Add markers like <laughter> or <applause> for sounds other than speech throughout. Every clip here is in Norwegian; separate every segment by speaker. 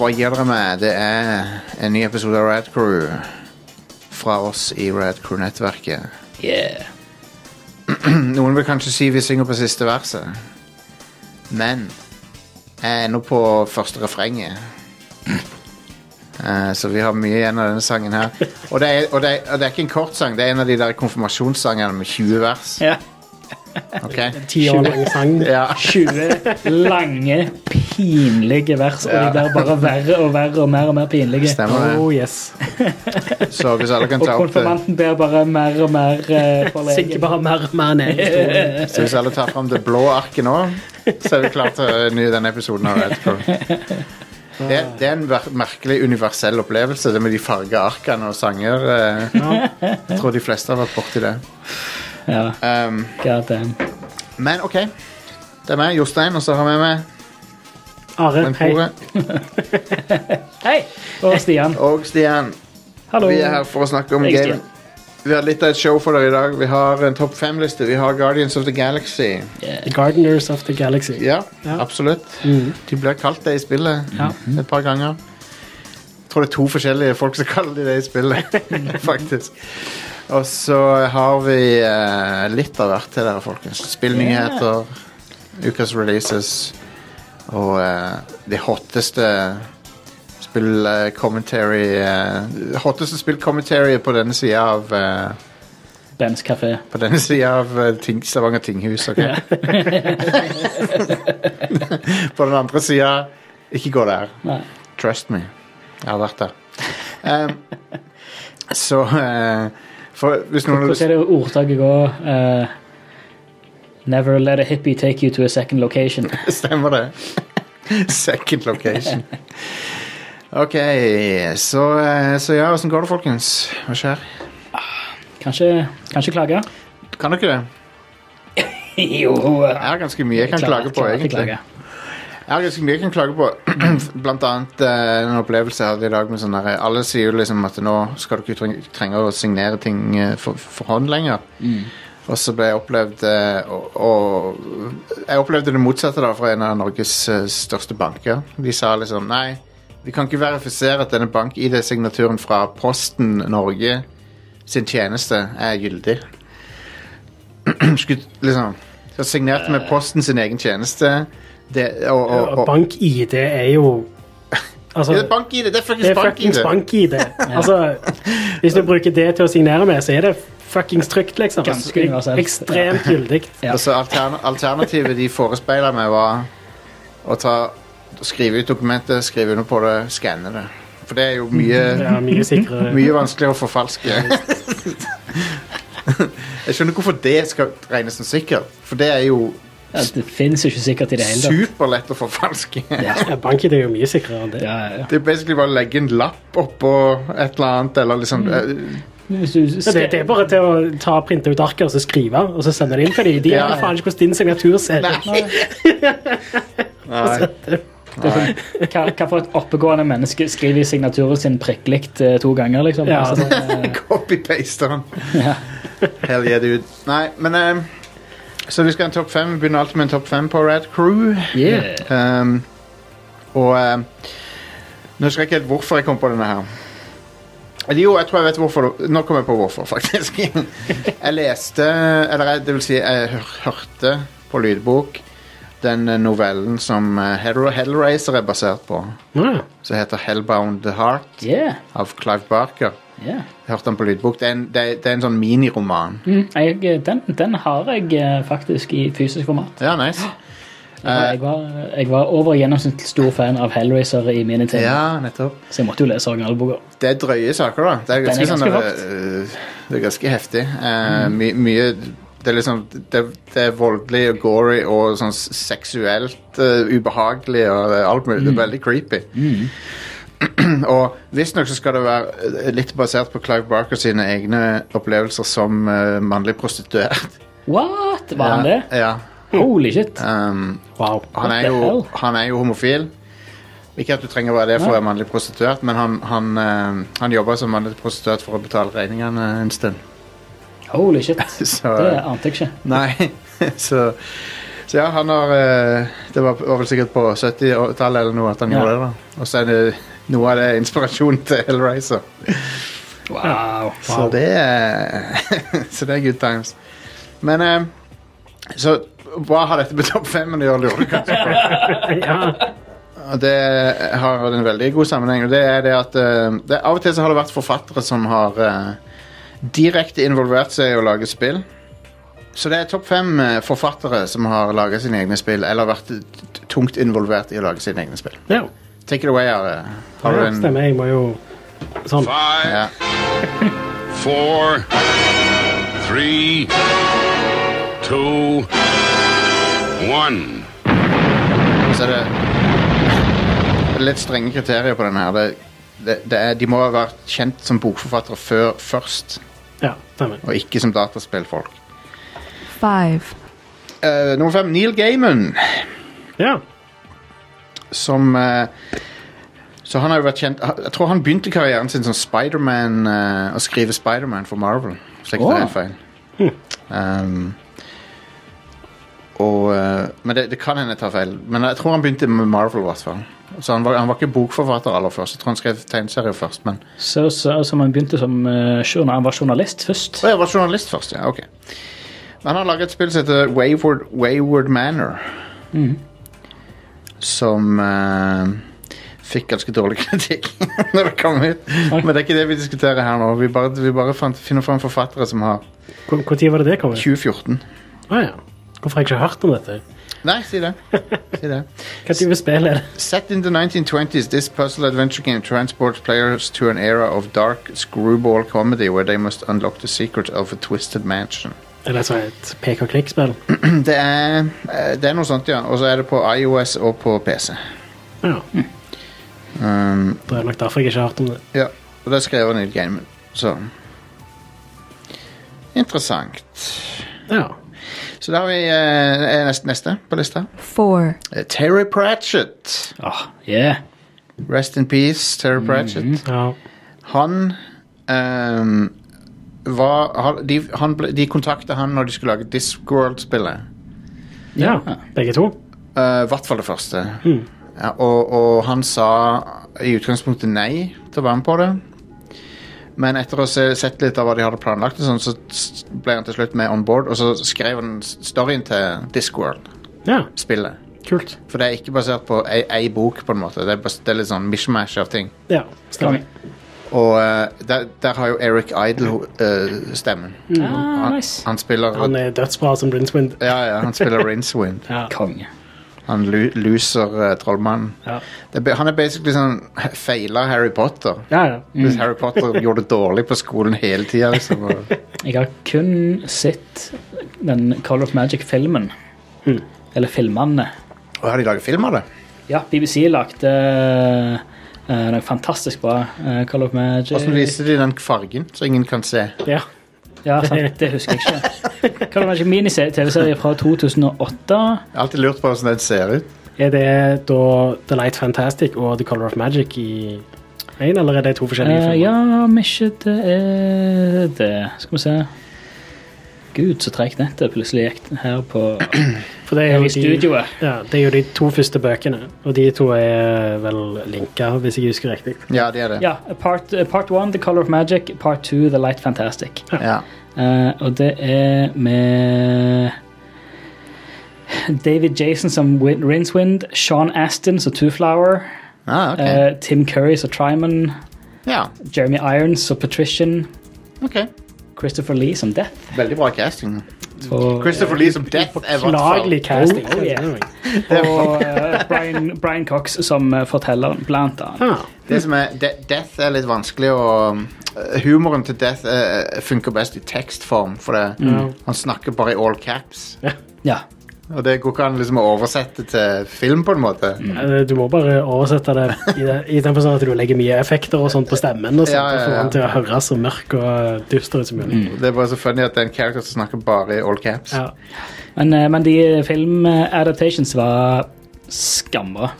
Speaker 1: hva gi dere med? Det er en ny episode av Rad Crew fra oss i Rad Crew-nettverket.
Speaker 2: Yeah. <clears throat>
Speaker 1: Noen vil kanskje si vi synger på siste verset, men jeg er ennå på første refrenget. Eh, så vi har mye igjen av denne sangen her. Og det, er, og, det er, og det er ikke en kort sang, det er en av de der konfirmasjonssangene med 20 vers.
Speaker 2: Ja.
Speaker 1: Ok?
Speaker 3: Ti år lang sang.
Speaker 2: 20 lange, pinlige vers, og de blir bare verre og verre og mer og mer pinlige.
Speaker 1: Stemmer det.
Speaker 3: Oh yes. <laughs>
Speaker 1: Så hvis alle kan ta opp Og
Speaker 2: konfirmanten blir bare mer og mer forlegen
Speaker 3: Synker bare mer og mer ned. <laughs>
Speaker 1: Så hvis alle tar fram det blå arket nå, så er vi klare til å ny denne episoden av Red Det, det er en ver merkelig universell opplevelse, det med de farga arkene og sanger. eh, Jeg tror de fleste har vært borti det.
Speaker 2: Ja,
Speaker 1: Um,
Speaker 2: god damn.
Speaker 1: men OK. Det er meg, Jostein, og så har vi med
Speaker 3: Are, hei. <laughs>
Speaker 2: Hei! Og Stian.
Speaker 1: og Stian.
Speaker 2: Hallo.
Speaker 1: Vi er her for å snakke om game. Vi har litt av et show for dere i dag. Vi har en topp fem-liste. Vi har Guardians of the Galaxy.
Speaker 3: The Gardeners of the Galaxy.
Speaker 1: Ja,
Speaker 3: Ja.
Speaker 1: absolutt.
Speaker 3: Mm.
Speaker 1: De blir kalt det i spillet
Speaker 3: Ja.
Speaker 1: et par ganger. Jeg tror det er to forskjellige folk som kaller de det i spillet, <laughs> faktisk. Og så har vi eh, litt av hvert til dere, folkens. Spillnyheter, ukas releases og eh, de hotteste spill-commentary uh, Hotteste spill-commentary på denne sida av eh,
Speaker 2: Bens kafé.
Speaker 1: På denne sida av eh, ting, Stavanger tinghus, OK? <laughs> på den andre sida Ikke gå der.
Speaker 2: Nei.
Speaker 1: Trust me. Jeg har vært der. Um, så eh, For hvis noen
Speaker 2: Hvordan er det ordtaket går? Uh, Never let a hippie take you to a second location. <laughs>
Speaker 1: Stemmer det. <laughs> Second location. OK, så, eh, så ja, åssen går det, folkens? Hva skjer?
Speaker 2: Kanskje, kanskje klage?
Speaker 1: Kan dere det? <laughs>
Speaker 2: jo.
Speaker 1: Det er ganske mye jeg kan klage på, egentlig. Jeg har ganske mye jeg kan klage på. <clears throat> Blant annet eh, en opplevelse jeg hadde i dag med sånn der Alle sier jo liksom at nå skal du ikke treng- trenge å signere ting eh, for, for hånd lenger. Og så ble jeg opplevd eh, og, og Jeg opplevde det motsatte da fra en av Norges eh, største banker. De sa liksom nei, vi kan ikke verifisere at denne bank-ID-signaturen fra Posten Norge sin tjeneste er gyldig. <clears throat> Skulle liksom så Signerte med Posten sin egen tjeneste. Det, og, og,
Speaker 3: Og
Speaker 1: og,
Speaker 3: bank-ID er jo Altså,
Speaker 1: Ja, det er bank-ID! Det er
Speaker 3: det
Speaker 1: fuckings bank-ID!
Speaker 3: bank-ID. Altså, hvis du bruker det til å signere med, så er det fuckings trygt, liksom.
Speaker 2: Ganske universelt.
Speaker 3: Ekstremt gyldig.
Speaker 2: Ja.
Speaker 1: Altså, altern alternativet de forespeilet meg, var å ta, skrive ut dokumentet, skrive under på det, skanne det. For det er jo mye,
Speaker 3: Det er mye sikrere.
Speaker 1: mye vanskeligere å forfalske. Jeg skjønner hvorfor det skal regnes som sikkert. For det er jo
Speaker 2: Ja, det fins jo ikke sikkert i det hele tatt.
Speaker 1: superlett å forfalske.
Speaker 2: Ja.
Speaker 3: Ja, Bank-ID er jo mye sikrere enn det.
Speaker 2: Ja, ja, ja.
Speaker 1: Det er basically bare å legge en lapp oppå et eller annet, eller liksom mm.
Speaker 2: Hvis du
Speaker 3: Ja, det, det er bare til å ta printe ut arket og så skrive, og så sende det inn til dem. De
Speaker 1: Ja.
Speaker 3: aner faen ikke hvordan din signatur ser ut.
Speaker 2: Hva, hva for et oppegående menneske skriver i signaturen sin prikklikt eh, to ganger, liksom?
Speaker 3: Ja.
Speaker 2: Altså, det, <laughs>
Speaker 1: Copy-paster den.
Speaker 2: ja.
Speaker 1: Hell yeah, dude. Nei, men eh, Så vi skal ha en topp fem. Vi begynner alltid med en topp fem på Red Crew.
Speaker 2: Yeah.
Speaker 1: Um, og eh, Nå husker jeg ikke helt hvorfor jeg kom på denne her. Jo, jeg tror jeg vet hvorfor. Nå kom jeg på hvorfor, faktisk. <laughs> jeg leste Eller jeg- det vil si, jeg hør, hørte på lydbok den eh, novellen som eh, Hellraiser er basert på.
Speaker 3: Mm.
Speaker 1: Som heter Hellbound Heart
Speaker 2: Yeah.
Speaker 1: av Clive Barker.
Speaker 2: Yeah.
Speaker 1: Hørte den på lydbok. Det er en, det er, det er en sånn miniroman.
Speaker 2: Mm, jeg, den, den har jeg eh, faktisk i fysisk format.
Speaker 1: Ja, nice.
Speaker 2: Jeg var, jeg var over gjennomsnittlig stor fan av Hellraiser i mine tider,
Speaker 1: Ja, nettopp.
Speaker 2: så jeg måtte jo lese originalboka.
Speaker 1: Det er drøye saker, da. Det er
Speaker 2: ganske, er
Speaker 1: ganske, sånn, øh, Det er ganske heftig. Mm. my, mye Det er liksom det, det er voldelig og gory og sånn seksuelt uh, ubehagelig og alt mulig. Det er veldig creepy. <clears throat> og visstnok skal det være øh, litt basert på Clive Barker sine egne opplevelser som uh, mannlig prostituert.
Speaker 2: What? Var han det?
Speaker 1: Ja.
Speaker 2: Holy shit.
Speaker 1: Um,
Speaker 3: Wow.
Speaker 1: han, er jo, han er jo homofil. Ikke at du trenger å være det for å være mannlig prostituert, men han, han, uh, han jobber som mannlig prostituert for å betale regningene en stund.
Speaker 2: Holy shit. <laughs>
Speaker 1: Så,
Speaker 2: Det ante jeg ikke.
Speaker 1: Nei, <laughs> så Så ja, han har eh, Det var, var vel sikkert på 70-tallet eller noe at han
Speaker 2: Ja.
Speaker 1: gjorde det. da Og så er det noe av det inspirasjonen til Hellraiser.
Speaker 2: Wow.
Speaker 1: Så det er <laughs> Så det er good times. Men eh, Så hva har dette med topp fem å gjøre, lurer du kanskje på? <laughs>
Speaker 3: ja.
Speaker 1: Det har en veldig god sammenheng. Og det er det at eh, det, Av og til så har det vært forfattere som har eh, direkte involvert seg i å lage spill. Så det er topp fem eh, forfattere som har laga sine egne spill, eller vært tungt involvert i å lage sine egne spill.
Speaker 3: ja.
Speaker 1: Take it away, Are. Har du
Speaker 3: ja
Speaker 1: en
Speaker 3: stemmer. Jeg må jo Sånn.
Speaker 4: Five,
Speaker 1: ja. <laughs>
Speaker 4: four, three, two, one.
Speaker 1: Så er det, det er litt strenge kriterier på den her. Det, det, det er, de må ha vært kjent som bokforfattere før, først,
Speaker 3: Ja, stemmer.
Speaker 1: og ikke som dataspillfolk.
Speaker 5: five,
Speaker 1: Uh, nummer fem, Neil Gaiman.
Speaker 3: Ja.
Speaker 1: Som eh, Så han har jo vært kjent Jeg tror han begynte karrieren sin som Spiderman uh, å skrive Spiderman for Marvel. Hvis ikke tar
Speaker 2: Åh.
Speaker 1: helt feil. Um, og, eh, men det, det kan hende jeg tar feil. Men jeg tror han begynte med Marvel. Hvertfall. Så han var, han var ikke bokforfatter aller først. Jeg tror han skrev tegneserier først. Men
Speaker 2: Så, så, så han begynte som uh, han var journalist først.
Speaker 1: Å, jeg var journalist først, ja. Ok. Men han har laget et spill som heter Wayward, Wayward Manor. Som eh, fikk ganske dårlig <laughs> kritikk når det kom ut. Men det er ikke det vi diskuterer her nå. Vi bare, vi bare fant, finner fram forfattere som har
Speaker 3: Hvor tid var det det kom ut?
Speaker 1: 2014.
Speaker 3: Ah, ja. Hvorfor har jeg ikke hørt om dette?
Speaker 1: Nei, si det. <laughs> Si det.
Speaker 3: Hva type spill er det?
Speaker 1: Set in the 1920s, this puzzle adventure game transports players to an era of dark screwball comedy where they must unlock the secret of a twisted mansion.
Speaker 3: Er det så et pek-og-klikk-spill? <clears throat>
Speaker 1: Det er, eh, det er noe sånt, ja. Og så er det på iOS og på PC.
Speaker 3: Ja.
Speaker 1: Um,
Speaker 3: Det er nok derfor jeg ikke har hørt om det.
Speaker 1: ja, og det skrev han Neil game. Så Interessant.
Speaker 3: Ja.
Speaker 1: Så da har vi eh, neste, neste på lista.
Speaker 5: four,
Speaker 1: Eh, Terry Pratchett.
Speaker 2: Ah, yeah.
Speaker 1: Rest in peace, Terry Pratchett.
Speaker 3: ja.
Speaker 1: Han ehm, var De, han ble, de kontakta han når de skulle lage Discworld-spillet.
Speaker 3: Ja, begge to.
Speaker 1: I uh, hvert fall det første. Ja, og, og han sa i utgangspunktet nei til å være med på det. Men etter å ha se, sett litt av hva de hadde planlagt, sånn, så ble han til slutt med on board. Og så skrev han storyen til Discworld-spillet.
Speaker 3: Ja, kult.
Speaker 1: For det er ikke basert på ei, ei bok, på en måte. Det er, bas, det er litt sånn mishmash av ting.
Speaker 3: Ja, stemmer.
Speaker 1: Og uh, der, der har jo Eric Idle uh, stemmen.
Speaker 2: Ah,
Speaker 1: Han,
Speaker 2: nice.
Speaker 1: han spiller
Speaker 3: Han er dødsbra som Rincewind.
Speaker 1: Ja, ja, han spiller <laughs> Rincewind.
Speaker 3: Ja.
Speaker 2: Konge.
Speaker 1: Han lu, loser uh, trollmannen.
Speaker 3: Ja.
Speaker 1: Han er basically sånn feila Harry Potter.
Speaker 3: ja, ja.
Speaker 1: Hvis Harry Potter gjorde det dårlig på skolen hele tida. Liksom, og-
Speaker 2: Jeg har kun sett den Call of Magic-filmen.
Speaker 3: Mm.
Speaker 2: Eller filmene.
Speaker 1: og har de laget film av det?
Speaker 2: Ja, BBC lagde uh, noe fantastisk bra. eh, Call of Magic.
Speaker 1: Hvordan viser de den fargen, så ingen kan se?
Speaker 3: ja.
Speaker 2: Ja, <laughs> sant, det husker jeg ikke. Call of Magic mini-TV-serie fra 2008.
Speaker 1: Jeg har alltid lurt på hvordan den ser ut.
Speaker 3: Er det da The Light Fantastic og The Color of Magic i én, eller er det to forskjellige
Speaker 2: Eh,
Speaker 3: filmer?
Speaker 2: ja, om ikke det er det Skal vi se. Gud, så tregt nettet plutselig gikk her på
Speaker 3: For det er jo
Speaker 2: i
Speaker 3: de,
Speaker 2: studioet.
Speaker 3: ja, det er jo de to første bøkene, og de to er vel linka, hvis jeg husker riktig.
Speaker 1: Ja, det er det.
Speaker 2: Ja, part, part one, The Color of Magic. Part two, The Light Fantastic.
Speaker 1: Ja.
Speaker 2: Uh, og det er med David Jason som Rinswind, Rincewind, Sean Astin som Two Flower,
Speaker 1: Ah, okay.
Speaker 2: uh, Tim Curry som Tryman,
Speaker 1: ja,
Speaker 2: Jeremy Irons som Patrician,
Speaker 1: ok.
Speaker 2: Christopher Lee som Death.
Speaker 1: Veldig bra casting.
Speaker 2: Og,
Speaker 1: Christopher Lee som Death er hvert
Speaker 3: casting.
Speaker 2: Oh, yeah. og uh, Brian, Brian Cox som eh, fortelleren, blant annet.
Speaker 3: Ah,
Speaker 1: Det som er, de, Death er litt vanskelig å uh, Humoren til Death uh, funker best i tekstform, for det,
Speaker 3: Mm.
Speaker 1: han snakker bare i all caps.
Speaker 2: Ja.
Speaker 1: Og det går ikke an liksom, å oversette til film, på en måte.
Speaker 3: eh, du må bare oversette det i, det, i den forstand at du legger mye effekter og sånt på stemmen, og sånt,
Speaker 1: Ja, ja,
Speaker 3: og får den til å høres så mørk og dyster ut som mulig.
Speaker 1: Det er bare så funny at det er en character som snakker bare i all caps.
Speaker 3: Ja.
Speaker 2: Men, eh, men de film-adaptations var skambra.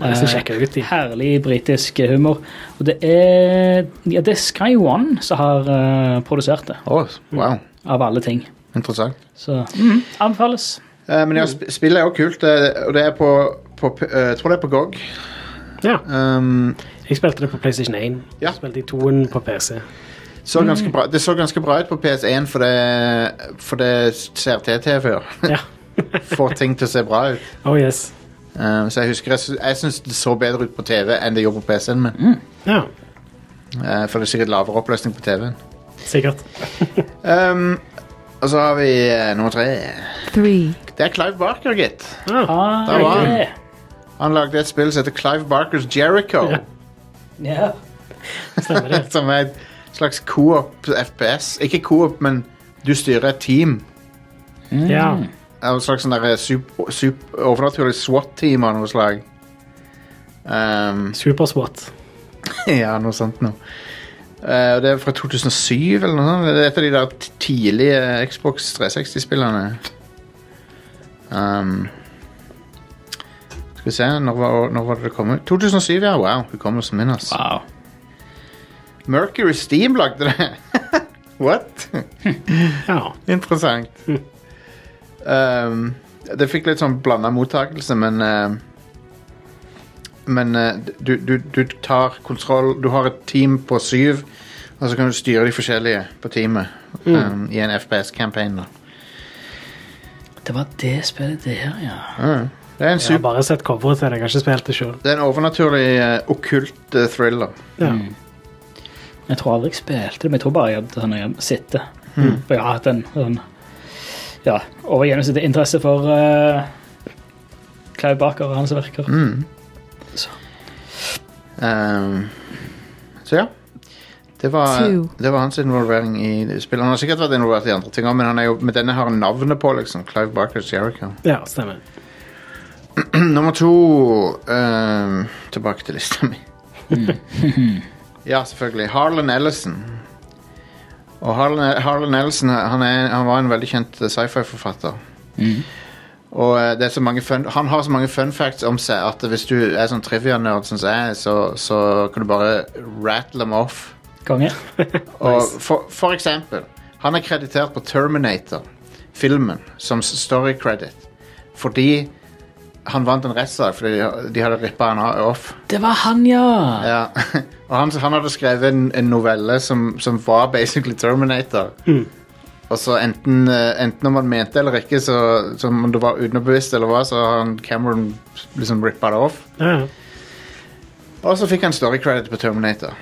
Speaker 2: Eh,
Speaker 3: ut.
Speaker 2: Herlig britisk humor. Og det er, ja, det er Sky One som har uh, produsert det,
Speaker 1: Oh, wow.
Speaker 2: av alle ting.
Speaker 1: Interessant.
Speaker 2: Så mm, anbefales.
Speaker 1: Eh, men ja, sp spillet er jo kult, og det er på, på eh, Jeg tror det er på GOG.
Speaker 3: Ja.
Speaker 1: Um,
Speaker 3: Jeg spilte det på PlayStation 1.
Speaker 1: Ja.
Speaker 3: Spilte i toen på PC.
Speaker 1: så bra, det så ganske bra ut på PS1 for det, for det CRT-TV-er.
Speaker 3: Ja. <laughs>
Speaker 1: Får ting til å se bra ut.
Speaker 3: Oh yes.
Speaker 1: Um, så jeg husker jeg, jeg syns det så bedre ut på TV enn det gjorde på PC-en min.
Speaker 3: Ja,
Speaker 1: Uh, for det er sikkert lavere oppløsning på TV-en.
Speaker 3: sikkert.
Speaker 1: Um, og så har vi eh, nummer tre.
Speaker 5: three,
Speaker 1: Det er Clive Barker, gitt.
Speaker 3: Ah,
Speaker 2: Ah,
Speaker 1: Der var han.
Speaker 2: yeah.
Speaker 1: Han lagde et spill som heter Clive Barkers Jericho.
Speaker 3: Ja. Stemmer det. <laughs>
Speaker 1: som er et slags co-op FPS. Ikke co-op, men du styrer et team.
Speaker 3: Ja.
Speaker 1: Det er et slags sånn der super, overnaturlig SWAT-team av noe slag. Um,
Speaker 3: Superswat. <laughs>
Speaker 1: ja, noe sånt noe. Eh, og det er fra 2007 eller noe sånt. Det er et av de der tidlige Xbox 360-spillene. Um, skal vi se, når var, når var det det kom ut? 2007, ja. Wow, hukommelsen min, altså.
Speaker 2: Wow.
Speaker 1: Mercury Steam lagde det. <laughs> What? <laughs>
Speaker 3: Ja.
Speaker 1: Interessant. Um, det fikk litt sånn blanda mottakelse, men um, Men uh, du, du, du tar kontroll Du har et team på syv, og så kan du styre de forskjellige på teamet um, i en FPS-campaign.
Speaker 2: Det var det spillet der, ja.
Speaker 1: Mm. Det er en
Speaker 3: Jeg har bare sett coveret til det. Jeg har ikke spilt det sjøl.
Speaker 1: det er en overnaturlig uh, okkult uh, thriller.
Speaker 3: Ja.
Speaker 2: Jeg tror aldri jeg spilte det, men jeg tror bare jeg hadde sånn, jeg sitter. For jeg har hatt en sånn ja, over gjennomsnittet interesse for uh, Clive Barker og hans verker.
Speaker 1: Mm.
Speaker 2: Så.
Speaker 1: Um, så ja. Det var,
Speaker 5: Two.
Speaker 1: det var hans involvering i spillet. Han har sikkert vært involvert i andre ting òg, men han er jo, med denne har han navnet på, liksom. Clive Barkers Jericho.
Speaker 3: ja, stemmer. <clears throat>
Speaker 1: Nummer to um, Tilbake til lista mi. <laughs> ja, selvfølgelig. Harlan Ellison. Og Harlan, Harlan Ellison han, er, han var en veldig kjent sci-fi-forfatter. Og eh, det er så mange fun, han har så mange fun facts om seg at hvis du er sånn trivia-nerd som jeg, så, så kan du bare rattle dem off.
Speaker 2: Konge. <laughs>
Speaker 1: Og for, for eksempel, han er kreditert på Terminator, filmen, som story credit. Fordi han vant en rettssak fordi de- de hadde rippa han off.
Speaker 2: Det var han, ja!
Speaker 1: Ja. <laughs> Og han, han hadde skrevet en, en novelle som, som var basically Terminator. Og så enten, eh, enten om han mente eller ikke, så, så om det var underbevisst eller hva, så har han Cameron liksom rippa det off.
Speaker 3: Ja.
Speaker 1: Og så fikk han story credit på Terminator.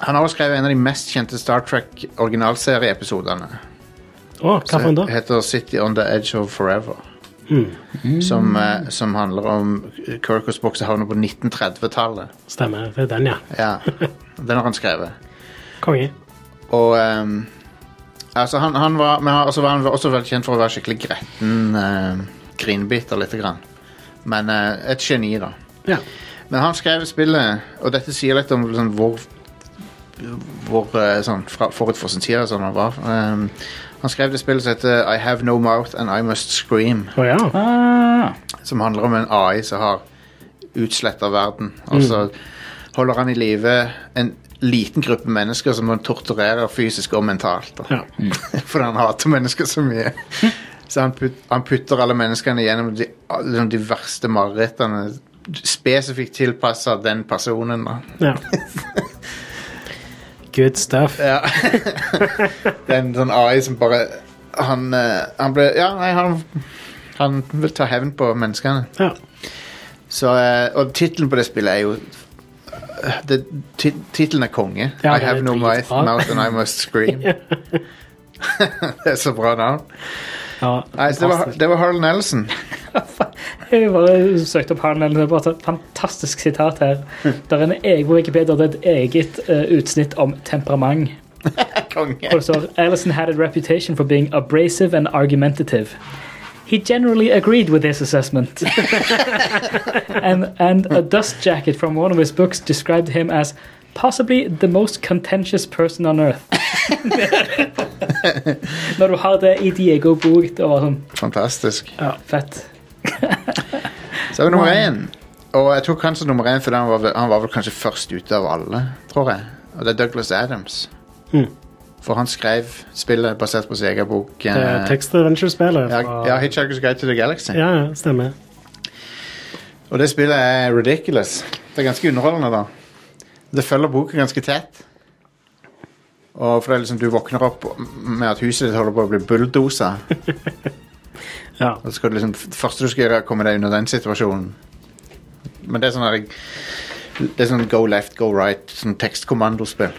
Speaker 1: Han har også skrevet en av de mest kjente Star Trek originalserieepisodene.
Speaker 3: Oh, hva for en da?
Speaker 1: Som heter City on the Edge of Forever. Som, eh, som handler om Kirkos bokse havner på 1930-tallet.
Speaker 3: Stemmer. Det er den, ja.
Speaker 1: Ja, <laughs> Den har han skrevet.
Speaker 3: Konge.
Speaker 1: Og ehm, altså han, han var, men han, altså var også veldig kjent for å være skikkelig gretten uh, grinbiter lite grann. Men eh, et geni, da.
Speaker 3: Ja.
Speaker 1: Men han skrev spillet, og dette sier litt om sånn, hvor, hvor eh, sånn, fra, forut for sin tid sånn han var. Um, han skrev det spillet som heter I Have No Mouth and I Must Scream.
Speaker 3: Oh, ja.
Speaker 2: Ah,
Speaker 1: Som handler om en AI som har utsletta verden. Og så holder han i live en liten gruppe mennesker som han torturerer fysisk og mentalt.
Speaker 3: Ja. Mm. <laughs>
Speaker 1: For han hater mennesker så mye. Så han, put, han putter alle menneskene gjennom de, liksom de verste marerittene. Spesifikt tilpassa den personen. Da.
Speaker 3: ja. <laughs> Good stuff.
Speaker 1: Ja. <laughs> det er en sånn AI som bare Han, eh, han ble Ja, nei, han Han vil ta hevn på menneskene.
Speaker 3: Ja.
Speaker 1: Så, eh, og tittelen på det spillet er jo Tittelen er konge.
Speaker 3: Ja,
Speaker 1: I have no mouth, mouth and I must scream. <laughs> <laughs> det er så bra navn.
Speaker 3: ja.
Speaker 1: Nei, det, var, det var Harlan Nelson. <laughs>
Speaker 2: jeg bare søkte opp Harl er bare et fantastisk sitat her. Det er en egen Wikipedia, det er et eget uh, utsnitt om temperament.
Speaker 1: Konge.
Speaker 2: Og det står Alison had a reputation for being abrasive and argumentative. He generally agreed with this assessment. <laughs> and, and a dust jacket from one of his books described him as possibly the most contentious person on earth. <laughs> Når du har det i Diego Bog. det var sånn
Speaker 1: Fantastisk.
Speaker 2: Ja, fett. <laughs>
Speaker 1: Så er vi nummer én. Og jeg tok kanskje nummer én fordi han var, vel- han var vel kanskje først ute av alle, tror jeg. Og det er Douglas Adams.
Speaker 3: Mm.
Speaker 1: For han skrev spillet basert på sin egen bok.
Speaker 3: Det er
Speaker 1: eh,
Speaker 3: tekst-adventure-spillet.
Speaker 1: ja, ja, Hitchhiker's Guide to the Galaxy.
Speaker 3: ja, ja, stemmer.
Speaker 1: Og det spillet er ridiculous. Det er ganske underholdende, da. Det følger boka ganske tett. Og for det er liksom, Du våkner opp med at huset ditt holder på å bli bulldosa. <laughs>
Speaker 3: Ja.
Speaker 1: Og skal du liksom, det første du skal gjøre, er å komme deg under den situasjonen. Men det er sånn Det er sånn go left, go right, sånn tekstkommandospill.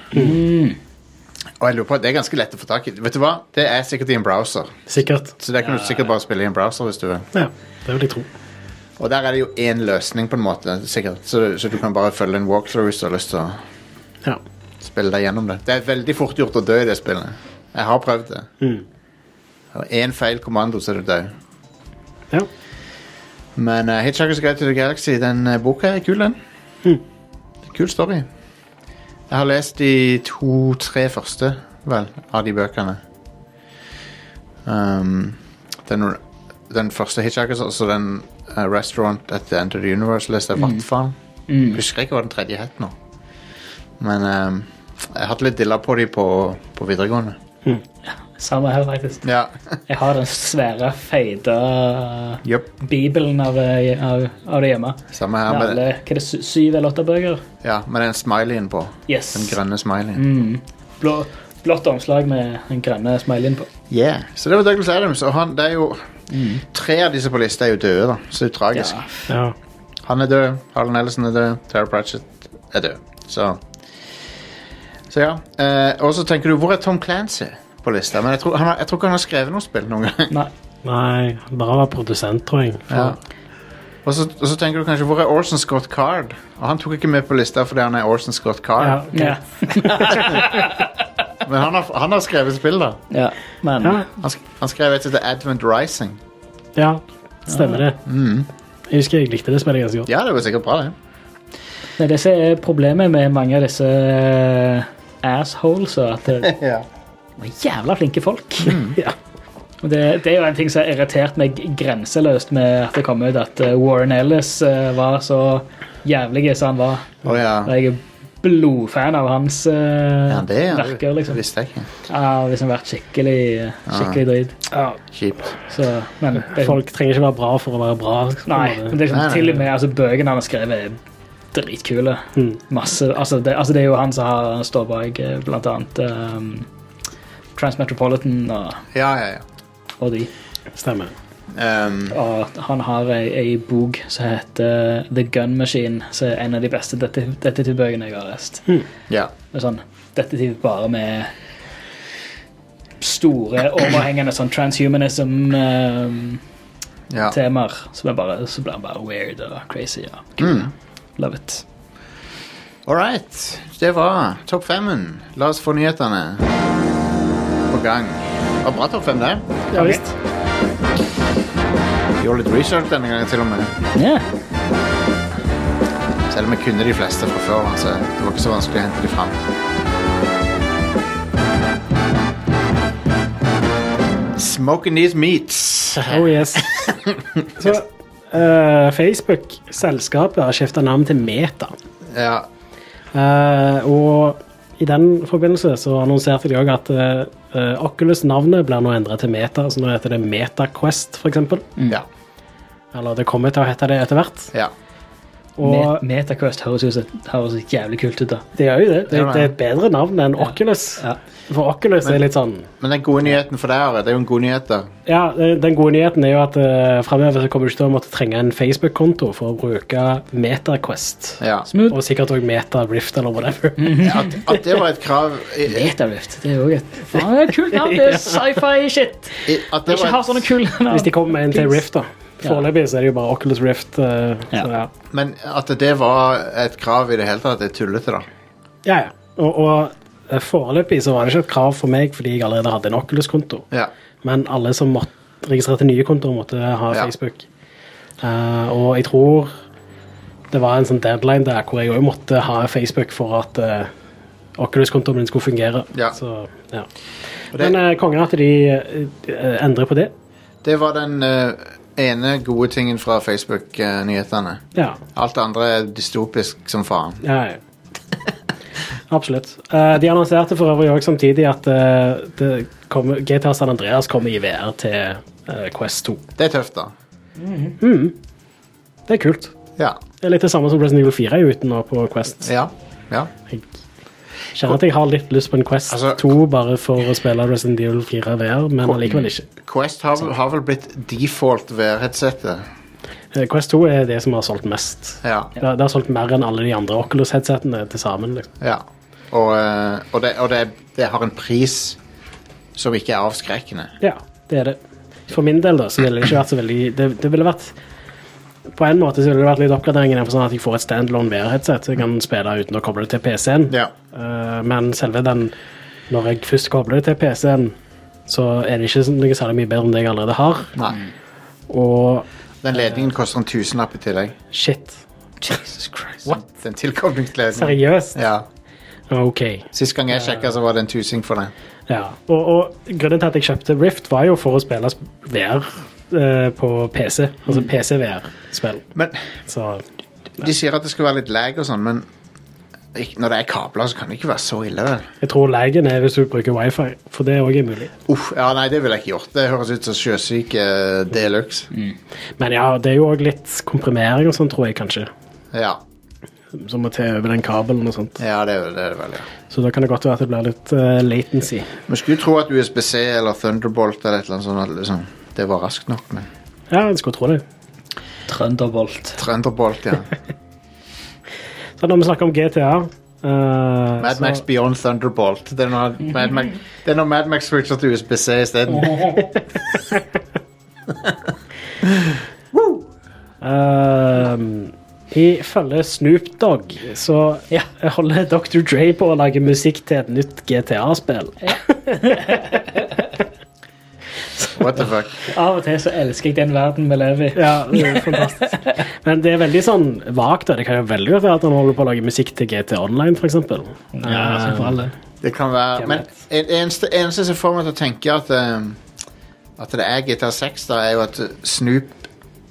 Speaker 1: Og jeg lurer på, det er ganske lett å få tak i. Vet du hva? Det er sikkert i en browser.
Speaker 3: Sikkert.
Speaker 1: Så det kan du sikkert bare spille i en browser hvis du vil.
Speaker 3: Ja, det vil jeg tro.
Speaker 1: Og der er det jo én løsning, på en måte, sikkert. Så, så du kan bare følge en walkthrough hvis du har lyst til å
Speaker 3: Ja.
Speaker 1: spille deg gjennom det. Det er veldig fort gjort å dø i det spillet. Jeg har prøvd det.
Speaker 3: Mm.
Speaker 1: Og én feil kommando, så er du død.
Speaker 3: ja.
Speaker 1: Men uh, Hitchhiker's Guide to the Galaxy, den uh, boka er kul, den.
Speaker 3: Mm.
Speaker 1: Kul story. Jeg har lest de to-tre første, vel, av de bøkene. Um, den, den første Hitchhiker's, altså den uh, Restaurant at the End of the Universe, leste jeg i hvert fall.
Speaker 2: Mm.
Speaker 1: Husker ikke hva den tredje het nå. Men um, jeg hadde litt dilla på de på, på videregående.
Speaker 2: Samme her, faktisk.
Speaker 1: Ja.
Speaker 2: Jeg har den svære, feite
Speaker 1: yep.
Speaker 2: bibelen av, det- av, av det hjemme.
Speaker 1: Samme her.
Speaker 2: Med alle, hva er det, syv eller åtte bøker?
Speaker 1: ja, med den smileyen på.
Speaker 2: Yes.
Speaker 1: Den grønne smileyen.
Speaker 2: Mm. Blå, blått omslag med den grønne smileyen på.
Speaker 1: Yeah. Så det var Douglas Adams, og han, det er jo Tre av disse på lista er jo døde, da. Så det er tragisk.
Speaker 2: Ja.
Speaker 3: ja.
Speaker 1: Han er død, Harlan Ellison er død, Tara Pratchett er død. Så Så ja. Eh, og så tenker du, hvor er Tom Clancy på lista? Men jeg tror, han har, jeg tror ikke han har skrevet noe spill noen gang.
Speaker 2: Nei.
Speaker 3: Nei, han bare var produsent, tror jeg.
Speaker 1: Ja. Og så, og så tenker du kanskje, hvor er Orson Scott Card? Og han tok ikke med på lista fordi han er Orson Scott Card.
Speaker 3: Ja, ok.
Speaker 2: Ja. <laughs>
Speaker 1: Men han har, han har skrevet spill, da.
Speaker 2: ja. Men
Speaker 3: Ja,
Speaker 1: Han, sk han skrev et som heter Advent Rising.
Speaker 3: ja, stemmer det.
Speaker 1: Mm.
Speaker 3: Jeg husker jeg likte det spillet ganske godt.
Speaker 1: Ja, det var sikkert bra, det.
Speaker 2: det er det som er problemet med mange av disse eh, assholes, og at <laughs> det
Speaker 1: Ja.
Speaker 2: Var jævla flinke folk. <laughs>
Speaker 3: Ja.
Speaker 2: Det, det er jo en ting som har irritert meg grenseløst med at det kom ut at eh, Warren Ellis eh, var så jævlig som han var.
Speaker 1: Oh, ja.
Speaker 2: Jeg er blodfan av hans uh,
Speaker 1: ja, det ja.
Speaker 2: verker,
Speaker 1: Det
Speaker 2: liksom.
Speaker 1: visste jeg ikke.
Speaker 2: Ja, hvis han har vært skikkelig, skikkelig drit.
Speaker 3: Ja,
Speaker 1: Kjipt.
Speaker 2: Så, men det,
Speaker 3: folk trenger ikke være bra for å være bra. Liksom.
Speaker 2: Nei, men det er liksom,
Speaker 1: Nei, nei,
Speaker 2: til og med altså, bøkene han har skrevet, er dritkule.
Speaker 3: Mm.
Speaker 2: Masse, altså, det, altså, det er jo han som har står bak blant annet um, Transmetropolitan og,
Speaker 1: Ja, ja, ja.
Speaker 2: og de.
Speaker 3: Stemmer.
Speaker 1: Um,
Speaker 2: Og han har ei, ei bok som heter The Gun Machine, som er en av de beste detektiv- detektivbøkene jeg har lest.
Speaker 1: ja.
Speaker 2: Det er sånn detektiv bare med store, overhengende sånn transhumanism-temaer.
Speaker 1: ja.
Speaker 2: så, blir bare, så blir han bare weird og crazy. Ja.
Speaker 1: Mm.
Speaker 2: Love it.
Speaker 1: All right. Det var topp femmen. La oss få nyhetene gang. Det var bra topp fem, det.
Speaker 3: Ja visst.
Speaker 1: Gjorde litt research denne gangen, til og med.
Speaker 2: Ja.
Speaker 1: Selv om jeg kunne de fleste fra før. Så det var ikke så vanskelig å hente de fram. Smoking these meats.
Speaker 3: Oh yes. <laughs> Så uh, Facebook, selskapet, har skifta navn til Meta.
Speaker 1: Ja.
Speaker 3: Uh, og i den forbindelse så annonserte de òg at uh, Oculus-navnet blir nå endra til Meta, så nå heter det MetaQuest, f.eks.
Speaker 1: Ja.
Speaker 3: Eller det kommer til å hete det etter hvert.
Speaker 1: ja.
Speaker 3: Og
Speaker 2: Me- Metaquest høres jo så- høres jævlig kult ut, da.
Speaker 3: det gjør jo det. Det,
Speaker 1: det.
Speaker 3: det er et bedre navn enn Oculus.
Speaker 2: Ja.
Speaker 3: For Oculus
Speaker 1: Men-
Speaker 3: er litt sånn
Speaker 1: Men den gode nyheten for deg, det er jo en god nyhet. da.
Speaker 3: Ja, den gode nyheten er jo at uh, framover kommer du ikke til å måtte trenge en Facebook-konto for å bruke MetaQuest.
Speaker 1: Ja.
Speaker 3: Og sikkert òg MetaRift eller whatever. <laughs>
Speaker 1: At, at det var et krav
Speaker 2: Metarift. Det er jo et faen, er kult navn. Det er <laughs> sci-fi-shit. Ikke ha sånne kule navn.
Speaker 3: Hvis de kommer med en til Rift, da. Foreløpig så er det jo bare Oculus Rift. uh,
Speaker 2: Ja.
Speaker 3: Så, ja.
Speaker 1: Men at det var et krav i det hele tatt, det er tullete, da.
Speaker 3: Ja, ja. Og, og eh, foreløpig så var det ikke et krav for meg fordi jeg allerede hadde en Oculus-konto.
Speaker 1: Ja.
Speaker 3: Men alle som måtte registrerte nye kontoer, måtte ha
Speaker 1: Ja.
Speaker 3: Facebook. Eh, og jeg tror det var en sånn deadline der hvor jeg òg måtte ha Facebook for at eh, Oculus-kontoen min skulle fungere.
Speaker 1: Ja.
Speaker 3: Så, ja.
Speaker 1: Og det,
Speaker 3: Men uh, kongen at de eh, endrer på det.
Speaker 1: det var den eh, ene gode tingen fra Facebook-nyhetene.
Speaker 3: Ja.
Speaker 1: Alt det andre er dystopisk som faen.
Speaker 3: ja, ja. Absolutt. Eh, de annonserte for øvrig også samtidig at det kommer, GTA San Andreas kommer i VR til eh, Quest 2.
Speaker 1: Det er tøft, da.
Speaker 3: Det er kult.
Speaker 1: Ja.
Speaker 3: Det er litt det samme som Resident Evil 4 er ute nå på Quest.
Speaker 1: Ja. ja.
Speaker 3: Kjenner at jeg har litt lyst på en Quest
Speaker 1: Altså-
Speaker 3: 2 bare for å spille Resident Evil 4 VR, men allikevel ikke.
Speaker 1: Quest har, har vel blitt default VR-headsetet.
Speaker 3: Eh, Quest 2 er det som har solgt mest.
Speaker 1: Ja.
Speaker 3: Det, det har solgt mer enn alle de andre Oculus-headsetene til sammen. Liksom.
Speaker 1: ja. Og, eh, og, det, og det, det har en pris som ikke er avskrekkende.
Speaker 3: Ja, det er det. For min del da, så ville det ikke vært så veldig Det, det ville vært På en måte så ville det vært litt oppgradering for sånn at jeg får et standalone VR-headset så jeg kan spille uten å koble det til PC-en.
Speaker 1: Ja.
Speaker 3: Uh, men selve den Når jeg først kobler det til PC-en, så er det ikke noe særlig mye bedre enn det jeg allerede har.
Speaker 1: Nei.
Speaker 3: Og
Speaker 1: Den ledningen koster en tusenlapp i tillegg.
Speaker 3: shit.
Speaker 2: Jesus Christ.
Speaker 1: Den tilkoblingsledningen.
Speaker 3: Seriøst?
Speaker 1: Ja.
Speaker 3: OK.
Speaker 1: Sist gang jeg sjekka, så var det en tusing for det.
Speaker 3: Ja. Og, og grunnen til at jeg kjøpte Rift, var jo for å spille VR eh, på PC. Altså PC-VR-spill.
Speaker 1: Men
Speaker 3: Så
Speaker 1: De sier at det skal være litt lag og sånn, men når det er kabler, så kan det ikke være så ille. vel?
Speaker 3: jeg tror lagen er hvis du bruker wifi, for det òg er mulig.
Speaker 1: Uff, ja, nei, det ville jeg ikke gjort. Det høres ut som sjøsyk uh, de luxe.
Speaker 3: Men ja, det er jo òg litt komprimering og sånn, tror jeg kanskje.
Speaker 1: Ja.
Speaker 3: Som må til over den kabelen og sånt.
Speaker 1: ja, det er det er vel, ja.
Speaker 3: Så da kan det godt være at det blir litt uh, latency.
Speaker 1: Man skulle tro at USBC eller Thunderbolt eller et eller annet sånt, liksom, det var raskt nok, men
Speaker 3: Ja, en skulle tro det.
Speaker 2: Trønderbolt.
Speaker 1: Thunderbolt, ja. <laughs>
Speaker 3: Så når vi snakker om GTA eh,
Speaker 1: Mad
Speaker 3: så-
Speaker 1: Max Beyond Thunderbolt. Det er når Mad Max, det er når Mad Max switcher til USBC isteden. <laughs>
Speaker 3: Ehm, Ifølge Snoop Dogg så
Speaker 2: Ja.
Speaker 3: holder Dr. Dre på å lage musikk til et nytt GTA-spill. <laughs>
Speaker 1: What the fuck?
Speaker 2: Av og til så elsker jeg den verden vi lever i.
Speaker 3: Ja, det er fantastisk. Men det er veldig sånn vagt. Det kan jo veldig godt være at han holder på å lage musikk til GT Online, f.eks.
Speaker 2: Ja, altså for alle.
Speaker 1: Det kan være Men eneste, eneste som får meg til å tenke at um, At det er GTA 6, da, er jo at Snoop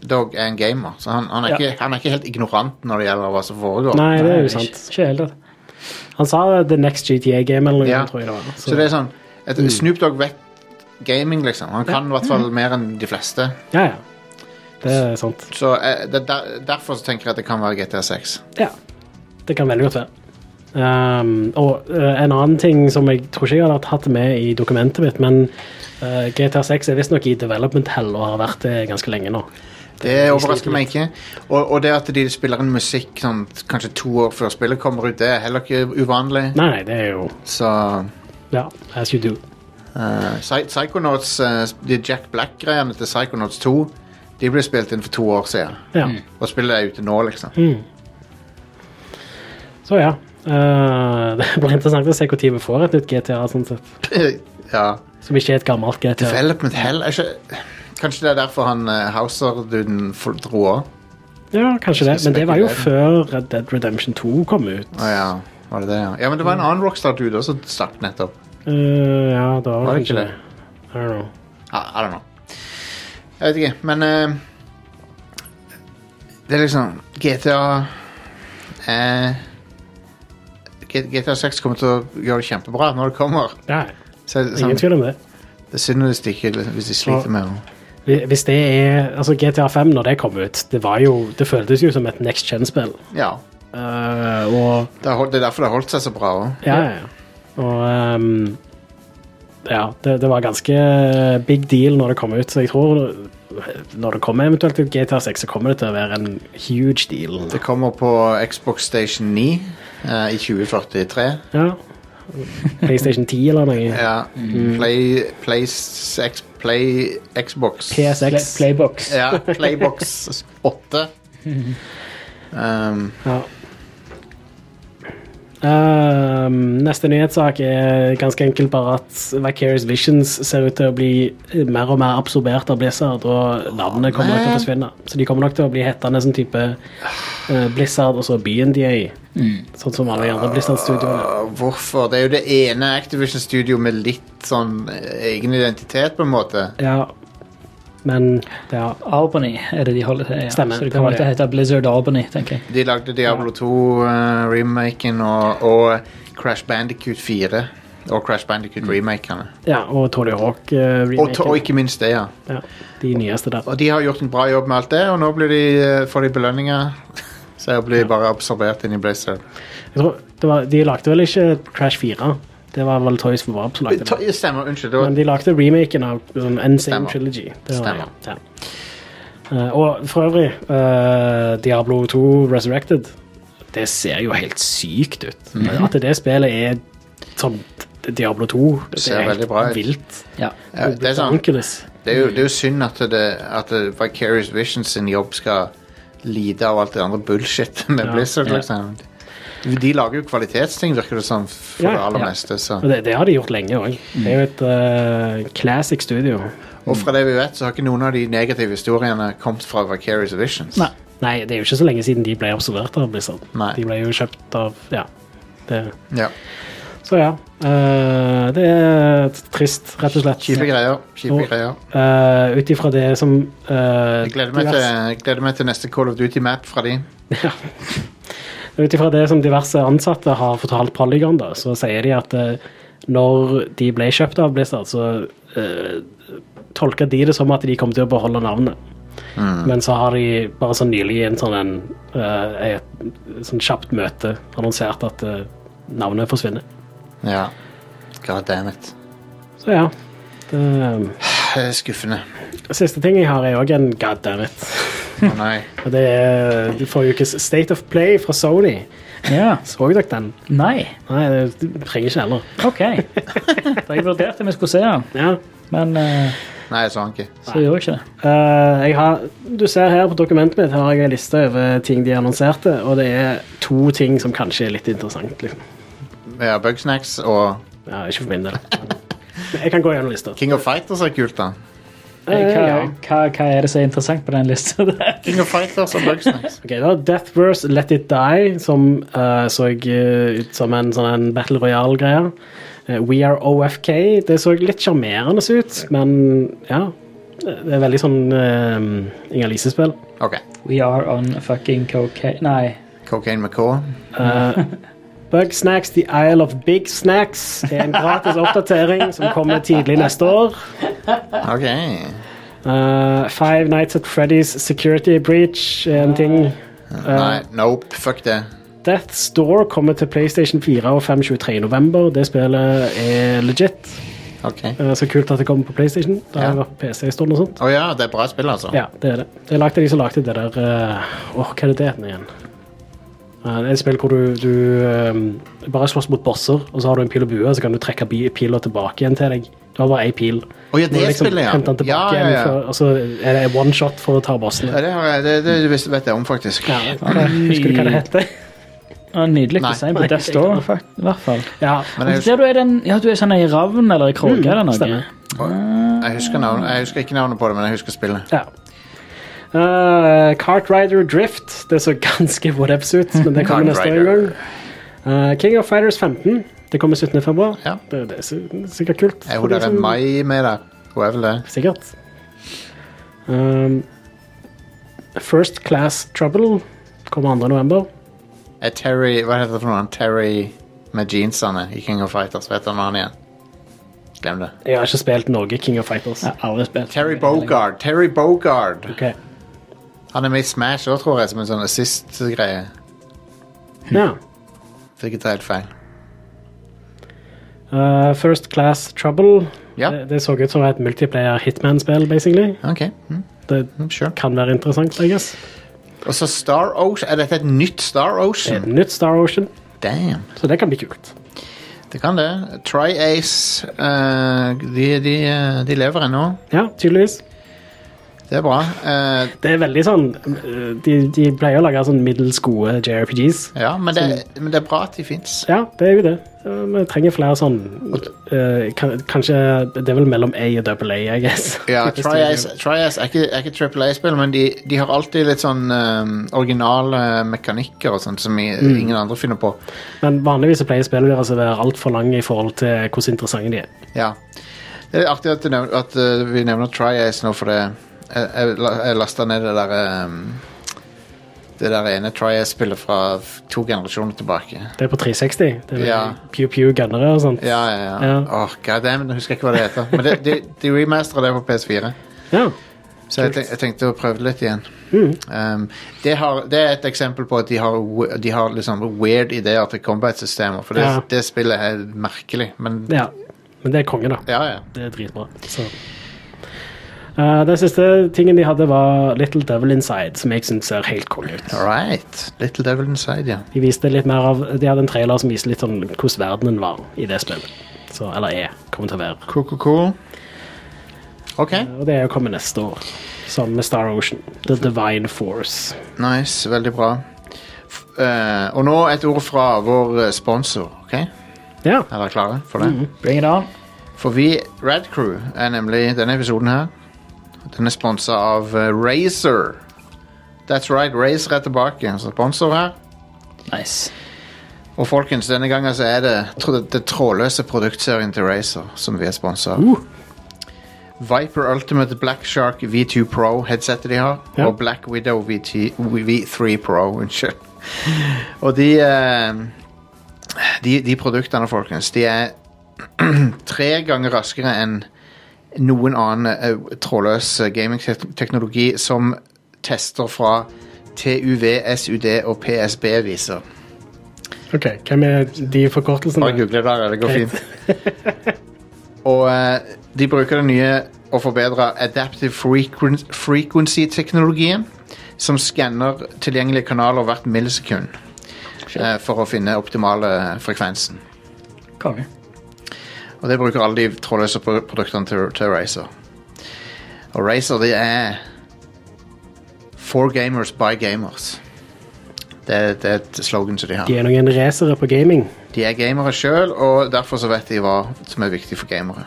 Speaker 1: Dogg er en gamer. Så han, han, er
Speaker 2: Ja.
Speaker 1: ikke, han er ikke helt ignorant når det gjelder hva som foregår.
Speaker 3: Nei, det er jo sant.
Speaker 2: Ikke helt det.
Speaker 3: Han sa The Next GTA Game, eller noe,
Speaker 1: Ja.
Speaker 3: tror jeg det var.
Speaker 1: Så det er sånn at Snoop Dogg vet gaming, liksom. Han kan i hvert fall mer enn de fleste.
Speaker 3: Ja, ja. Det er sant.
Speaker 1: Så eh, det, der, derfor så tenker jeg at det kan være GTA 6.
Speaker 3: Ja, det kan veldig godt være. Um, og uh, en annen ting som jeg tror ikke jeg hadde hatt med i dokumentet mitt, men uh, GTA 6 er visstnok i development hell og har vært det ganske lenge nå.
Speaker 1: Det overrasker meg ikke. Og, og det at de spiller en musikk sånn, kanskje to år før spillet kommer ut, det er heller ikke uvanlig.
Speaker 3: Nei, nei, det er jo
Speaker 1: Så
Speaker 3: Ja, as you do.
Speaker 1: Uh, Psy- Psychonauts, uh, de Jack Black-greiene til Psychonauts 2, de ble spilt inn for to år siden.
Speaker 3: Ja.
Speaker 1: Og spillet er ute nå, liksom.
Speaker 3: Så ja. eh, <laughs> det blir interessant å se når vi får et nytt GTA, sånn sett. <laughs>
Speaker 1: ja.
Speaker 3: som ikke er et gammelt GTA.
Speaker 1: Development hell er ikke Kanskje det er derfor han uh, Hauser-duden dro òg?
Speaker 3: Ja, kanskje det. Men det var jo før Red Dead Redemption 2 kom ut.
Speaker 1: Å ja. Var det det, ja? Ja, men det var en annen Rockstar-dude også som stakk nettopp.
Speaker 3: Eh, ja, da
Speaker 1: Var det ikke det?
Speaker 3: I don't know.
Speaker 1: I, I don't know. Jeg vet ikke, men uh, Det er liksom GTA uh, GTA 6 kommer til å gjøre det kjempebra når det kommer.
Speaker 3: Ja,
Speaker 1: Så,
Speaker 3: ingen
Speaker 1: sånn,
Speaker 3: tvil om det.
Speaker 1: det er synd hvis de, ikke, hvis de sliter med det.
Speaker 3: Hvis det er Altså, GTA 5, når det kom ut, det var jo Det føltes jo som et next gen-spill.
Speaker 1: Ja.
Speaker 3: Uh, og
Speaker 1: Det er, det er derfor det har holdt seg så bra òg.
Speaker 3: Ja, ja. ja. Og um, Ja, det, det var ganske big deal når det kom ut, så jeg tror når det kommer eventuelt et GTA 6, så kommer det til å være en huge deal.
Speaker 1: Det kommer på Xbox Station 9 eh, i 2043.
Speaker 3: Ja. PlayStation 10 eller noe.
Speaker 1: Ja. Play, Play, sex, Play Xbox.
Speaker 2: Play,
Speaker 3: PSX.
Speaker 2: playbox.
Speaker 1: Ja, Playbox <laughs> 8. Um, <laughs>
Speaker 3: Ja. Ehm, neste nyhetssak er ganske enkelt bare at Vicarious Visions ser ut til å bli mer og mer absorbert av Blizzard, og navnet kommer nok til å forsvinne. Så de kommer nok til å bli hettende som type uh, Blizzard og så BNDA, sånn som alle de andre Blizzard-studioene.
Speaker 1: uh, hvorfor? Det er jo det ene Activision Studio med litt sånn eh, egen identitet, på en måte.
Speaker 3: Ja, men ja.
Speaker 2: Albany er det de holder til. Ja.
Speaker 3: Stemmer,
Speaker 2: Så det
Speaker 3: kan
Speaker 2: kommer til å hete Blizzard Albany, tenker jeg.
Speaker 1: De lagde Diablo 2-remaken og, og Crash Bandicoot 4 og Crash Bandicoot remakene.
Speaker 3: Ja, og Tony Hawk uh,
Speaker 1: Og, og ikke minst det, ja.
Speaker 3: ja, de nyeste der.
Speaker 1: Og de har gjort en bra jobb med alt det, og nå blir de, eh, får de belønninger. <laughs> Så jeg blir bare absorbert inn i Blizzard.
Speaker 3: Jeg tror, det var, de lagde vel ikke Crash 4? Det var vel Toys for Bob som lagde det.
Speaker 1: Stemmer, unnskyld. Det var,
Speaker 3: Men de lagde remaken av um, Insane Trilogy. Det var,
Speaker 1: Stemmer.
Speaker 3: Ja. Uh, og for øvrig, uh, Diablo 2 Resurrected, det ser jo helt sykt ut.
Speaker 1: Mhm.
Speaker 3: At det spillet er sånn Diablo 2, det
Speaker 1: ser
Speaker 3: er helt
Speaker 1: veldig bra ut.
Speaker 3: vilt.
Speaker 2: Ja.
Speaker 1: ja, det, er sånn, det, er jo, det er jo synd at, det, at det Vicarious Vision sin jobb skal lide av alt det andre bullshit <laughs> med
Speaker 3: Ja.
Speaker 1: Blizzard.
Speaker 2: Ja.
Speaker 1: Liksom. De lager jo kvalitetsting, virker det som, for
Speaker 3: Ja,
Speaker 1: det aller
Speaker 2: ja.
Speaker 1: meste. Så.
Speaker 3: Og det, det har de gjort lenge òg. Det er jo et uh, classic studio.
Speaker 1: Og fra det vi vet, så har ikke noen av de negative historiene kommet fra Vicarious Visions.
Speaker 2: Nei.
Speaker 3: Nei, det er jo ikke så lenge siden de ble observert av Blizzard.
Speaker 1: Nei.
Speaker 3: De ble jo kjøpt av Ja. Det,
Speaker 1: Ja.
Speaker 3: så ja. Uh, det er trist, rett og slett.
Speaker 1: Kjipe greier. Kjipe
Speaker 3: Og-
Speaker 1: greier.
Speaker 3: Uh, Ut ifra det som uh,
Speaker 1: Jeg gleder, meg til, jeg gleder meg til neste Call of Duty-map fra de.
Speaker 3: Ut ifra det som diverse ansatte har fortalt Polygon, da, så sier de at eh, når de ble kjøpt av Blizzard, så uh, tolka de det som at de kom til å beholde navnet. Men så har de bare så nylig i en sånn en, eh, et sånn kjapt møte annonsert at eh, navnet forsvinner.
Speaker 1: Ja. God damn it.
Speaker 3: Så ja. Det,
Speaker 1: Det er <sighs> skuffende.
Speaker 3: Siste ting jeg har, er òg en god damn it.
Speaker 1: Å nei.
Speaker 3: Og det er forrige ukes State of Play fra Sony.
Speaker 2: ja.
Speaker 3: Så dere den?
Speaker 2: Nei.
Speaker 3: Nei, det du trenger ikke heller.
Speaker 2: OK. <laughs> Da jeg vurderte om jeg skulle se den,
Speaker 3: Ja.
Speaker 2: men uh,
Speaker 1: Nei, jeg så han ikke.
Speaker 2: så gjorde jeg ikke det.
Speaker 3: Uh, jeg har, du ser her på dokumentet mitt har jeg en liste over ting de annonserte, og det er to ting som kanskje er litt interessant. Liksom.
Speaker 1: Ja, Bugsnacks og
Speaker 3: Ja, ikke for min del. Jeg kan gå gjennom lista.
Speaker 1: King of Fighters er kult, da.
Speaker 2: Hva, hva, hva er det som er interessant på den lista?
Speaker 1: King <laughs> of Fighters og Bugsnacks.
Speaker 3: Okay, da Deathverse Let It Die, som uh, så eh, ut som en sånn Battle Royale-greie. Uh, We Are OFK. Det så litt sjarmerende ut, men ja. Det er veldig sånn uh, Inger-Lise-spill.
Speaker 1: Okay.
Speaker 2: We are on fucking cocaine Nei.
Speaker 1: Cocaine McCaw.
Speaker 3: Uh, <laughs> Bug Snacks The Isle of Big Snacks er en gratis oppdatering som kommer tidlig neste år.
Speaker 1: OK.
Speaker 3: Uh, Five Nights at Freddy's Security Breach er en ting.
Speaker 1: Nei, nope. Fuck det.
Speaker 3: Death's Door kommer til PlayStation 4 og 5 23. november. Det spillet er legit.
Speaker 1: Okay.
Speaker 3: Uh, så kult at det kommer på PlayStation. Det har
Speaker 1: Ja.
Speaker 3: vært på PC en stund og sånt.
Speaker 1: Oh, ja, det er bra spill, altså.
Speaker 3: Ja, det er det. Det er lagt av de som lagde det der uh, Åh, hva er det det heter igjen? Uh, det er et spill hvor du, du um, bare slåss mot bosser, og så har du en pil og bue, så kan du trekke bi- pila tilbake igjen til deg. Du har bare én pil.
Speaker 1: Å ja, det liksom spillet, ja.
Speaker 3: den
Speaker 1: Ja, ja, ja.
Speaker 3: for- og så er det one shot for å ta bossene.
Speaker 1: Ja, det, har jeg, det, det visste- vet jeg om, faktisk.
Speaker 3: Ja, Husker du hva det heter?
Speaker 2: Ja, nydelig design på Death Store, i hvert fall.
Speaker 3: Ja,
Speaker 1: Men
Speaker 2: Og
Speaker 1: jeg,
Speaker 2: Der du er den, ja, du er sånn i ravn eller i kroge eller noe.
Speaker 3: stemmer.
Speaker 1: jeg, husker navnet, jeg husker ikke navnet på det, men jeg husker spillet.
Speaker 3: ja. Uh, Kart Rider Drift. Det så <laughs> ganske whatevs ut, men det kommer neste gang. Uh, King of Fighters 15. Det kommer 17. februar.
Speaker 1: Ja.
Speaker 3: Det, det er sikkert kult. Jeg
Speaker 1: tror
Speaker 3: det
Speaker 1: en Mai med der? Hun er vel det?
Speaker 3: Sikkert. Um, First Class Trouble kommer 2. november.
Speaker 1: Er Terry Hva heter det for noe? Terry med jeansene i King of Fighters. Vet du han igjen? Glem det.
Speaker 3: Jeg har ikke spilt noe King of Fighters.
Speaker 2: Jeg har aldri spilt.
Speaker 1: Terry Bogard. Terry Bogard.
Speaker 3: Ok.
Speaker 1: Han er med i Smash òg, tror jeg, som en sånn assist-greie.
Speaker 3: Ja.
Speaker 1: Fikk jeg ikke tar helt feil.
Speaker 3: Uh, First Class Trouble.
Speaker 1: Ja.
Speaker 3: Det, det så ut som et multiplayer hitman-spill, basically.
Speaker 1: OK. Mm,
Speaker 3: Det
Speaker 1: mm, sure.
Speaker 3: kan være interessant, I guess.
Speaker 1: Og så Star Ocean. Er dette et nytt Star Ocean?
Speaker 3: et nytt Star Ocean,
Speaker 1: Damn.
Speaker 3: så det kan bli kult.
Speaker 1: Det kan det. Tri-Ace uh, de, de, eh, de lever ennå.
Speaker 3: Ja, tydeligvis.
Speaker 1: Det er bra. Uh,
Speaker 3: Det er veldig sånn uh, De, de pleier å lage sånn middels gode JRPGs.
Speaker 1: ja, men det, men det er bra at de fins.
Speaker 3: Ja, det er jo det. Vi trenger flere sånn uh, kan, Kanskje Det er vel mellom A og double A, I guess.
Speaker 1: Ja, <laughs> Tri-Ace er ikke, er ikke Triple A-spill, men de, de har alltid litt sånn um, originale mekanikker og sånt som i,
Speaker 3: Mm.
Speaker 1: ingen andre finner på.
Speaker 3: Men vanligvis så pleier spillene deres å være altfor lange i forhold til hvor interessante de er.
Speaker 1: Ja. Det er artig at, nevner, at vi nevner Tri-Ace nå, for det jeg, jeg, jeg lasta ned det der um, Det der ene Trias-spillet fra f- to generasjoner tilbake.
Speaker 3: Det er på 360. Det er
Speaker 1: Ja.
Speaker 3: Pew Pew Gunnere og sånt.
Speaker 1: Ja, ja, ja.
Speaker 3: Ja.
Speaker 1: Åh, God damn, jeg husker ikke hva det heter. Men det, de, de remasteret det på PS4.
Speaker 3: Ja.
Speaker 1: Så jeg, tenk, jeg tenkte å prøve det litt igjen.
Speaker 3: Mm.
Speaker 1: Um, det, har, det er et eksempel på at de har, we- de har liksom weird ideer til combat-systemer. For det,
Speaker 3: Ja.
Speaker 1: det spillet er merkelig. Men
Speaker 3: ja. Men det er konge, da.
Speaker 1: ja, ja.
Speaker 3: Det er dritbra. Så. Eh, den siste tingen de hadde, var Little Devil Inside, som jeg syns ser helt konge ut.
Speaker 1: All right. Little Devil Inside, ja.
Speaker 3: De viste litt mer av De hadde en trailer som viste litt sånn hvordan verdenen var i det spillet. Så, eller er. Kommer til å være.
Speaker 1: Cool, cool, cool. OK.
Speaker 3: Og det er jo kommet neste år. Som med Star Ocean. The Divine Force.
Speaker 1: Nice. Veldig bra. F eh, og nå et ord fra vår sponsor. OK?
Speaker 3: Ja.
Speaker 1: Er dere klare for det?
Speaker 2: Bring it on.
Speaker 1: For vi, Radcrew, er nemlig denne episoden her. Den er sponsa av uh, Razer. That's right, Razer er tilbake som sponsor her.
Speaker 2: Nice.
Speaker 1: Og folkens, denne gangen så er det det trådløse produktserien til Razer som vi er sponsa av. Viper Ultimate Black Shark V2 Pro headsetet de har,
Speaker 3: Ja.
Speaker 1: og Black Widow VT, V3 Pro. Unnskyld. <laughs> og de, eh, de De produktene, folkens, de er <clears throat> tre ganger raskere enn noen annen eh, trådløs eh, gamingteknologi som tester fra TUV, SUD og PSB viser.
Speaker 3: OK, hvem er de forkortelsene?
Speaker 1: Bare google det, det går fint. <laughs> Og eh, de bruker den nye og forbedra Adaptive Frequency-teknologien, som skanner tilgjengelige kanaler hvert millisekund for å finne optimale frekvensen.
Speaker 2: Konge.
Speaker 1: Og det bruker alle de trådløse produktene til, til Razer. Og Razer, det er For gamers by gamers. Det, det er et slogan som de har.
Speaker 3: De er noen racere på gaming.
Speaker 1: De er gamere sjøl, og derfor så vet de hva som er viktig for gamere.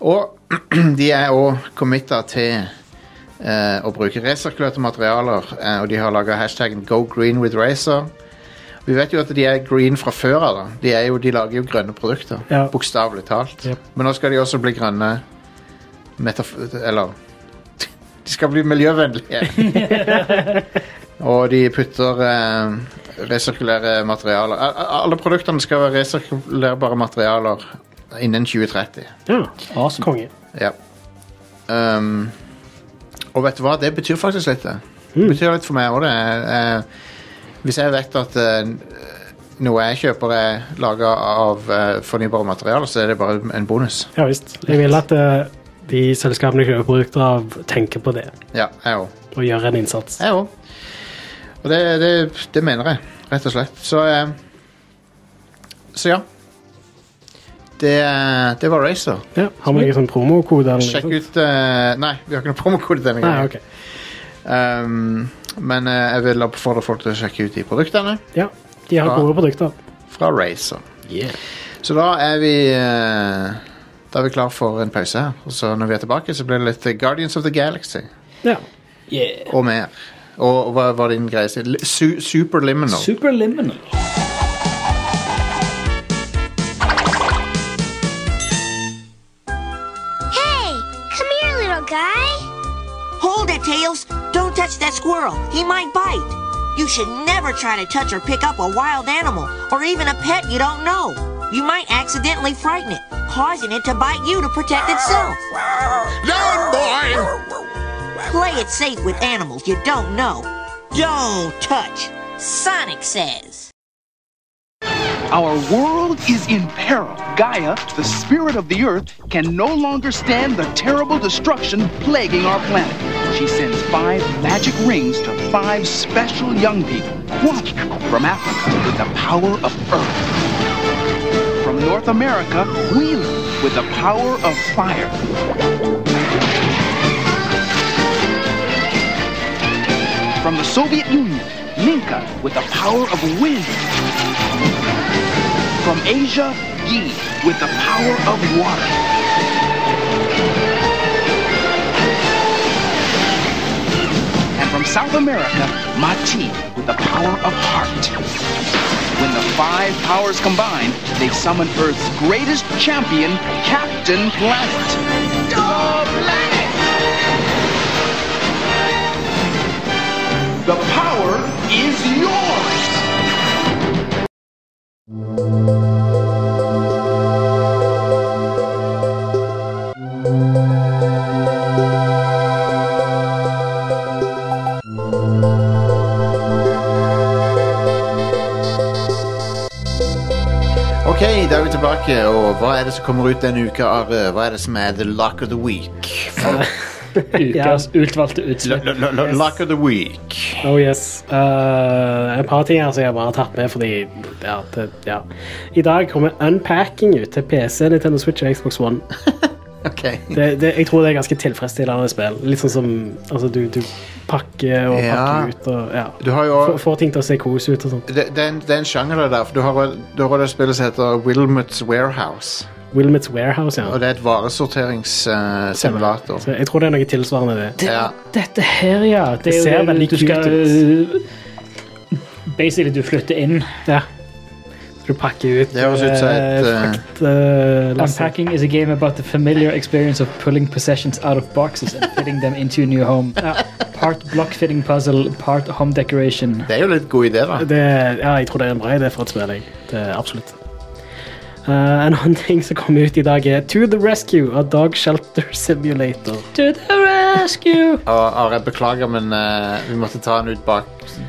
Speaker 1: Og <clears throat> de er òg committa til eh, å bruke racerkløte materialer, eh, og de har laga hashtaggen Go green with Racer. Vi vet jo at de er green fra før av. De, er jo, de lager jo grønne produkter.
Speaker 3: Ja.
Speaker 1: Bokstavelig talt.
Speaker 3: Yep.
Speaker 1: Men nå skal de også bli grønne metaf... Eller De skal bli miljøvennlige. <laughs> og de putter eh, resirkulære materialer Alle produktene skal være resirkulerbare materialer innen 2030.
Speaker 3: Ja,
Speaker 2: Awesome.
Speaker 3: konge.
Speaker 1: Ja. Um, og vet du hva? Det betyr faktisk litt. Det Det betyr litt for meg òg, det. Eh, hvis jeg vet at eh, noe jeg kjøper er laga av eh, fornybare materialer, så er det bare en bonus.
Speaker 3: Ja visst. Jeg vil at eh, de selskapene jeg kjøper produkter av, tenker på det
Speaker 1: Ja, jeg også.
Speaker 3: og gjør en innsats.
Speaker 1: Jeg òg. Og det, det, det mener jeg, rett og slett. Så Så ja. Det, det var Racer.
Speaker 3: Ja, Har vi ingen sånn promokode?
Speaker 1: Sjekk ut Nei, vi har ikke noen promokode denne gangen.
Speaker 3: Nei,
Speaker 1: okay.
Speaker 3: ok.
Speaker 1: Um, men eh, jeg vil oppfordre folk til å sjekke ut de produktene
Speaker 3: Ja, de har gode produkter.
Speaker 1: fra Razer. Så da er vi eh, Da er vi klar for en pause her. Og så når vi er tilbake, så blir det litt Guardians of the Galaxy
Speaker 3: Ja.
Speaker 2: Yeah.
Speaker 1: og mer. Og hva var din greie? Su Superliminal.
Speaker 2: Superliminal.
Speaker 6: That squirrel. He might bite. You should never try to touch or pick up a wild animal, or even a pet you don't know. You might accidentally frighten it, causing it to bite you to protect itself.
Speaker 4: Down, boy!
Speaker 6: Play it safe with animals you don't know. Don't touch. Sonic says.
Speaker 7: Our world is in peril. Gaia, the spirit of the earth, can no longer stand the terrible destruction plaguing our planet. She sends five magic rings to five special young people. One from Africa with the power of earth. From North America, Wheeler with the power of fire. From the Soviet Union, Minka with the power of wind. From Asia, Yi with the power of water. from South America, Mati, with the power of heart. When the five powers combine, they summon Earth's greatest champion, Captain Planet. Go Planet! The power is yours!
Speaker 1: Tilbake, og hva er det som kommer ut denne uka, Are? Hva er det som er the lock of the week? <laughs>
Speaker 2: Ukas utvalgte utslipp.
Speaker 1: L- l- l- Lock of the week.
Speaker 3: Oh yes. Uh, et par ting her som jeg bare har tatt med fordi ja, det, ja. I dag kommer Unpacking ut til PC, Nintendo Switch og Xbox One. <laughs>
Speaker 1: Ok.
Speaker 3: Det, det, jeg tror det er ganske tilfredsstillende spill. Litt sånn som altså, du, du pakker og
Speaker 1: Ja.
Speaker 3: pakker ut og ja.
Speaker 1: Du
Speaker 3: Får, får ting til å se kos ut og sånt.
Speaker 1: det, det, er en, det er en sjanger der, for du har, du har det spillet som heter Wilmots Warehouse.
Speaker 3: Wilmots Warehouse, ja.
Speaker 1: Og det er et varesorteringssimulator.
Speaker 3: Uh, jeg tror det er noe tilsvarende det.
Speaker 2: Det,
Speaker 1: Ja.
Speaker 2: Dette her, ja. Det,
Speaker 3: Det
Speaker 2: er
Speaker 3: ser veldig
Speaker 2: du skal Basically, du flytter inn.
Speaker 3: Ja. Så du pakker ut
Speaker 1: Det høres ut som et,
Speaker 3: eh, frakt, eh.
Speaker 2: Unpacking is a game about the familiar experience of pulling possessions out of boxes and fitting them into a new home. Part block fitting puzzle, part home decoration.
Speaker 1: Det er jo litt god idé, da.
Speaker 3: Det, ja, jeg tror det er en bra idé for et spill. jeg. Det er absolutt. Uh, en annen <laughs> ting som kommer ut i dag, er To the Rescue, a dog shelter simulator.
Speaker 2: To the rescue!
Speaker 1: Og Are, beklager, men eh, vi måtte ta han ut bak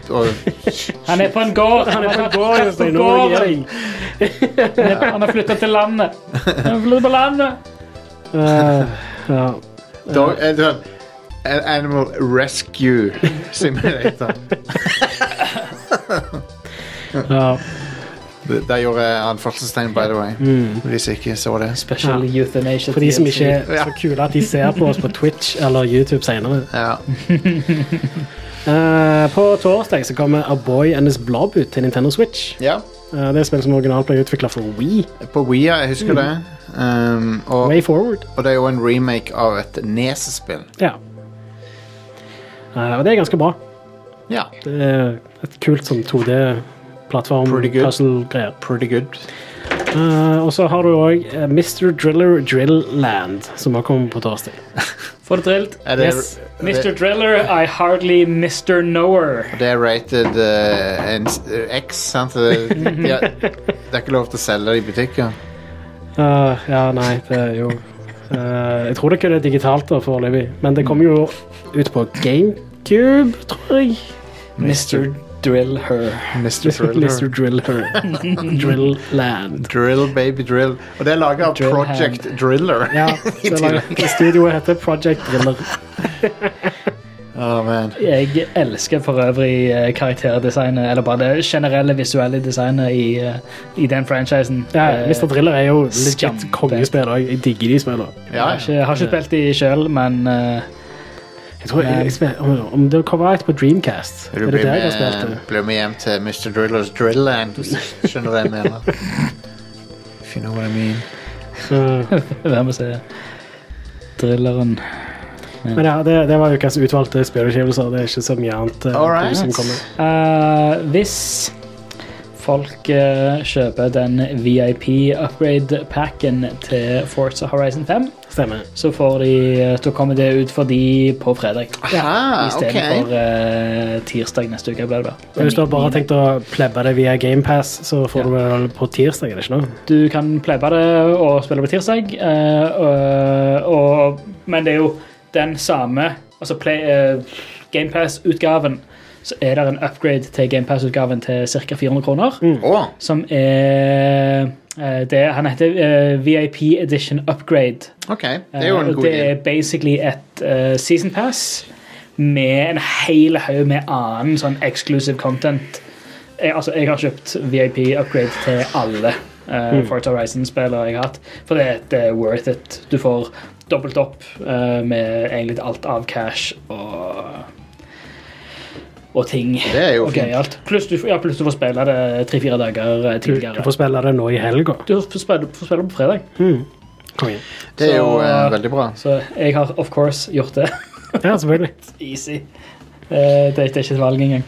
Speaker 1: og <laughs>
Speaker 2: Han er på en gård! Han er på en gård,
Speaker 3: Jostein, nå jeg.
Speaker 2: Han er- Han har flytta til landet. Han har flyttet på landet.
Speaker 3: Eh, ja.
Speaker 1: Dog, eh, du vet, An- Animal Rescue Simulator.
Speaker 3: ja.
Speaker 1: Det- Der gjorde jeg anførselstegn, by the way. Mm. Hvis ikke så det.
Speaker 2: Special euthanasia.
Speaker 3: For de som ikke er så kule at de ser på oss på Twitch eller YouTube senere.
Speaker 1: Ja.
Speaker 3: uh, <laughs> på torsdag så kommer A Boy and His Blob ut til Nintendo Switch.
Speaker 1: ja.
Speaker 3: Uh, det er spill som originalt ble utvikla for Wii.
Speaker 1: På Wii, ja, jeg husker det. Um, og,
Speaker 3: Way Forward.
Speaker 1: og det er jo en remake av et Nes-spill.
Speaker 3: Ja. Uh, og det er ganske bra.
Speaker 1: Ja.
Speaker 3: Det er et kult sånn 2D-plattform,
Speaker 1: Pretty good.
Speaker 3: puzzle-greier.
Speaker 1: Pretty good.
Speaker 3: Uh, og så har du òg Mr. Driller Drill Land, som har kommet på torsdag. <laughs>
Speaker 2: Får det
Speaker 1: drilt. Det,
Speaker 3: Yes.
Speaker 2: Mr.
Speaker 1: det,
Speaker 2: Driller, I hardly Mr. Knower.
Speaker 1: det er rated uh, en, X, sant? Det, <laughs> ja, det er ikke lov til å selge det i butikker.
Speaker 3: Eh, ja, nei, det er jo eh, Jeg tror det kun er digitalt da, foreløpig, men det kommer jo ut på GameCube, tror jeg.
Speaker 2: Mr. Drill Her.
Speaker 1: Mr. Thriller.
Speaker 3: Mr. Drill Her. <laughs> Drill Land.
Speaker 1: Drill, baby drill. Og det er laget av
Speaker 2: Drill
Speaker 1: Project Driller.
Speaker 3: Ja, <laughs> det er laget- <laughs> studioet heter Project Driller.
Speaker 1: Oh, man.
Speaker 2: Jeg elsker for øvrig eh, karakterdesignet, eller bare det generelle visuelle designet i, eh, i den franchisen.
Speaker 3: Ja,
Speaker 2: Eh,
Speaker 3: Mr. Driller er jo
Speaker 2: litt
Speaker 3: kongespill òg. Jeg digger de spillene.
Speaker 2: Jeg
Speaker 1: Ja,
Speaker 2: har ikke, har ikke spilt de sjøl, men eh,
Speaker 3: Jeg tror jeg, jeg spil, om, om det var ut på Dreamcast.
Speaker 1: Du
Speaker 3: Er det
Speaker 1: blir
Speaker 3: der jeg har spilt det?
Speaker 1: blir med hjem til Mr. Drillers Drillland. hvis du Skjønner hva jeg mener. If you know what I mean.
Speaker 2: Vær med å se. Drilleren
Speaker 3: Men ja, det, det var ukas utvalgte spillutgivelser. Det er ikke så mye annet uh,
Speaker 1: Alright.
Speaker 3: som kommer.
Speaker 2: Uh, Hvis folk uh, kjøper den VIP-upgrade-packen til Forza Horizon 5,
Speaker 3: Stemmer.
Speaker 2: så får de, eh, da kommer det ut for de på fredag.
Speaker 1: Ja,
Speaker 2: Istedenfor
Speaker 1: okay.
Speaker 2: uh, tirsdag neste uke. Ble det.
Speaker 3: Og Hvis du har bare tenkt å plebbe det via GamePass, så får
Speaker 2: Ja.
Speaker 3: du det på tirsdag, er det ikke noe?
Speaker 2: Du kan plebbe det og spille på tirsdag, uh, og, og, men det er jo den samme altså GamePass-utgaven. Så er det en upgrade til GamePass-utgaven til ca. 400 kroner.
Speaker 1: Å,
Speaker 2: Som er eh, det, Han heter uh, VIP Edition Upgrade.
Speaker 1: ok. Det er jo en
Speaker 2: Eh,
Speaker 1: god
Speaker 2: det er basically et uh, season pass med en hel haug med annen sånn exclusive content. Jeg, altså, jeg har kjøpt VIP upgrade til alle uh, Forza Horizon-spillere jeg har hatt. For det, det er worth it. Du får dobbelt opp uh, med egentlig alt av cash og og ting.
Speaker 1: Det er jo
Speaker 2: og
Speaker 1: fint.
Speaker 2: gøyalt. Pluss du, ja, plus du får spille det tre-fire dager tidligere.
Speaker 3: Du, du får spille det nå i helga.
Speaker 2: Du får spille, får spille på fredag.
Speaker 3: Mm.
Speaker 1: Det er jo
Speaker 2: Så-
Speaker 1: eh, veldig bra.
Speaker 2: Så jeg har of course gjort det. <laughs>
Speaker 3: Ja, selvfølgelig. <laughs>
Speaker 2: Easy. Eh, det, det er ikke et valg engang.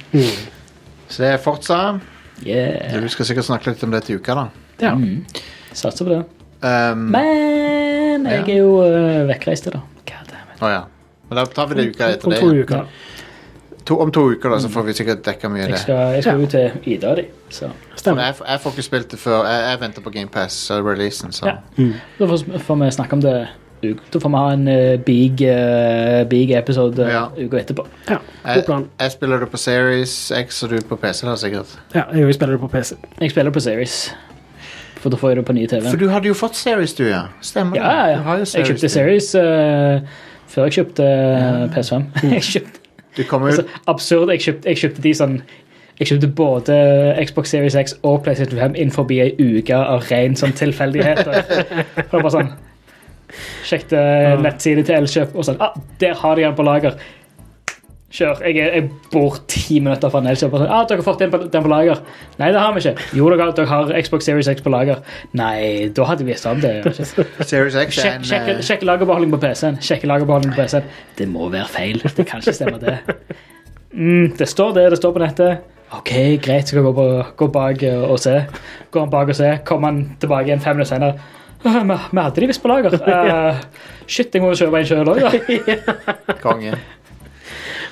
Speaker 1: Så det er Forza.
Speaker 2: Yeah.
Speaker 1: Du skal sikkert snakke litt om det til uka, da.
Speaker 3: Ja.
Speaker 2: Satser på det.
Speaker 1: Um,
Speaker 2: Men jeg
Speaker 1: Ja.
Speaker 2: er jo uh, vekkreist, i God damn it.
Speaker 1: Ja. Men da tar vi det uka etter det. ja. To, om to uker, da, så får vi sikkert dekka mye av
Speaker 2: Jeg
Speaker 1: det.
Speaker 2: skal, jeg skal
Speaker 3: Ja.
Speaker 2: til Ida di, så
Speaker 1: For
Speaker 3: Stemmer.
Speaker 1: jeg, jeg får ikke spilt det før. Jeg, jeg venter på GamePass-releasen, så
Speaker 2: Ja. da får, får vi snakke om det. u- Da får vi ha en eh, big, eh, big episode uh,
Speaker 1: Ja.
Speaker 2: uka etterpå.
Speaker 3: Ja, god
Speaker 1: jeg,
Speaker 3: plan.
Speaker 1: jeg spiller det på Series X, og du på PC, da, sikkert.
Speaker 3: Ja, jeg vil spille det på PC.
Speaker 2: Jeg spiller på Series. for da får jeg det på nye TV.
Speaker 1: For du hadde jo fått Series, du, ja. Stemmer
Speaker 2: Ja, ja,
Speaker 1: det.
Speaker 2: ja.
Speaker 1: Du har jo
Speaker 2: Jeg kjøpte
Speaker 1: du.
Speaker 2: Series eh, før jeg kjøpte eh, PS5. <laughs> jeg kjøpte, altså, absurd. Jeg kjøpte, jeg kjøpte de sånn jeg kjøpte både Xbox Series X og PlayStation 5 innenfor ei uke av ren sånn tilfeldighet. Det var bare sånn Sjekket nettside til Elkjøp og sånn ah, Der har de den på lager. Kjør. Jeg, er- jeg bor ti minutter fra. Og sånn, ah, dere har fått den på, den på lager. Nei, det har vi ikke. Jo, dere, dere har Xbox Series X på lager. Nei, da hadde vi visst om det.
Speaker 1: Series X er en
Speaker 2: sjekk,
Speaker 1: eh,
Speaker 2: sjekk lagerbeholdning på PC-en. Sjekk lagerbeholdning på PC-en. Det må være feil. Det kan ikke stemme, det. Mm, det står det. Det står på nettet. OK, greit, skal gå, på, gå bak eh, og se. Går han bak og se, kommer han tilbake igjen fem minutter senere. «Øh, Vi, vi hadde de visst på lager. Uh, <laughs> shit, jeg må jo kjøpe en sjøl òg, da. <laughs>
Speaker 1: konge.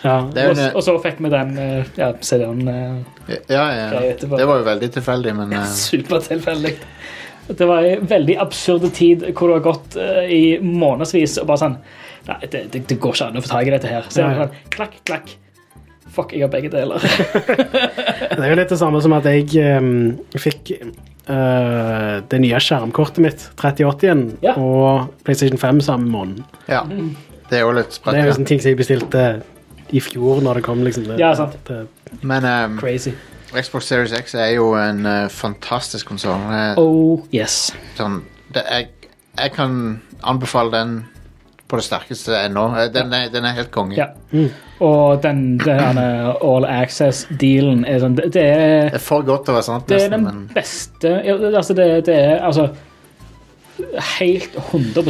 Speaker 3: Ja.
Speaker 1: En,
Speaker 2: og så fikk vi den eh, ja, CD-en. eh,
Speaker 1: ja, ja. Det var jo veldig tilfeldig, men eh,
Speaker 2: Supertilfeldig. Det var en veldig absurd tid hvor det har gått i månedsvis og bare sånn Nei, det, det, det går ikke an å få tak i dette her. Så ja. sånn, klakk, klakk. Fuck, jeg har begge deler. <laughs>
Speaker 3: Det er jo litt det samme som at jeg um, fikk uh, det nye skjermkortet mitt, 3080-en,
Speaker 2: Ja.
Speaker 3: og PlayStation 5 samme måned.
Speaker 1: ja. Det er jo litt
Speaker 3: Det er jo sånne ting som jeg bestilte i fjor når det kom. liksom. Det,
Speaker 2: Ja, sant.
Speaker 3: Det,
Speaker 1: Men um,
Speaker 2: Crazy.
Speaker 1: Xbox Series X er jo en uh, fantastisk konsoll.
Speaker 2: Oh, yes.
Speaker 1: Sånn, det, jeg, jeg kan anbefale den på det sterkeste ennå. Eh, Den, den er helt konge.
Speaker 2: Ja. Og den, den All Access-dealen er sånn Det, det er
Speaker 1: Det er for godt til å være sant,
Speaker 2: Det er den
Speaker 1: men
Speaker 2: beste Altså, det, det er altså Helt 100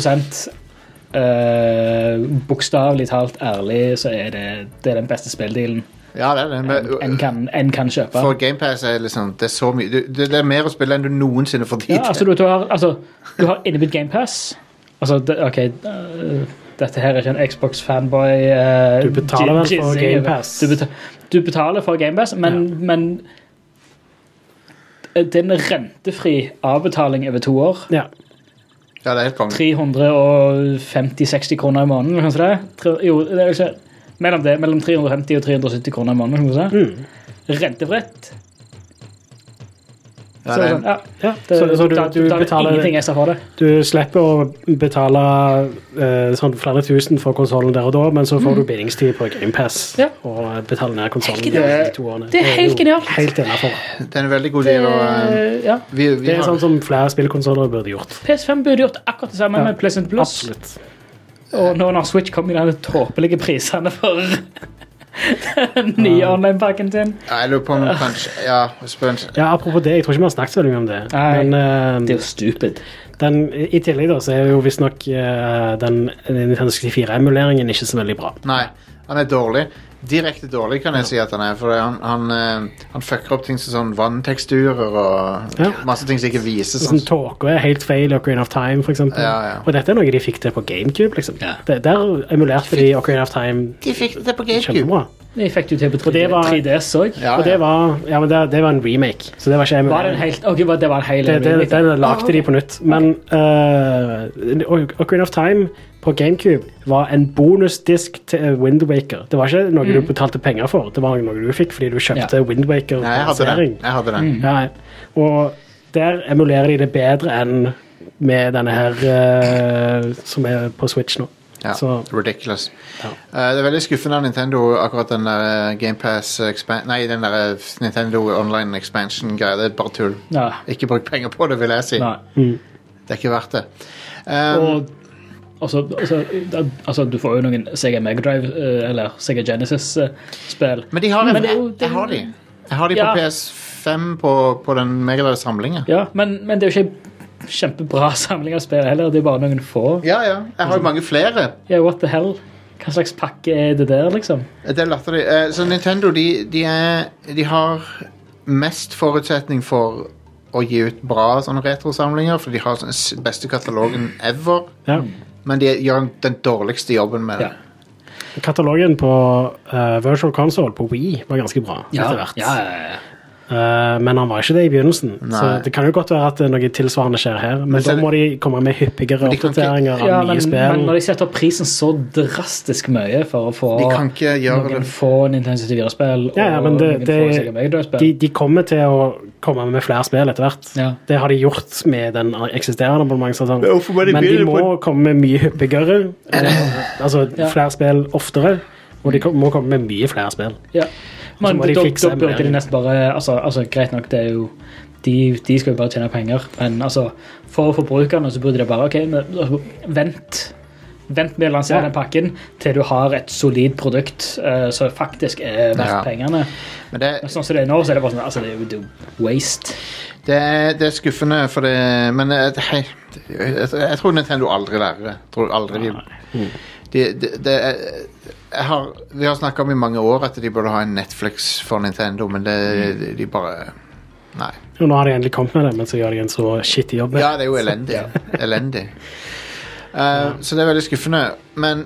Speaker 2: uh, Bokstavelig talt ærlig, så er det, det er den beste spilldealen
Speaker 1: ja, det er det. Men,
Speaker 2: en, kan, en kan kjøpe.
Speaker 1: for GamePass er liksom Det er så mye det, det er mer å spille enn du noensinne får tid
Speaker 2: Ja, altså, du, du har, altså, du har innebygd GamePass. Altså, det, OK uh, Dette her er ikke en Xbox-fanboy. Uh,
Speaker 3: Du betaler vel for
Speaker 2: GamePass.
Speaker 3: Game Pass?
Speaker 2: Du, betal, du betaler for GamePass, men, men det er en rentefri avbetaling over to år.
Speaker 3: ja.
Speaker 1: Ja, det er helt konge.
Speaker 2: 350-60 kroner i måneden, kanskje det? Tre- Jo, det er ikke mellom det, mellom 350 og 370 kroner i måneden, kanskje det? Rentefritt.
Speaker 1: Ja,
Speaker 2: Så
Speaker 1: det
Speaker 2: det sånn, ja,
Speaker 3: ja.
Speaker 2: det,
Speaker 3: Så, så du,
Speaker 2: betaler,
Speaker 3: du
Speaker 2: betaler
Speaker 3: betaler
Speaker 2: ingenting ekstra for det.
Speaker 3: Du slipper å betale eh, sånn flere tusen for konsollen der og da, men så får du bindingstid på GamePass
Speaker 2: Mm. Ja.
Speaker 3: og betaler ned konsollen i to årene.
Speaker 2: Det er helt genialt.
Speaker 3: Helt innafor.
Speaker 1: det er en veldig god deal. Eh,
Speaker 2: ja.
Speaker 1: vi, vi
Speaker 3: Det er
Speaker 1: har,
Speaker 3: sånn som flere spillkonsoller burde gjort.
Speaker 2: PS5 burde gjort akkurat det samme
Speaker 3: Ja,
Speaker 2: med Pleasant Plus.
Speaker 3: Absolutt.
Speaker 2: Og nå når Switch kom i denne tåpelige prisene for <laughs> den nye online-pakken sin.
Speaker 1: ja, jeg lurer på om <laughs> kanskje Ja, spør,
Speaker 3: Ja, Apropos det, jeg tror ikke vi har snakket så mye om det.
Speaker 2: Nei.
Speaker 3: Men
Speaker 2: Det er jo stupid.
Speaker 3: den, i tillegg da, så er jo visstnok uh, den Nintendo 64-emuleringen ikke så veldig bra.
Speaker 1: Nei, han er dårlig. Direkte dårlig, kan jeg si at han er. For han, han, eh, han fucker opp ting som sånn vannteksturer og
Speaker 3: Ja.
Speaker 1: masse ting som ikke vises.
Speaker 3: Sånn. Tåke er helt feil i Ocarina of Time, f.eks.
Speaker 1: Ja, ja.
Speaker 3: Og dette er noe de fikk til på GameCube, liksom.
Speaker 2: Ja.
Speaker 3: Det, der emulerte de Ocarina of Time
Speaker 1: De fikk det på GameCube.
Speaker 3: kjempebra.
Speaker 2: Fikk det til på 3D,
Speaker 3: var-
Speaker 2: 3DS òg.
Speaker 1: Ja,
Speaker 3: Og det
Speaker 1: ja.
Speaker 3: var, ja, men det, det var en remake, så det var ikke
Speaker 2: Var det en helt Ok, det var en hel
Speaker 3: Det, det,
Speaker 2: remake.
Speaker 3: den lagde de på nytt. Men uh, Ocarina of Time på GameCube var en bonusdisk til Windwaker. Det var ikke noe
Speaker 2: Mm.
Speaker 3: du betalte penger for, det var noe du fikk fordi du kjøpte
Speaker 2: Ja.
Speaker 3: Windwaker.
Speaker 1: Nei, jeg hadde den. Jeg hadde den.
Speaker 2: Mm.
Speaker 3: Ja, og der emulerer de det bedre enn med denne her uh, som er på Switch nå.
Speaker 1: Ja,
Speaker 3: Så-
Speaker 1: Ridiculous.
Speaker 3: Ja.
Speaker 1: Uh, det er veldig skuffende av Nintendo, akkurat den der GamePass Nei, den der Nintendo Online Expansion-greia. Det er bare tull.
Speaker 2: Ja.
Speaker 1: Ikke bruk penger på det, vil jeg si.
Speaker 3: Mm.
Speaker 1: Det er ikke verdt det. Um,
Speaker 2: Og altså, altså, altså, du får jo noen Sega Megadrive eh, eller Sega Genesis-spill.
Speaker 1: men de har
Speaker 2: Men
Speaker 1: en,
Speaker 2: det det
Speaker 1: jeg har de. Jeg har de på
Speaker 2: Ja.
Speaker 1: PS5 på, på den Megadrive-samlinga.
Speaker 2: Ja, men, men det er jo ikke kjempebra <laughs> samling av spill heller. Det er bare noen få.
Speaker 1: Ja, ja. Jeg har jo mange flere.
Speaker 2: Ja, what the hell? Hva slags pakke er det der, liksom?
Speaker 1: Det er latterlig. Eh, Så Nintendo, de, de, er, de har mest forutsetning for å gi ut bra sånne retrosamlinger, for de har den beste katalogen ever.
Speaker 3: Ja.
Speaker 1: Men de gjør den dårligste jobben med det.
Speaker 2: Ja.
Speaker 3: Katalogen på uh, Virtual Console på Wii var ganske bra etter hvert.
Speaker 2: ja, ja, ja.
Speaker 3: Eh, men han var ikke det i begynnelsen. Så det kan jo godt være at noe tilsvarende skjer her. Men,
Speaker 1: Men
Speaker 3: da må de komme med hyppigere
Speaker 1: oppdateringer ikke-
Speaker 3: oppdateringer av
Speaker 2: Ja,
Speaker 3: nye
Speaker 2: men,
Speaker 3: spill.
Speaker 2: men når de setter opp prisen så drastisk mye for å få
Speaker 1: De kan ikke gjøre
Speaker 2: noen
Speaker 1: det.
Speaker 2: få Nintendo 64-spill
Speaker 3: Ja, ja, men det, det, de, de kommer til å komme med flere spill etter hvert.
Speaker 2: Ja.
Speaker 3: Det har de gjort med den eksisterende abonnementsavtalen.
Speaker 1: Ja, må de
Speaker 3: Men de må komme med mye hyppigere. <clears throat> altså
Speaker 2: Ja.
Speaker 3: flere spill oftere. Og de må komme med mye flere spill.
Speaker 2: Ja. Men
Speaker 3: må de
Speaker 2: da,
Speaker 3: fikse
Speaker 2: burde de nesten bare altså, altså, Greit nok, det er jo de, de skal jo bare tjene penger, men altså, for forbrukerne så burde de bare OK, altså, vent. Vent med å lansere
Speaker 3: Ja.
Speaker 2: den pakken til du har et solid produkt uh, som faktisk er verdt
Speaker 1: Ja.
Speaker 2: pengene.
Speaker 1: Men det,
Speaker 2: Sånn som det er nå, så er det bare sånn altså, det er jo waste.
Speaker 1: det, er, det er skuffende, for det Men eh, hei, jeg, jeg tror Nintendo aldri lærer det. Jeg tror aldri de, de, de, det er, jeg har, Vi har snakka om i mange år at de burde ha en Netflix for Nintendo, men det, de, de bare Nei.
Speaker 3: Jo, nå har de endelig kommet med det, men så gjør de en så skittig jobb.
Speaker 1: Ja, det er jo elendig. <laughs> elendig. Eh, så det er veldig skuffende. Men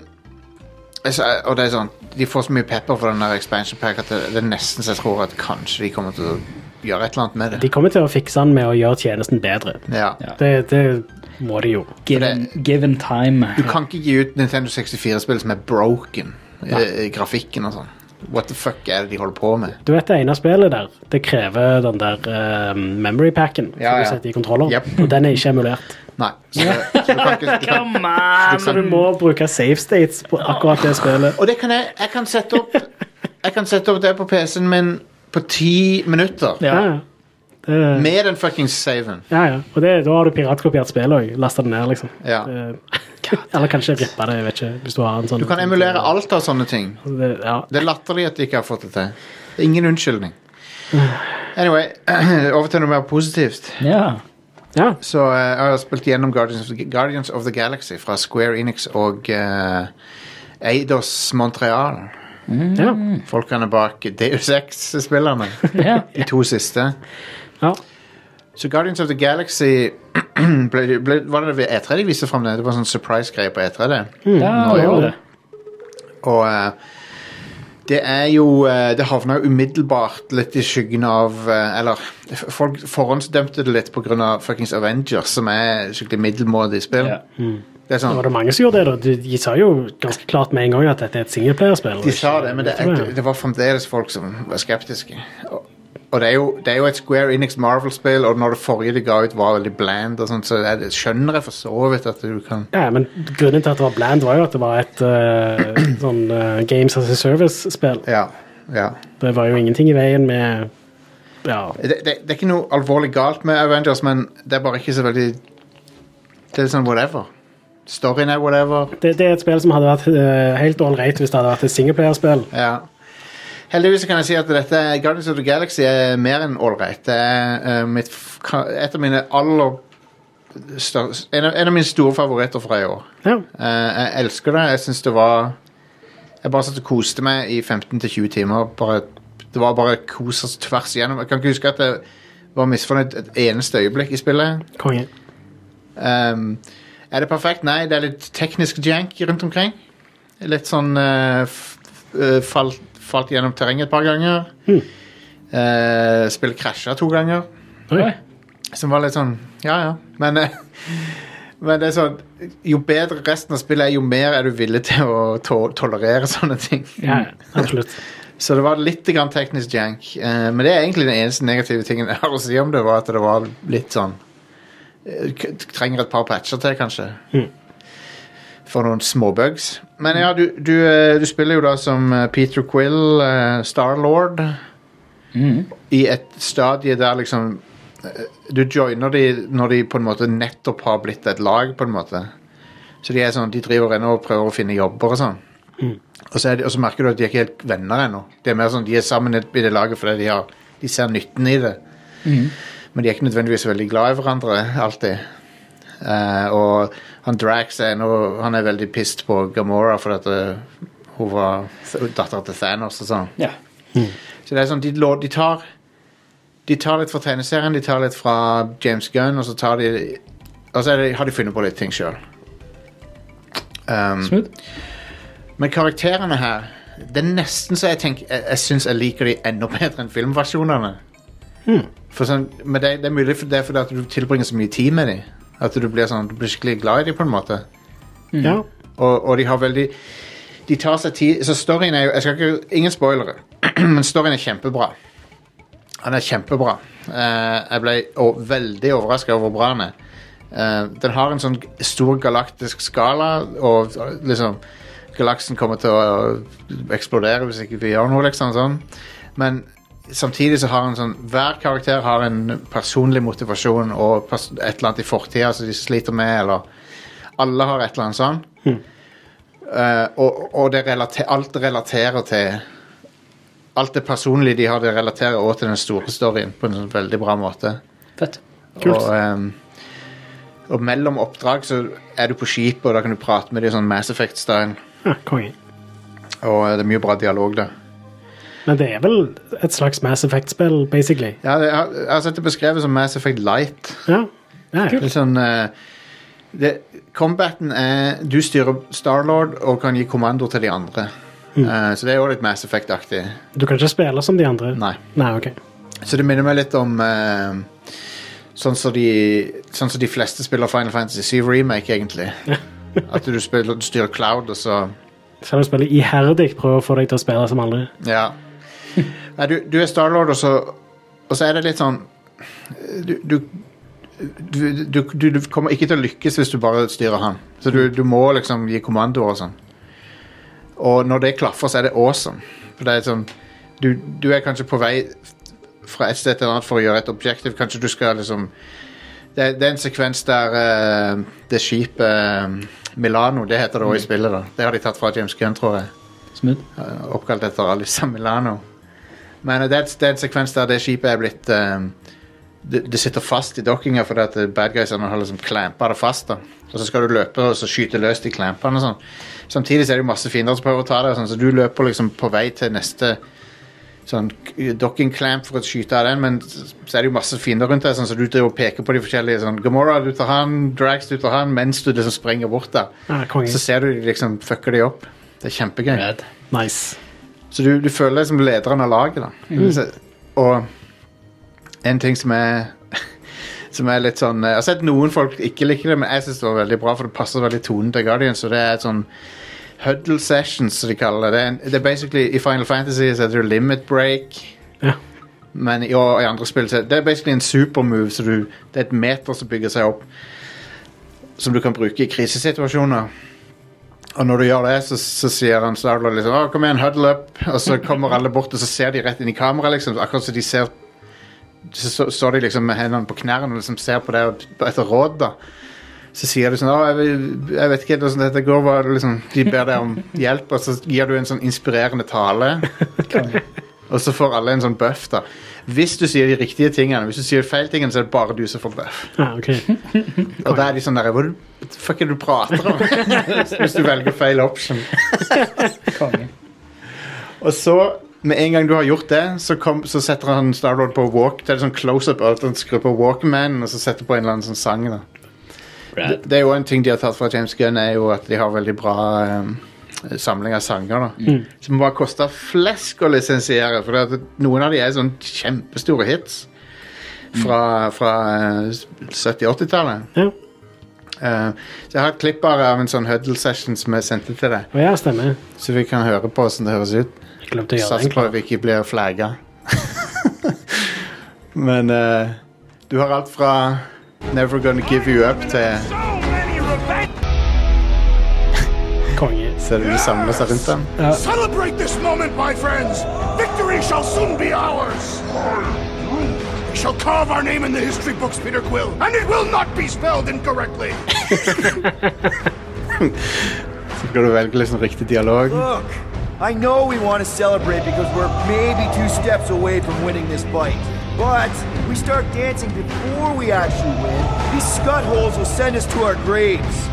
Speaker 1: altså, Og det er sånn De får så mye pepper for den der expansion pack at det, det er nesten så jeg tror at kanskje de kommer til å gjøre et eller annet med det.
Speaker 3: De kommer til å fikse den med å gjøre tjenesten bedre.
Speaker 1: Ja.
Speaker 2: Ja.
Speaker 3: Det, det må de jo.
Speaker 2: Given, given time.
Speaker 1: Du kan ikke gi ut Nintendo 64-spill som er broken. i grafikken og sånn. What the fuck er det de holder på med?
Speaker 3: Du vet det ene spillet der, det krever den der uh, memory packen
Speaker 1: Ja, ja.
Speaker 3: i kontrolleren,
Speaker 1: Yep.
Speaker 3: og den er ikke emulert.
Speaker 1: Nei. Så, det, så du kan ikke, du kan, <laughs>
Speaker 2: Come on!
Speaker 3: Du må bruke save states på akkurat det spillet.
Speaker 1: og det kan jeg Jeg kan sette opp Jeg kan sette opp det på PC-en min på ti minutter.
Speaker 3: Ja, ja. Det,
Speaker 1: Med den fuckings saven.
Speaker 3: ja, ja. Og det, da har du piratkopiert spillet òg. Lasta det ned, liksom.
Speaker 1: Ja.
Speaker 3: Det, eller kanskje rippa det, jeg vet ikke. Hvis du har en sånn
Speaker 1: Du kan emulere alt av sånne ting.
Speaker 3: Det, ja.
Speaker 1: Det er latterlig at de ikke har fått det til. Det er ingen unnskyldning. Anyway, <clears throat> over til noe mer positivt.
Speaker 2: Ja.
Speaker 3: Ja.
Speaker 1: Så eh, jeg har spilt gjennom Guardians of, Guardians of the Galaxy fra Square Enix og eh, Eidos Montreal.
Speaker 3: ja.
Speaker 1: Folkene bak Deus Ex-spillerne. <laughs>
Speaker 2: ja.
Speaker 1: De to siste.
Speaker 3: ja.
Speaker 1: Så Guardians of the Galaxy <clears throat> ble, ble, Var det ved E3 de viste fram det? Det var sånn surprise-greie på E3. det
Speaker 2: ja
Speaker 1: det var
Speaker 2: det.
Speaker 1: Og eh, det er jo eh, Det havna jo umiddelbart litt i skyggen av eh, Eller folk forhåndsdømte det litt pga. fuckings Avengers, som er skikkelig middelmådig spill.
Speaker 2: Ja.
Speaker 1: Det er
Speaker 3: Det
Speaker 1: sånn,
Speaker 3: var det mange som gjorde det. da. De, de sa jo ganske klart med en gang at dette er et singleplayerspill.
Speaker 1: de sa det, men det,
Speaker 3: det,
Speaker 1: det var fremdeles folk som var skeptiske. Og, og det, er jo, det er jo et Square Enix Marvel-spill, og når det forrige de ga ut, var veldig bland, og sånt, så jeg skjønner jeg for så vidt at du kan
Speaker 3: Ja, men grunnen til at det var bland, var jo at det var et uh, <clears throat> sånn uh, Games as a Service-spill.
Speaker 1: Ja. ja.
Speaker 3: Det var jo ingenting i veien med Ja.
Speaker 1: Det, det, det er ikke noe alvorlig galt med Avengers, men det er bare ikke så veldig Det er sånn whatever. Storyen er whatever.
Speaker 3: Det, det er et spill som hadde vært uh, helt ålreit hvis det hadde vært et singleplayerspill.
Speaker 1: Ja. Heldigvis kan jeg si at dette Guardians of the Galaxy er mer enn ålreit. Det er eh, mitt, f- ka- et av mine aller stør- en, av, en av mine store favoritter fra i år.
Speaker 3: Ja.
Speaker 1: Eh, jeg elsker det. Jeg syns det var Jeg bare satt og koste meg i 15-20 timer. Bare, det var bare kos oss tvers igjennom. Jeg kan ikke huske at jeg var misfornøyd et eneste øyeblikk i spillet.
Speaker 3: Konge.
Speaker 1: Um, er det perfekt? Nei, det er litt teknisk jank rundt omkring. Litt sånn uh, f- uh, falt, falt gjennom terrenget et par ganger.
Speaker 3: Hmm.
Speaker 1: Uh, spillet krasja to ganger.
Speaker 3: Oi.
Speaker 1: Som var litt sånn Ja, ja. Men, eh, men det er sånn Jo bedre resten av spillet er, jo mer er du villig til å to tolerere sånne ting.
Speaker 3: Ja, ja, absolutt.
Speaker 1: Så det var litt grann teknisk jank. Eh, men det er egentlig den eneste negative tingen jeg har å si om det, var at det var litt sånn eh, Trenger et par patcher til, kanskje. For noen småbugs. Men ja, du, du, eh, du spiller jo da som eh, Peter Quill, Starlord, mm. i et stadie der liksom eh, Du joiner de når de på en måte nettopp har blitt et lag, på en måte. Så de er sånn, de driver ennå og prøver å finne jobber og sånn. Og så, de, og så merker du at de er ikke helt venner ennå. Det er mer sånn, De er sammen i det laget fordi de, har, de ser nytten i det. Men de er ikke nødvendigvis veldig glad i hverandre alltid. Eh, og han Drax er, nå, han er veldig pissed på Gamora fordi at eh, hun var datteren til Thanos og sånn.
Speaker 2: Ja.
Speaker 1: Så det er sånn, de, de tar De tar litt fra tegneserien, de tar litt fra James Gunn, og så tar de Og så er det, har de funnet på litt ting sjøl. Um, men karakterene her Det er nesten så jeg tenker Jeg, jeg syns jeg liker de enda <laughs> bedre enn filmversjonene. For sånn, men det, det er mulig for det er fordi at du tilbringer så mye tid med dem. At du blir, sånn, du blir skikkelig glad i dem, på en måte.
Speaker 3: Ja.
Speaker 1: Og, og de har veldig De tar seg tid Så storyen er jo jeg skal ikke, Ingen spoilere, <clears throat> men storyen er kjempebra. Han er kjempebra. Uh, jeg ble og, veldig overraska over hvor bra han er. Uh, den har en sånn stor galaktisk skala, og liksom Galaksen kommer til å eksplodere hvis ikke vi gjør noe, liksom. sånn. Men samtidig så har han sånn Hver karakter har en personlig motivasjon og pers et eller annet i fortida som de sliter med, eller Alle har et eller annet sånn. Eh, og og det relater, alt relaterer til Alt det personlige de har, det relaterer også til den store storyen på en sånn veldig bra måte.
Speaker 2: Fett.
Speaker 3: Kult.
Speaker 1: Og, um, og mellom oppdrag så er du på skipet, og da kan du prate med dem sånn Mass Effect-style.
Speaker 3: ja.
Speaker 1: Og det er mye bra dialog der.
Speaker 3: Men det er vel et slags Mass Effect-spill, basically.
Speaker 1: Ja, det, jeg, jeg har sett det beskrevet som Mass Effect Light.
Speaker 3: Ja. ja.
Speaker 1: Er sånn uh, det, Combaten er Du styrer Starlord og kan gi kommando til de andre. Eh, så det er jo litt Mass Effect-aktig.
Speaker 3: Du kan ikke spille som de andre?
Speaker 1: Nei.
Speaker 3: Nei, ok.
Speaker 1: Så det minner meg litt om uh, sånn som de, sånn som de fleste spiller Final Fantasy 7 Remake, egentlig. <laughs> At du, spiller, du styrer Cloud, og så
Speaker 3: Skal du spille iherdig, prøve å få deg til å spille som andre?
Speaker 1: Ja. Nei, du, du er Starlord, og så, og så er det litt sånn Du, du, du, du, du, kommer ikke til å lykkes hvis du bare styrer han. Så du, du må liksom gi kommandoer og sånn. Og når det klaffer, så er det awesome. For det er sånn Du, du er kanskje på vei fra et sted til et annet for å gjøre et objektiv. Kanskje du skal liksom Det, det er en sekvens der uh, det skipet uh, Milano, det heter det også i spillet. da Det har de tatt fra James Gunn, tror jeg.
Speaker 2: Smooth.
Speaker 1: Oppkalt etter Alisa Milano. Men eh, det, er, en sekvens der det skipet er blitt um, det, det sitter fast i dokkinga fordi at eh, bad guysene har liksom klampa det fast. da Og så skal du løpe og så skyte løs de clampene og sånn. Samtidig så er det jo masse fiender som prøver å ta deg, sånn, så du løper liksom på vei til neste sånn docking clamp for å skyte av den, men så er det jo masse fiender rundt deg, sånn, så du driver og peker på de forskjellige sånn Gamora, du tar han, Drax, du tar han, mens du liksom sprenger bort der.
Speaker 3: Ja.
Speaker 1: Så ser du de liksom fucker de opp. Det er kjempegøy.
Speaker 3: Nice.
Speaker 1: Så du, du føler deg som lederen av laget, da. Mm. og en ting som er <laughs> Som er litt sånn Jeg har sett noen folk ikke liker det, men jeg syns det var veldig bra, for det passer veldig tonen til Guardians. Så det er et sånn Huddle sessions, som de kaller det. Det er basically I Final Fantasy så heter det limit break.
Speaker 3: Ja.
Speaker 1: Men i, og i andre spill så det er basically en supermove. Så du, det er et meter som bygger seg opp, som du kan bruke i krisesituasjoner. Og når du gjør det, så, så sier han Starlord liksom Å, kom igjen, huddle up. Og så kommer alle bort, og så ser de rett inn i kameraet, liksom. Akkurat som de ser Så står de liksom med hendene på knærne og liksom ser på det etter råd, da. Så sier du sånn Å, jeg, jeg vet ikke hvordan dette går. Hva, liksom, de ber deg om hjelp, og så gir du en sånn inspirerende tale. <laughs> og så får alle en sånn buff, da. Hvis du sier de riktige tingene. Hvis du sier feil tingene, så er det bare du som får buff.
Speaker 3: Ja, ok.
Speaker 1: Og da er de sånn der Hva du- fuck er det du prater om? <laughs> Hvis du velger feil option. <laughs>
Speaker 2: Konge.
Speaker 1: Og så, med en gang du har gjort det, så, kom, så setter han Starlord på walk. Det er sånn close-up. at Han skrur på Walkman og så setter på en eller annen sånn sang. da det, det er jo en ting de har tatt fra James Gunn, er jo at de har veldig bra um, samling av sanger. da Som bare koster flesk å lisensiere. For noen av de er sånn kjempestore hits fra, fra eh, 70-80-tallet.
Speaker 3: Ja.
Speaker 1: Uh, så jeg har et klipp bare av en sånn huddle session som jeg sendte til deg.
Speaker 3: Og ja, stemmer.
Speaker 1: Så vi kan høre på hvordan det høres ut. Satser
Speaker 3: det.
Speaker 1: på at vi ikke blir flagga. <laughs> Men uh, du har alt fra Never Gonna Give You Up til
Speaker 3: Konge.
Speaker 1: Ser du de samler seg rundt den?
Speaker 4: Celebrate this moment, my friends! Victory shall soon be ours! We shall carve our name in the history books, Peter Quill, and it will not be spelled incorrectly! <laughs>
Speaker 1: Så skal du velge liksom riktig dialog.
Speaker 8: Look, I know we want to celebrate because we're maybe two steps away from winning this fight. But if we start dancing before we actually win, these scut holes will send us to our graves.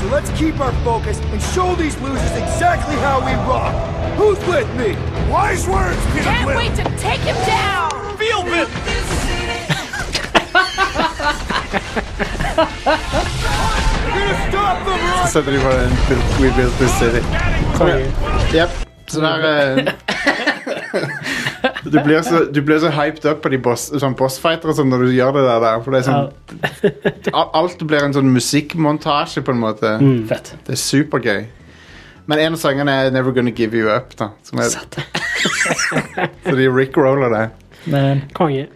Speaker 8: So let's keep our focus and show these losers exactly how we rock. Who's with me?
Speaker 4: Wise words, Peter
Speaker 9: Can't
Speaker 4: Quill!
Speaker 9: wait to take him down!
Speaker 8: Feel it! We're gonna stop them right!
Speaker 1: Så setter de på en build- We Built This City.
Speaker 3: Konge.
Speaker 1: Jep. Så der <laughs> Du blir så, du blir så hyped up på de boss, sånn bossfighter og sånn når du gjør det der. der, For det er sånn Al- Alt blir en sånn musikkmontasje, på en måte.
Speaker 2: Fett.
Speaker 1: Det er supergøy. Men en av sangene er 'Never Gonna Give You Up'. da som er, <laughs> Så de rickroller det.
Speaker 2: Men
Speaker 3: Konge.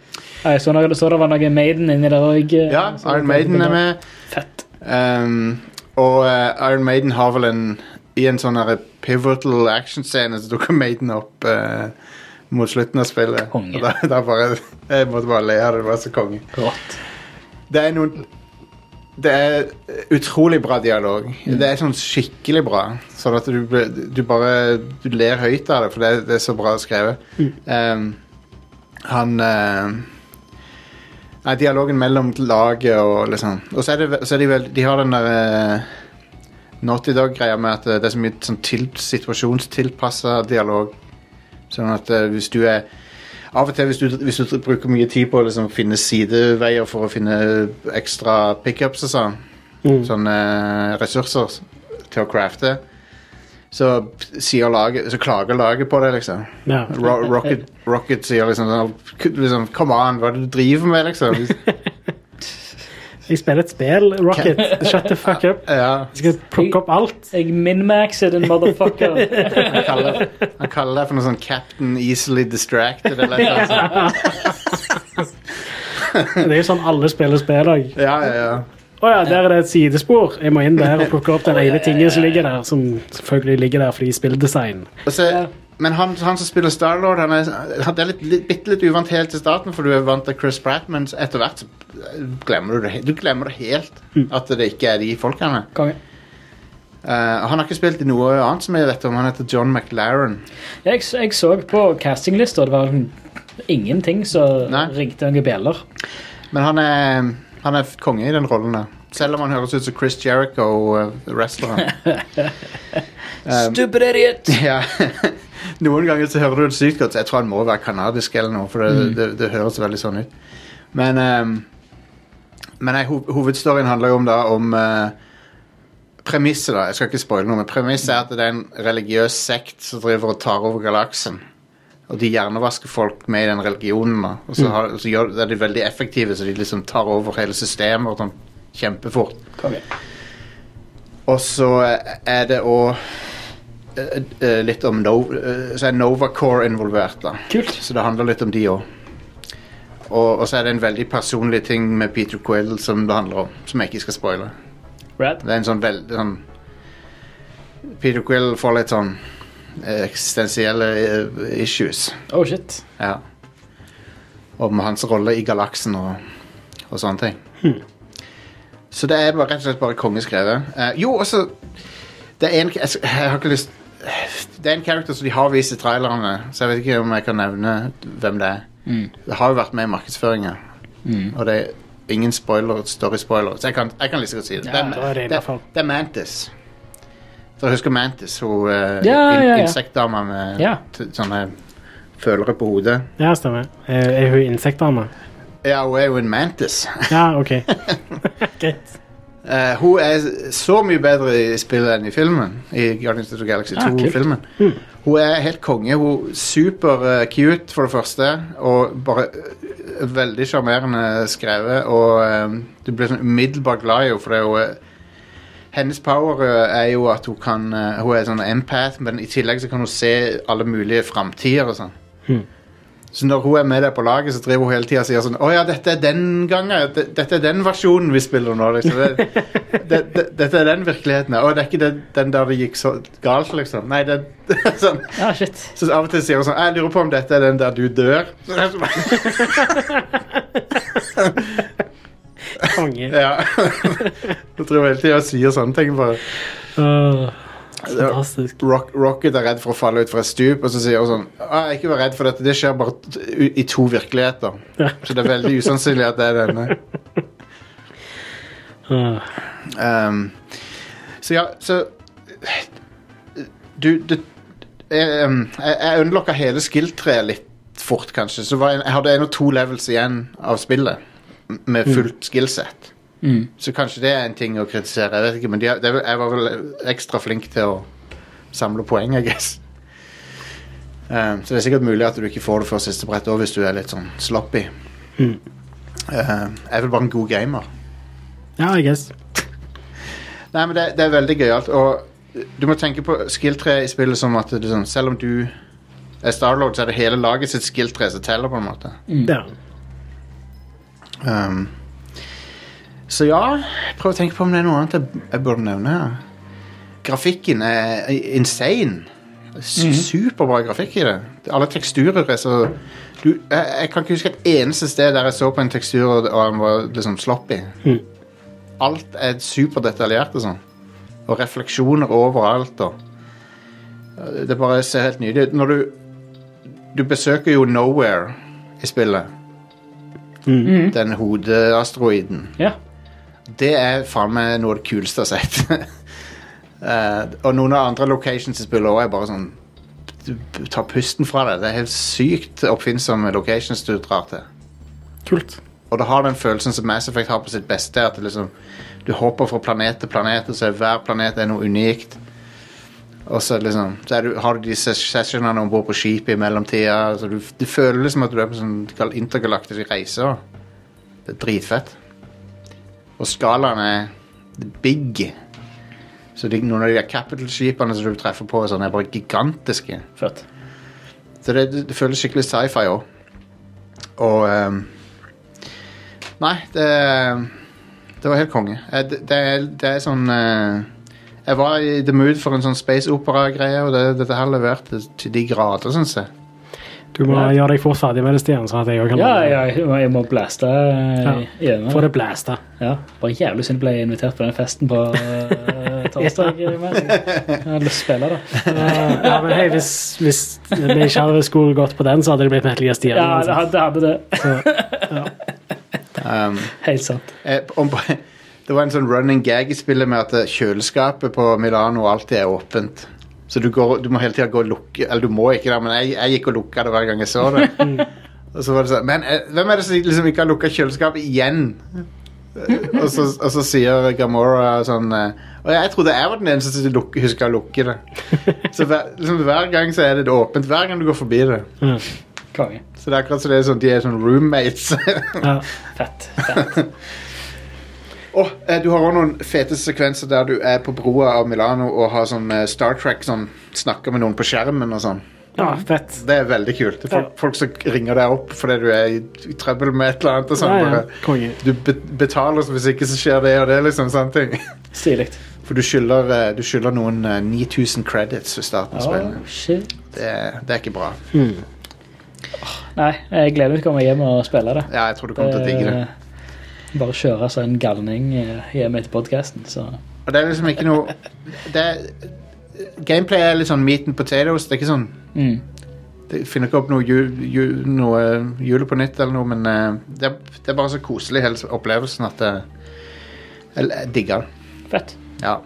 Speaker 2: jeg så, noe, så det var noe Maiden inni der òg.
Speaker 1: Ja, Iron Maiden er med.
Speaker 2: Fett.
Speaker 1: Um, og eh, Iron Maiden har vel en I en sånn her pivotal actionscene så dukker Maiden opp eh, mot slutten av spillet.
Speaker 2: Konge.
Speaker 1: Og da, da bare, jeg måtte bare le av det. Det var så konge.
Speaker 2: Godt.
Speaker 1: Det er noen Det er utrolig bra dialog.
Speaker 2: Mm.
Speaker 1: Det er sånn skikkelig bra. Sånn at du, du bare Du ler høyt av det, for det, det er så bra skrevet.
Speaker 2: Mm.
Speaker 1: Um, han uh, dialogen mellom laget og liksom Og så er, det, så er de vel De har den der uh, Naughty Dog-greia med at det er så mye sånn til, situasjonstilpassa dialog. Sånn at eh, hvis du er Av og til hvis du, hvis du bruker mye tid på å liksom, finne sideveier for å finne ekstra pickups og sånn, sånne eh, ressurser til å crafte, så, sier laget, så klager laget på det, liksom.
Speaker 3: Ja.
Speaker 1: Ro Rocket, Rocket sier liksom, sånn, liksom Come on, hva er det du driver med, liksom? <laughs>
Speaker 3: Jeg spiller et spill, Rocket. Shut the fuck up.
Speaker 1: Ja,
Speaker 3: Jeg skal plukke opp alt.
Speaker 2: Jeg minmaxer den motherfucker. <laughs>
Speaker 1: han kaller, han kaller det for noe sånn Captain Easily Distracted, eller noe sånt.
Speaker 3: Det er jo sånn alle spiller spill òg.
Speaker 1: Ja, ja, ja.
Speaker 3: Å ja, der er det et sidespor. Jeg må inn der og plukke opp den ene tingen som ligger der, som selvfølgelig ligger der fordi spilldesign.
Speaker 1: Og så, men han, han som spiller Starlord, han er, han er litt, litt, bitte litt uvant helt til starten, for du er vant til Chris Pratt, men etter hvert så glemmer du det. Du glemmer det helt at det ikke er de folkene.
Speaker 2: Konge.
Speaker 1: Uh, han har ikke spilt i noe annet som jeg vet om. Han heter John McLaren.
Speaker 2: Jeg, jeg så på castinglista, det var ingenting som ringte noen bjeller.
Speaker 1: Men han er, han er konge i den rollen der. Selv om han høres ut som Chris Jericho, uh, wrestleren. <laughs>
Speaker 2: Stupid idiot! <laughs>
Speaker 1: ja. Noen ganger så hører du det sykt godt. Jeg tror han må være kanadisk eller noe, for det, det, det høres veldig sånn ut. Men, um, men nei, ho hovedstoryen handler jo om da om uh, Premisset, da. Jeg skal ikke spoile noe, men premisset er at det er en religiøs sekt som driver og tar over galaksen. Og de hjernevasker folk med i den religionen. da Og så, har, så gjør, er de veldig effektive, så de liksom tar over hele systemet og sånn kjempefort.
Speaker 2: Okay.
Speaker 1: Og så er det òg litt om Nova, eh, Så er Novacore involvert, da.
Speaker 2: Kult.
Speaker 1: Så det handler litt om de òg. Og, og så er det en veldig personlig ting med Peter Quill som det handler om, som jeg ikke skal spoile.
Speaker 2: Rad.
Speaker 1: Det er en sånn veldig sånn Peter Quill får litt sånn eh, eksistensielle eh, issues.
Speaker 2: Oh shit.
Speaker 1: Ja. Om hans rolle i galaksen og, og sånne ting. Så det er bare, rett og slett bare kongeskrevet. Uh, jo, også Det er en jeg, jeg har ikke lyst Det er en character som de har vist i trailerne, så jeg vet ikke om jeg kan nevne hvem det er. Det har jo vært med i markedsføringa, og det er ingen spoiler, story-spoiler, så jeg kan, jeg kan liksom godt si det.
Speaker 2: Ja,
Speaker 1: det, er,
Speaker 3: det
Speaker 1: det, det er Mantis. Dere husker Mantis, hun uh,
Speaker 2: Ja, ja, ja.
Speaker 1: insektdama med sånne følere på hodet.
Speaker 3: Ja, stemmer. Er, er hun insektdame?
Speaker 1: Ja, hun er jo en Mantis.
Speaker 3: Ja, OK. <laughs> <laughs> Greit.
Speaker 1: Eh, hun er så mye bedre i spillet enn i filmen. I Guardians of the Galaxy
Speaker 2: Ah, kult.
Speaker 1: 2-filmen. Hun er helt konge. Hun er Super uh, cute, for det første. Og bare uh, veldig sjarmerende skrevet. Og du blir sånn umiddelbart glad i henne, for det er hennes power er jo at hun kan Hun er sånn empath, men i tillegg så kan hun se alle mulige framtider og sånn. Så når hun er med deg på laget, så driver hun hele tida og sier sånn Å ja, dette er den gangen. Dette er den versjonen vi spiller nå. Liksom. Det, det, det, dette er den virkeligheten. Å, det er ikke den, den der det gikk så galt, liksom. Nei, det, <laughs> sånn.
Speaker 2: Ja, shit.
Speaker 1: Så av og til sier hun sånn Jeg lurer på om dette er den der du dør.
Speaker 3: Konge. <laughs>
Speaker 1: ja. Tror hele tida hun sier sånne ting. bare
Speaker 3: Åh, fantastisk.
Speaker 1: Rock, Rocket er redd for å falle ut fra et stup, og så sier hun sånn «Ah, Ikke vær redd for dette, det skjer bare i to virkeligheter. Så det er veldig usannsynlig at det er denne. Um, så ja, så Du, du jeg, um, jeg, jeg hele skill-treet litt fort, kanskje. Så var jeg, jeg hadde en og to levels igjen av spillet med fullt skillset. Så kanskje det er en ting å kritisere. Jeg vet ikke, men de, de, jeg var vel ekstra flink til å samle poeng, I guess. Um, så det er sikkert mulig at du ikke får det før siste brett òg, hvis du er litt sånn sloppy.
Speaker 3: Mm.
Speaker 1: Uh, jeg er vel bare en god gamer.
Speaker 3: Ja, I guess. <laughs>
Speaker 1: Nei, men det, det er veldig gøyalt. Og du må tenke på skill-treet i spillet som at det er sånn, selv om du er Starlord, så er det hele laget sitt skill-tre som teller, på en måte.
Speaker 3: Ja.
Speaker 1: Um, så ja, prøv å tenke på om det er noe annet jeg, burde nevne. Grafikken er insane. Superbra grafikk i det. Alle teksturer er så du, jeg, jeg kan ikke huske et eneste sted der jeg så på en tekstur og, og den var liksom sloppy.
Speaker 3: Mhm.
Speaker 1: Alt er superdetaljert og sånn. Og refleksjoner overalt og Det bare ser helt nydelig ut. Når du Du besøker jo Nowhere i spillet. Den hodeasteroiden.
Speaker 2: Ja.
Speaker 1: Det er faen meg noe av det kuleste jeg har sett. uh, <laughs> og noen av andre locations i spillet òg er bare sånn Du tar pusten fra deg. Det er helt sykt oppfinnsomme locations du drar til.
Speaker 3: Kult.
Speaker 1: Og det har den følelsen som Mass Effect har på sitt beste. At liksom, du hopper fra planet til planet, og så er hver planet er noe unikt. Og så, liksom, så du, har du de sessionene om bord på skipet i mellomtida. Du, du føler liksom at du er på sånn intergalaktisk reise. Det er dritfett. Og skalaen er big. Så de, noen av de der capital-skipene som du treffer på, sånn, er bare gigantiske.
Speaker 2: Fett.
Speaker 1: Så det, det, det føles skikkelig sci-fi òg. Og um, Nei, det Det var helt konge. Eh, Det, det, er, det er sånn uh, Jeg var i the mood for en sånn space opera-greie, og det, dette her leverte til de grader, syns jeg.
Speaker 3: Du må gjøre deg fort ferdig med det, Stian, sånn at jeg kan
Speaker 2: Ja, ja, jeg må- blaste eh, gjennom
Speaker 3: Få det blasta.
Speaker 2: Ja, bare jævlig synd jeg invitert på den festen på <laughs> uh, torsdag. Jeg hadde lyst til å spille, da.
Speaker 3: Eh, ja, men hei, hvis, hvis vi ikke hadde skulle gått på den, så hadde det blitt Metal Gear Stian.
Speaker 2: Ja, det hadde, hadde det.
Speaker 1: Um,
Speaker 2: Helt sant.
Speaker 1: eh, det var en sånn running gag i spillet med at eh, kjøleskapet på Milano alltid er åpent. Så du, går, du må hele tida gå og lukke Eller du må ikke det, men jeg, jeg gikk og lukka det hver gang jeg så det. <laughs> og så var det sånn Men eh, hvem er det som liksom ikke har lukka kjøleskapet igjen? Eh, og, så, og så sier Gamora sånn eh, Og jeg trodde jeg var den eneste som luk- husker å lukke det. Så hver, liksom, hver gang så er det åpent. Hver gang du går forbi det.
Speaker 2: Mm.
Speaker 1: Så det er akkurat som det sånn, de er sånn roommates.
Speaker 3: Ja.
Speaker 2: Fett. fett. <laughs>
Speaker 1: Og eh, du har også noen fete sekvenser der du er på broa av Milano og har sånn eh, Star Trek sånn Snakker med noen på skjermen og sånn.
Speaker 3: ja, fett.
Speaker 1: Det er veldig kult. Det er folk, folk som ringer deg opp fordi du er i, i trøbbel med et eller annet. Og sånn,
Speaker 3: Ja, ja.
Speaker 1: du be betaler så hvis ikke så skjer det og det, liksom. Sånne ting.
Speaker 2: Stilig.
Speaker 1: For du skylder, eh, du skylder noen eh, 9000 credits ved starten av
Speaker 2: Oh,
Speaker 1: spillet.
Speaker 2: shit.
Speaker 1: Det, det er ikke bra.
Speaker 2: Nei, jeg gleder meg til å komme hjem og spille det.
Speaker 1: Ja, jeg tror du kommer til å digge det.
Speaker 2: Eh, Bare kjøre seg en galning eh, hjemme etter podkasten, så
Speaker 1: Og det er liksom ikke noe det er, Gameplay er litt sånn meat and potatoes. Det er ikke sånn
Speaker 2: mm.
Speaker 1: Det finner ikke opp noe, jul, jul, noe jule på nytt eller noe, men eh, det, er, det er bare så koselig hele opplevelsen at jeg, jeg, jeg digger det.
Speaker 2: fett.
Speaker 1: Ja.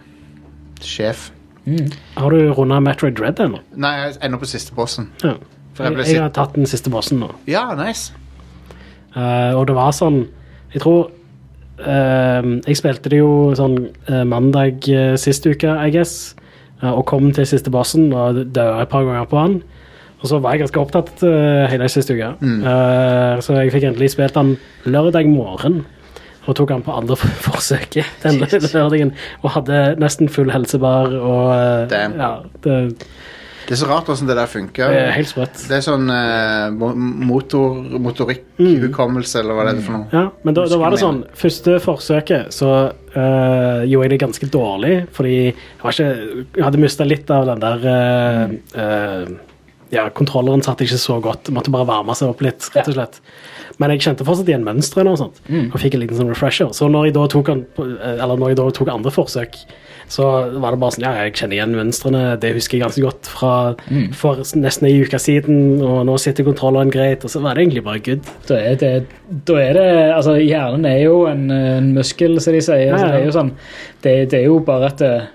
Speaker 1: Sjef.
Speaker 2: Mm.
Speaker 3: Har du runda Metroid Dread ennå?
Speaker 1: Nei, jeg er ennå på siste bossen.
Speaker 3: Ja.
Speaker 1: For jeg
Speaker 3: Jeg, har tatt den siste bossen nå.
Speaker 1: Ja, nice.
Speaker 3: Uh, og det var sånn Jeg tror eh, Jeg spilte det jo sånn eh, mandag uh, sist uke, I guess, eh, og kom til siste bossen og døde et par ganger på han. Og så var jeg ganske opptatt uh, hele siste uke. Eh, så jeg fikk endelig spilt han lørdag morgen. Og tok han på andre <laughs> forsøket den lørdagen. Og hadde nesten full helsebar og
Speaker 1: uh.
Speaker 3: Ja, det,
Speaker 1: Det er så rart hvordan det der funker.
Speaker 3: det er helt sprøtt.
Speaker 1: Det er sånn eh, mo- motor, motorikkhukommelse, eller hva det er for noe.
Speaker 3: Ja, men da, da var det sånn Første forsøket så øh, gjorde jeg det ganske dårlig, fordi jeg, ikke, jeg hadde mista litt av den der øh, øh, Ja, kontrolleren satt ikke så godt. Måtte bare varme seg opp litt, rett og slett. Men jeg kjente fortsatt igjen mønsteret og sånt, og fikk en liten sånn refresher. Så når jeg da tok, eller når jeg da tok andre forsøk, så var det bare sånn Ja, jeg kjenner igjen mønstrene, det husker jeg ganske godt fra for nesten ei uke siden, og nå sitter kontrolleren greit, og så var det egentlig bare good.
Speaker 2: Da er det, da er det Altså, hjernen er jo en, en muskel, som de sier.
Speaker 3: Ja, ja.
Speaker 2: det er jo sånn Det, det er jo bare at eh,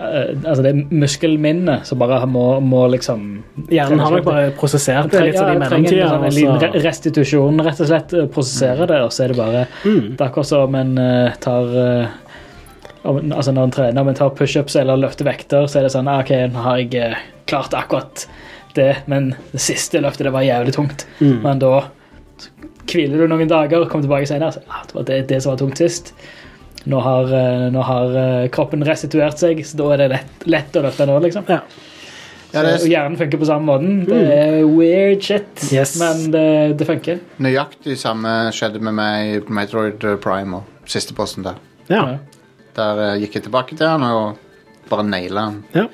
Speaker 2: eh, Altså, det er muskelminnet som bare må, må liksom
Speaker 3: Hjernen har nok bare prosessert det litt sånn
Speaker 2: Ja, trenger en, sånn, en liten restitusjon, rett og slett. eh, Prosessere det, og så er det bare
Speaker 3: Mm.
Speaker 2: Det er akkurat som en tar Altså Når en trener men en tar pushups eller løfter vekter, så er det sånn ah, OK, nå har jeg eh, klart akkurat det, men det siste løftet det var jævlig tungt. Men da hviler du noen dager og kommer tilbake senere. Så, ah, det var det, det som var tungt sist. Nå har, eh, nå har eh, kroppen restituert seg, så da er det lett, lett å løfte nå, liksom.
Speaker 3: Ja.
Speaker 1: Ja, det
Speaker 2: Så
Speaker 1: er
Speaker 2: hjernen funker på samme måten. Det er weird shit,
Speaker 3: Yes.
Speaker 2: men det, det funker.
Speaker 1: nøyaktig samme skjedde med meg i Metroid Prime og siste posten der.
Speaker 3: Ja.
Speaker 1: Der eh, gikk jeg tilbake til han og bare naila han.
Speaker 3: Ja.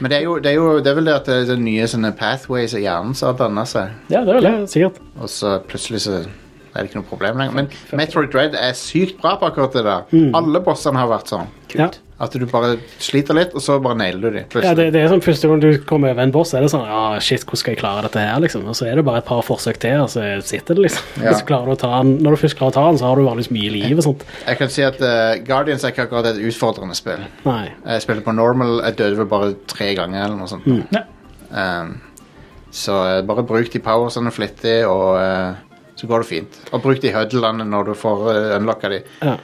Speaker 1: Men det er jo, det er jo det er vel det at det er nye sånne pathways i hjernen som har danna seg,
Speaker 2: Ja, det er det.
Speaker 3: ja, sikkert.
Speaker 1: og så plutselig så er det ikke noe problem lenger. Men Metroid Dread er sykt bra på akkurat det der. Alle bossene har vært sånn.
Speaker 3: Ja.
Speaker 1: At du bare sliter litt, og så bare nailer du dem.
Speaker 3: Ja, det, det er sånn Første gang du kommer over en boss, er det sånn Ja, shit, hvordan skal jeg klare dette her, liksom? Og så er det bare et par forsøk til, og så sitter det, liksom.
Speaker 1: Ja.
Speaker 3: Så klarer du å ta den Når du først klarer å ta den, så har du vanligvis mye liv og sånt.
Speaker 1: Jeg kan si at uh, Guardians er ikke akkurat et utfordrende spill.
Speaker 3: Nei.
Speaker 1: Jeg spilte på normal, jeg døde vel bare tre ganger eller noe sånt.
Speaker 2: Ja.
Speaker 1: Um, så uh, bare bruk de powersene flittig, og uh, så går det fint. Og bruk de huddlene når du får uh, unlocka de.
Speaker 3: Ja.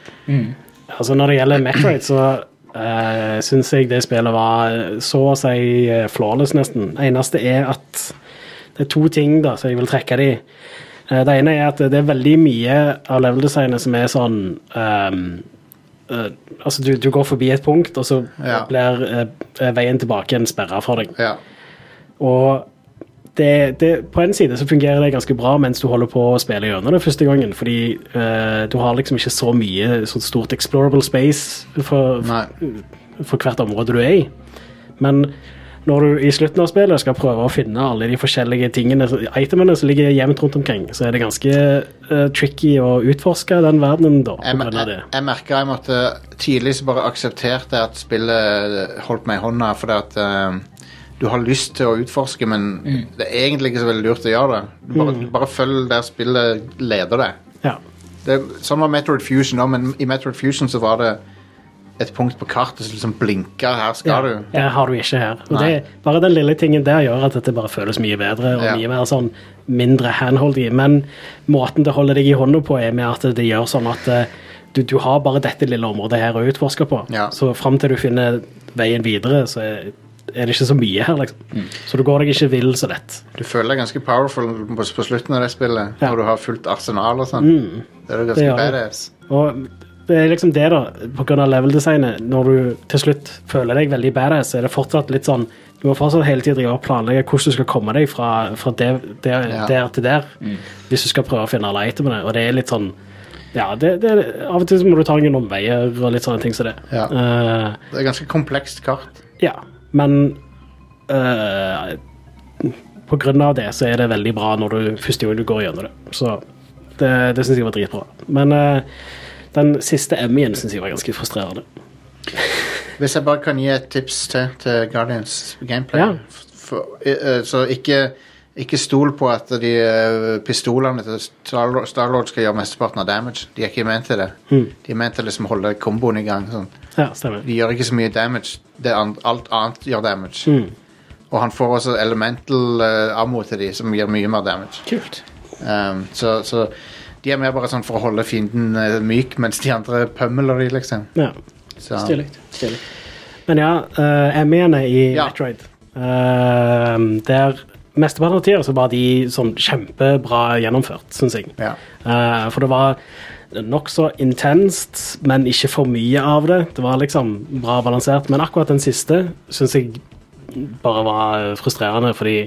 Speaker 3: Altså, når det gjelder Metroid, så uh, syns jeg det spillet var så å si eh, flawless, nesten. Det eneste er at det er to ting da, som jeg vil trekke de. Uh, det ene er at det er veldig mye av level-designet som er sånn um, uh, Altså, du, du går forbi et punkt, og så
Speaker 1: Ja.
Speaker 3: blir uh, veien tilbake en sperra for deg.
Speaker 1: Ja.
Speaker 3: Og det, det, på en side så fungerer det ganske bra mens du holder på å spille gjennom det første gangen, fordi uh, du har liksom ikke så mye sånn stort explorable space for, for hvert område du er i. Men når du i slutten av spillet skal prøve å finne alle de forskjellige tingene, itemene som ligger jevnt rundt omkring, så er det ganske uh, tricky å utforske den verdenen da,
Speaker 1: Jeg, jeg, jeg merka jeg måtte Tidlig så bare aksepterte at spillet holdt meg i hånda, fordi at eh, du har lyst til å utforske, men det er egentlig ikke så veldig lurt å gjøre det. Du bare, bare følg der spillet leder deg.
Speaker 3: Ja.
Speaker 1: Det, sånn var Metroid Fusion òg, men i Metroid Fusion så var det et punkt på kartet som liksom blinka. Her skal
Speaker 3: Ja,
Speaker 1: du.
Speaker 3: det har du ikke her. Og det, bare den lille tingen der gjør at dette bare føles mye bedre og
Speaker 1: Ja.
Speaker 3: mye mer sånn mindre handholdy. Men måten det holder deg i hånda på, er med at det gjør sånn at eh, du, du har bare dette lille området her å utforske på.
Speaker 1: Ja.
Speaker 3: Så fram til du finner veien videre, så er, er det ikke så mye her, liksom.
Speaker 1: Mm.
Speaker 3: Så du går deg ikke vill så lett.
Speaker 1: Du føler deg ganske powerful på, på slutten av det spillet,
Speaker 3: Ja.
Speaker 1: når du har fullt arsenal og sånn. Det er jo ganske
Speaker 3: det.
Speaker 1: badass.
Speaker 3: Og det er liksom det, da, av level-designet. Når du til slutt føler deg veldig badass, så er det fortsatt litt sånn Du må fortsatt hele og planlegge hvordan du skal komme deg fra, fra der, der,
Speaker 1: Ja.
Speaker 3: der til der, hvis du skal prøve å finne alle itemene. Og det er litt sånn Ja, det, det, av og til så må du ta noen omveier og litt sånne ting som det.
Speaker 1: Ja.
Speaker 3: Uh,
Speaker 1: Det er ganske komplekst kart.
Speaker 3: ja, men uh, på grunn av det så er det veldig bra når du første gang du går gjennom det. Så det, det syns jeg var dritbra. Men uh, den siste Emmyen syns jeg var ganske frustrerende. <laughs>
Speaker 1: Hvis jeg bare kan gi et tips til til Guardians gameplay
Speaker 3: Ja.
Speaker 1: For, uh, Så ikke, ikke stol på at de eh, pistolene til Star- Starlord skal gjøre mesteparten av damage. De er ikke ment til det. De er ment til å liksom holde komboen i gang. Sånn.
Speaker 3: Ja.
Speaker 1: De gjør ikke så mye damage. Det alt annet gjør damage. Og han får også elemental uh, ammo til de, som gir mye mer damage.
Speaker 2: Kult.
Speaker 1: Um, så, så de er mer bare sånn for å holde fienden uh, myk, mens de andre pømmeler de, liksom.
Speaker 3: Ja.
Speaker 2: Stilig. Stilig.
Speaker 3: Men ja, uh, mener i
Speaker 1: Ja.
Speaker 3: Metroid uh, Der mesteparten av tida så var de sånn kjempebra gjennomført, syns jeg.
Speaker 1: ja.
Speaker 3: Uh, for det var nokså intenst, men ikke for mye av det. Det var liksom bra balansert. Men akkurat den siste syns jeg bare var frustrerende, fordi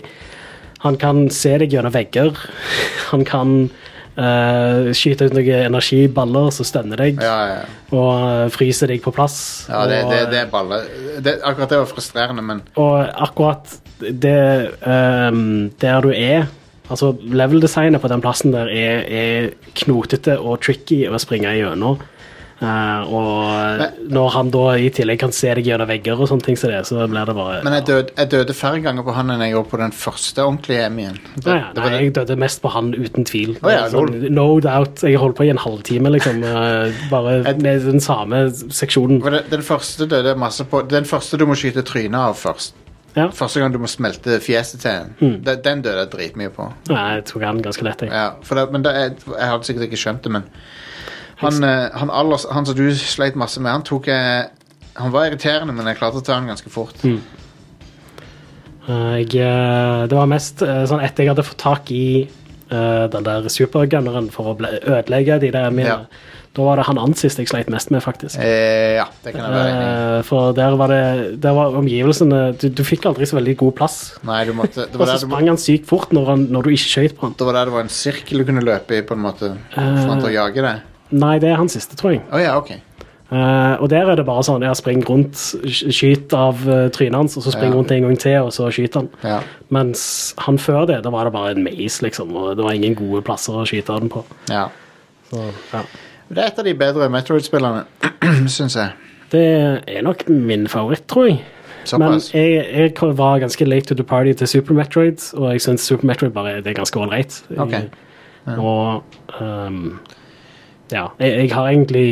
Speaker 3: han kan se deg gjennom vegger. <laughs> Han kan eh, skyter ut noen energiballer som stønner deg,
Speaker 1: Ja, ja.
Speaker 3: og uh, fryser deg på plass.
Speaker 1: ja det,
Speaker 3: og,
Speaker 1: det, det er balle. Det, akkurat det var frustrerende, men
Speaker 3: og akkurat det um, Der du er Altså, level-designet på den plassen der er, er knotete og tricky å springe gjennom. Eh, og når han da i tillegg kan se deg gjennom vegger og sånne ting så, det, så blir det bare
Speaker 1: Men jeg døde, jeg døde færre ganger på han enn jeg gjorde på den første ordentlige Emmyen. Det,
Speaker 3: Ja, ja, nei, jeg døde mest på han uten tvil.
Speaker 1: Oh, ja,
Speaker 3: sånn, no doubt. Jeg holdt på i en halvtime, liksom. Uh, bare
Speaker 1: jeg,
Speaker 3: med den samme seksjonen.
Speaker 1: det- Den første døde masse på. Den første du må skyte trynet av først.
Speaker 3: Ja.
Speaker 1: Første gang du må smelte fjeset til en.
Speaker 3: Mm.
Speaker 1: Den, den døde jeg dritmye på.
Speaker 3: Nei, jeg tok han ganske lett, jeg.
Speaker 1: Ja, det, men det jeg, jeg hadde sikkert ikke skjønt det, men han, eh, han, allers, han som du sleit masse med, han tok jeg Han var irriterende, men jeg klarte å ta han ganske fort.
Speaker 3: Mm. Jeg, eh, det var mest eh, sånn etter jeg hadde fått tak i uh, den der supergunneren for å ødelegge de der mine.
Speaker 1: Ja.
Speaker 3: Da var det han Ansis jeg sleit mest med, faktisk.
Speaker 1: Eh, ja, det kan jeg være enig i.
Speaker 3: Eh, for der var det Der var omgivelsene Du, du fikk aldri så veldig god plass.
Speaker 1: Nei, du måtte Det <laughs>
Speaker 3: Og så
Speaker 1: må-
Speaker 3: sprang han sykt fort når, han, når du ikke skøyt på han.
Speaker 1: det var der det var en sirkel du kunne løpe i, på en måte. For han til å jage deg.
Speaker 3: Nei, det er hans siste, tror jeg.
Speaker 1: Oh, ja, OK.
Speaker 3: Eh, og der er det bare sånn ja, spring rundt, sk- skyt av uh, trynet hans, og så spring
Speaker 1: Ja.
Speaker 3: rundt en gang til, og så skyter han.
Speaker 1: Ja.
Speaker 3: Mens han før det, da var det bare en maze, liksom, og det var ingen gode plasser å skyte den på.
Speaker 1: ja.
Speaker 3: Så, ja.
Speaker 1: Det er et av de bedre Metroid-spillerne, <clears throat> syns jeg.
Speaker 3: Det er nok min favoritt, tror jeg. Men
Speaker 1: Såpass.
Speaker 3: jeg, jeg var ganske late to the party til Super Metroid, og jeg syns Super Metroid bare det er ganske ålreit.
Speaker 1: Ok.
Speaker 3: Og ehm, ja, jeg, jeg har egentlig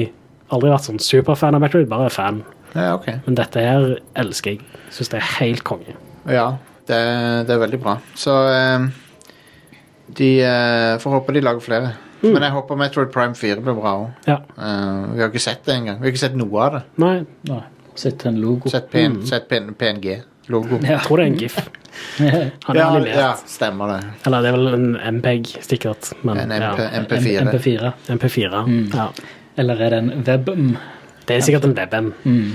Speaker 3: aldri vært sånn superfan av Metroid, bare fan.
Speaker 1: Ja, ok.
Speaker 3: Men dette her elsker jeg. Syns det er helt konge.
Speaker 1: Ja, det, det er veldig bra. Så eh, de uh, får håpe de lager flere. Men jeg håper Metroid Prime 4 blir bra òg.
Speaker 3: Ja.
Speaker 1: vi har ikke sett det engang. Vi har ikke sett noe av det.
Speaker 3: Nei,
Speaker 2: Nei, Sett en logo.
Speaker 1: Sett, PN, sett PN, PNG-logo.
Speaker 2: Ja.
Speaker 3: jeg tror det er en GIF. <laughs> <laughs> Han er
Speaker 1: Ja,
Speaker 3: animert.
Speaker 1: ja, stemmer det.
Speaker 3: Eller det er vel en MPEG, sikkert. Men,
Speaker 1: En MP,
Speaker 3: ja.
Speaker 1: MP4.
Speaker 2: MP4.
Speaker 3: MP4. Ja.
Speaker 2: Eller er det en WebM?
Speaker 3: Det er sikkert en WebM.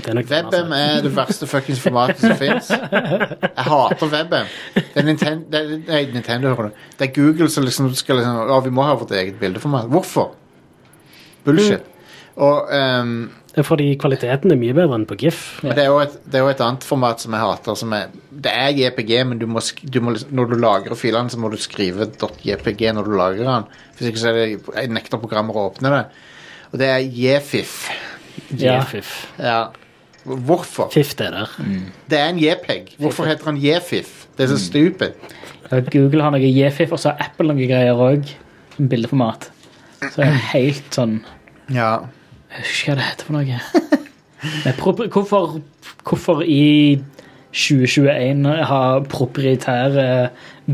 Speaker 3: Den,
Speaker 1: WebM er det verste fuckings formatet som fins. Jeg hater WebM. Det er Nintendo, det er, nei, Nintendo hører du. Det er Google som liksom skal liksom Å, vi må ha vårt eget bildeformat. Hvorfor? Bullshit. Og ehm,
Speaker 3: Det er fordi kvaliteten er mye bedre enn på GIF.
Speaker 1: Men det er, jo et, det er jo et annet format som jeg hater. Som er, det er JPG, men du må, du må, liksom- når du lagrer filene, så må du skrive .jpg når du lagrer den. Hvis ikke så er det, jeg nekter programmer å åpne det. Og det er JFIF.
Speaker 2: Ja.
Speaker 1: Ja. Hvorfor?
Speaker 3: Fiff det der.
Speaker 1: Det er en JPEG. Hvorfor heter han JFIF? Det er så stupid.
Speaker 2: Google har noe JFIF, og så har Apple noen greier òg. Bildeformat. Så det er helt sånn
Speaker 1: Ja.
Speaker 2: Jeg husker hva det heter for noe. <laughs> Men hvorfor, hvorfor i 2021 ha proprietære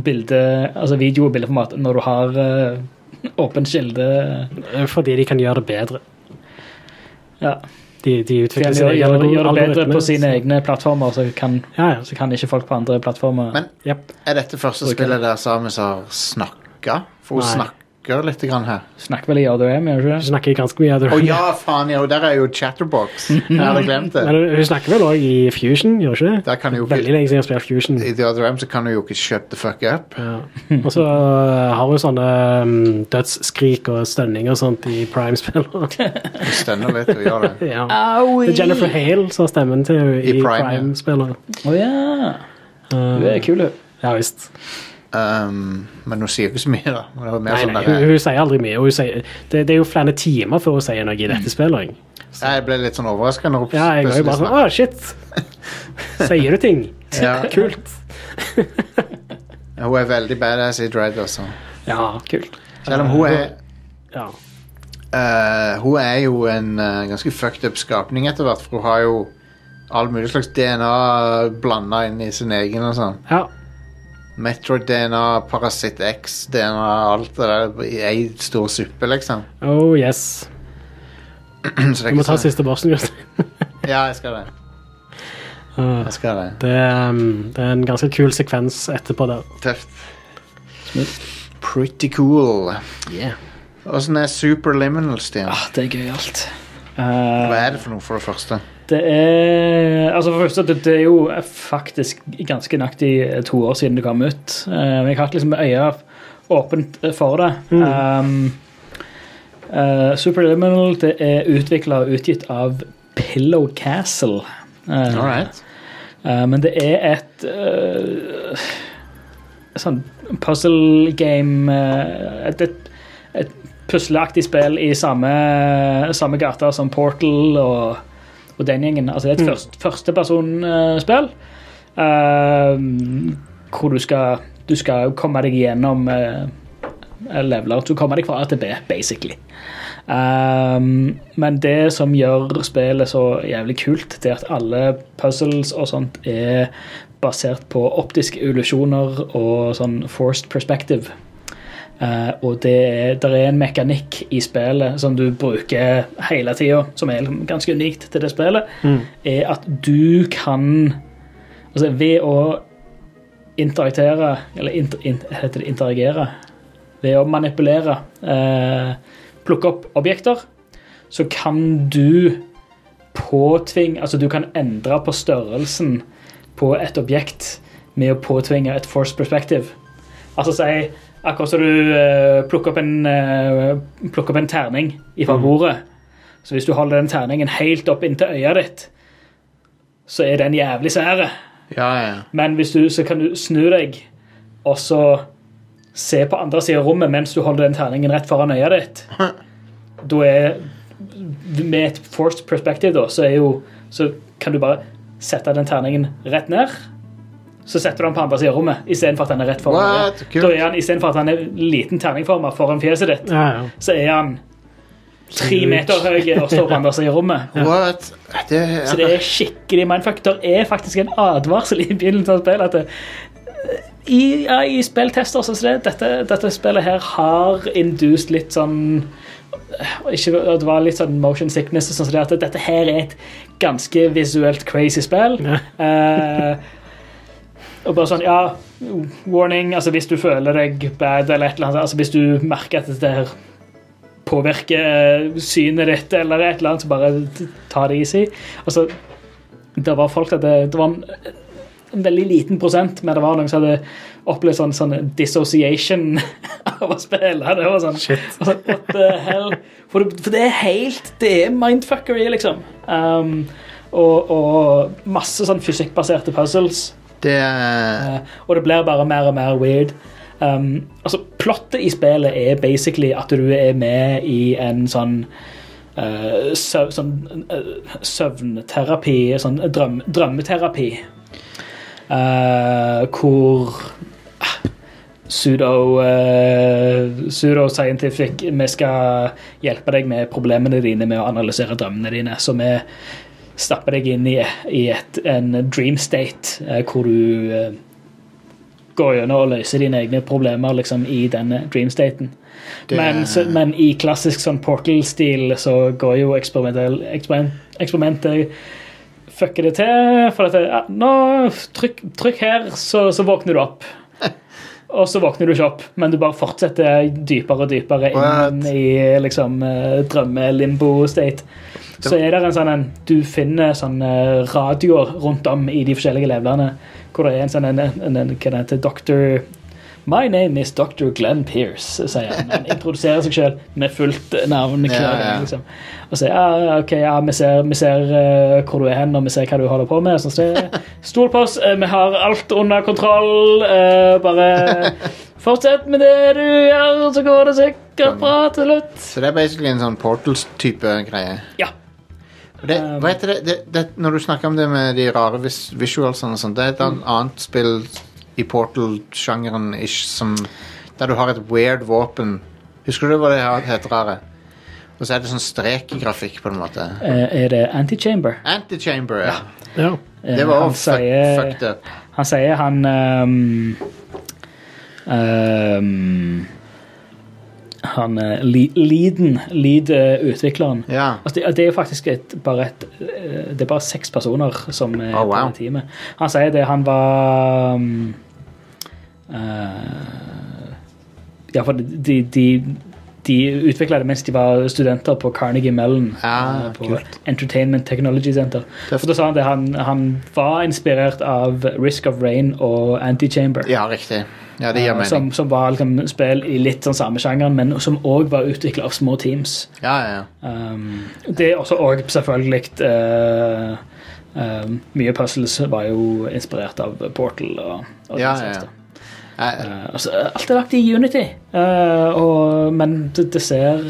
Speaker 2: bilde, altså video- og bildeformat når du har uh, åpent kilde?
Speaker 3: Eh, Fordi de kan gjøre det bedre.
Speaker 2: Ja.
Speaker 3: De, de utvikler sine
Speaker 2: gjøre, gjør,
Speaker 3: egne
Speaker 2: det bedre på sine
Speaker 3: så-
Speaker 2: egne plattformer, så kan,
Speaker 3: Ja, ja.
Speaker 2: så kan ikke folk på andre plattformer
Speaker 1: Men er dette første spillet der Samus har snakka? For hun
Speaker 3: Nei.
Speaker 1: Snakker litt grann her.
Speaker 2: Snakker vel i ADM, gjør du
Speaker 3: Hun
Speaker 2: ikke
Speaker 3: snakker ganske mye av det.
Speaker 1: Å ja, faen, ja, der er jo Chatterbox. <laughs> Jeg hadde glemt det.
Speaker 3: Men hun- hun snakker vel òg i Fusion, gjør hun ikke?
Speaker 1: Der kan jo
Speaker 3: Veldig lenge siden jeg spilte Fusion.
Speaker 1: I The Other M så kan du jo ikke shut the fuck up.
Speaker 3: Ja. Og så uh, har hun sånne um, dødsskrik og stønning og sånt i Prime-spill. <laughs>
Speaker 1: Du stønner litt og gjør det. <laughs>
Speaker 3: ja. Det er Jennifer Hale som har stemmen til henne i,
Speaker 1: I Prime, ja.
Speaker 3: Prime-spillet.
Speaker 2: Å ja. Hun er kul, hun.
Speaker 3: ja visst.
Speaker 1: Um, men hun sier ikke så mye, da. Hun mer
Speaker 3: Nei,
Speaker 1: sånn
Speaker 3: nei, hun, hun sier aldri mye. sier, det, det er jo flere timer før hun sier noe i dette spillet.
Speaker 1: Jeg ble litt sånn overraska
Speaker 3: Ja, jeg jo bare sånn Å, shit! Sier du ting? <laughs>
Speaker 1: Ja.
Speaker 3: Kult.
Speaker 1: Hun er veldig badass i Dread, altså.
Speaker 3: Ja.
Speaker 2: Kult.
Speaker 1: Selv om hun er
Speaker 3: ja.
Speaker 1: uh, Hun er jo en uh, ganske fucked up skapning etter hvert, for hun har jo all mulig slags DNA blanda inn i sin egen og sånn.
Speaker 3: ja.
Speaker 1: Metroid-DNA, Parasitt X-DNA, alt det der i ei stor suppe, liksom.
Speaker 3: Oh yes. <clears throat>
Speaker 1: Så det er
Speaker 3: Du må
Speaker 1: ikke
Speaker 3: ta
Speaker 1: så-
Speaker 3: siste bossen. Jostein. <laughs>
Speaker 1: Ja, jeg skal det.
Speaker 3: Uh,
Speaker 1: Jeg skal det.
Speaker 3: det, er, um, det er en ganske kul sekvens etterpå der.
Speaker 1: Tøft. Pretty cool.
Speaker 3: Yeah.
Speaker 1: Åssen er Superliminal, Stian?
Speaker 2: Ah, det er gøyalt.
Speaker 1: Hva er det for noe, for det første?
Speaker 2: Det er Altså For første, det, det er jo faktisk ganske nøyaktig to år siden det kom ut. Men jeg har hatt liksom øya åpent for det. Um, uh, Superliminal det er utvikla og utgitt av Pillow Castle. Uh,
Speaker 1: All right.
Speaker 2: uh, men det er et eh, sånn puzzle game eh, Et, et, et pusleaktig spill i samme, samme gata som Portal og, og den gjengen. Altså det er et først, førstepersonspill uh, hvor du skal, du skal komme deg gjennom uh, leveler. Du kommer deg fra A til B, basically. Um, men det som gjør spillet så jævlig kult, det er at alle puzzles og sånt er basert på optiske illusjoner og sånn forced perspective. Eh, og det er, der er en mekanikk i spillet som du bruker hele tida, som er ganske unikt til det spillet, er at du kan Altså ved å interaktere Eller inter, in, heter det interagere? Ved å manipulere, uh, plukke opp objekter, så kan du påtvinge Altså, du kan endre på størrelsen på et objekt med å påtvinge et force perspective. Altså si Akkurat som du eh, plukker, opp en, eh, plukker opp en terning fra bordet. Så hvis du holder den terningen helt opp inntil øyet ditt, så er den jævlig sære.
Speaker 1: Ja, ja.
Speaker 2: Men hvis du, så kan du snu deg og så se på andre siden av rommet mens du holder den terningen rett foran øyet ditt. <laughs> Da er Med et forced perspective, da, så jo Så kan du bare sette den terningen rett ned. Så setter du den på andre siden av rommet istedenfor at han er rett foran
Speaker 1: deg.
Speaker 2: Da er han istedenfor at han er liten terningforma foran fjeset ditt,
Speaker 3: Ja, ja.
Speaker 2: så er han tre meter høy og står på andre siden av rommet.
Speaker 1: What? Det,
Speaker 2: Så det er skikkelig mindfuck. Det er faktisk en advarsel i begynnelsen av spillet at det, i, ja, i spilltester så er det, dette, dette spillet her har induced litt sånn ikke, Det var litt sånn motion sickness sånn, så det at dette her er et ganske visuelt crazy spill. Eh, og bare sånn, ja, warning, altså hvis du føler deg bad eller et eller annet, altså hvis du merker at dette her påvirker eh, synet ditt eller et eller annet, så bare ta det easy. Altså, det var folk at det, Det var en, en veldig liten prosent, men det var noen som hadde opplevd sånn, sånn dissociation <laughs> av å spille. Det var sånn, altså, What the hell? For det, for det er helt Det er mindfuckery, liksom. Um, og, og masse sånn fysikkbaserte puzzles.
Speaker 1: Det
Speaker 2: Eh, og det blir bare mer og mer weird. Um, altså, Plottet i spillet er basically at du er med i en sånn uh, søv, sånn eh, søvnterapi, sånn drøm, drømmeterapi, uh, hvor ah, pseudo uh, pseudoscientific Vi skal hjelpe deg med problemene dine med å analysere drømmene dine. Så vi stapper deg inn i, i et, en dream state eh, hvor du eh, går gjennom og løser dine egne problemer liksom, i denne dream staten.
Speaker 1: Det-
Speaker 2: Men, så, men i klassisk sånn Portal-stil så går jo eksperiment, eksperimentet fucker det til. For at ja, nå, trykk, trykk her, så, så våkner du opp. <laughs> Og så våkner du ikke opp, men du bare fortsetter dypere og dypere inn
Speaker 1: What?
Speaker 2: i liksom eh, drømme-limbo-state. Så er det en sånn en, Du finner sånne radioer rundt om i de forskjellige levelene. Hvor det er en sånn en, en, en, hva det heter, Dr. My name is Dr. Glenn Pierce, sier han. Han introduserer seg selv med fullt navn.
Speaker 1: Ja, ja.
Speaker 2: Liksom. Og sier ja, ok, ja, vi ser, vi ser uh, hvor du er hen, og vi ser hva du holder på med. Sånn, så det- Stol på oss, eh, vi har alt under kontroll. Uh, bare fortsett med det du gjør, så går det sikkert bra til slutt.
Speaker 1: Så det er basically en sånn Portals-type greie.
Speaker 2: Ja.
Speaker 1: Det,
Speaker 2: Um,
Speaker 1: hva heter det, det, det Når du snakker om det med de rare vis visualsene og sånt, det er et
Speaker 2: Mm.
Speaker 1: annet- spill i Portal-sjangeren ish som Der du har et weird våpen. Husker du hva det heter? Rare? Og så er det sånn strekegrafikk, på en måte.
Speaker 2: Eh, er det Antichamber?
Speaker 1: Antichamber, ja.
Speaker 3: Ja.
Speaker 2: Eh,
Speaker 1: Det var
Speaker 2: han
Speaker 1: også fuck,
Speaker 2: sier-
Speaker 1: fucked up.
Speaker 2: Han sier han ehm, ehm, Han eh, Leaden, Lead-utvikleren.
Speaker 1: Ja.
Speaker 2: Altså det, det er faktisk et, bare et eh, Det er bare seks personer som er
Speaker 1: Oh, wow.
Speaker 2: på det teamet. Han sier det han var um, uh, Ja, for de, de, de utvikla det mens de var studenter på Carnegie Mellon.
Speaker 1: Ah,
Speaker 2: på
Speaker 1: kult.
Speaker 2: Entertainment Technology Center. For da sa han det han, han var inspirert av Risk of Rain og Antichamber.
Speaker 1: Ja, riktig. Ja, det gir
Speaker 2: eh,
Speaker 1: mening.
Speaker 2: Som, som var liksom spill i litt sånn samme sjangeren, men som òg var utvikla av små teams.
Speaker 1: Ja, ja, ja.
Speaker 2: Um, det er også òg selvfølgelig uh, um, Mye puzzles var jo inspirert av Portal og, og
Speaker 1: Ja, ja,
Speaker 2: Uh, altså, alt er lagt i Unity, uh, og, men det, det ser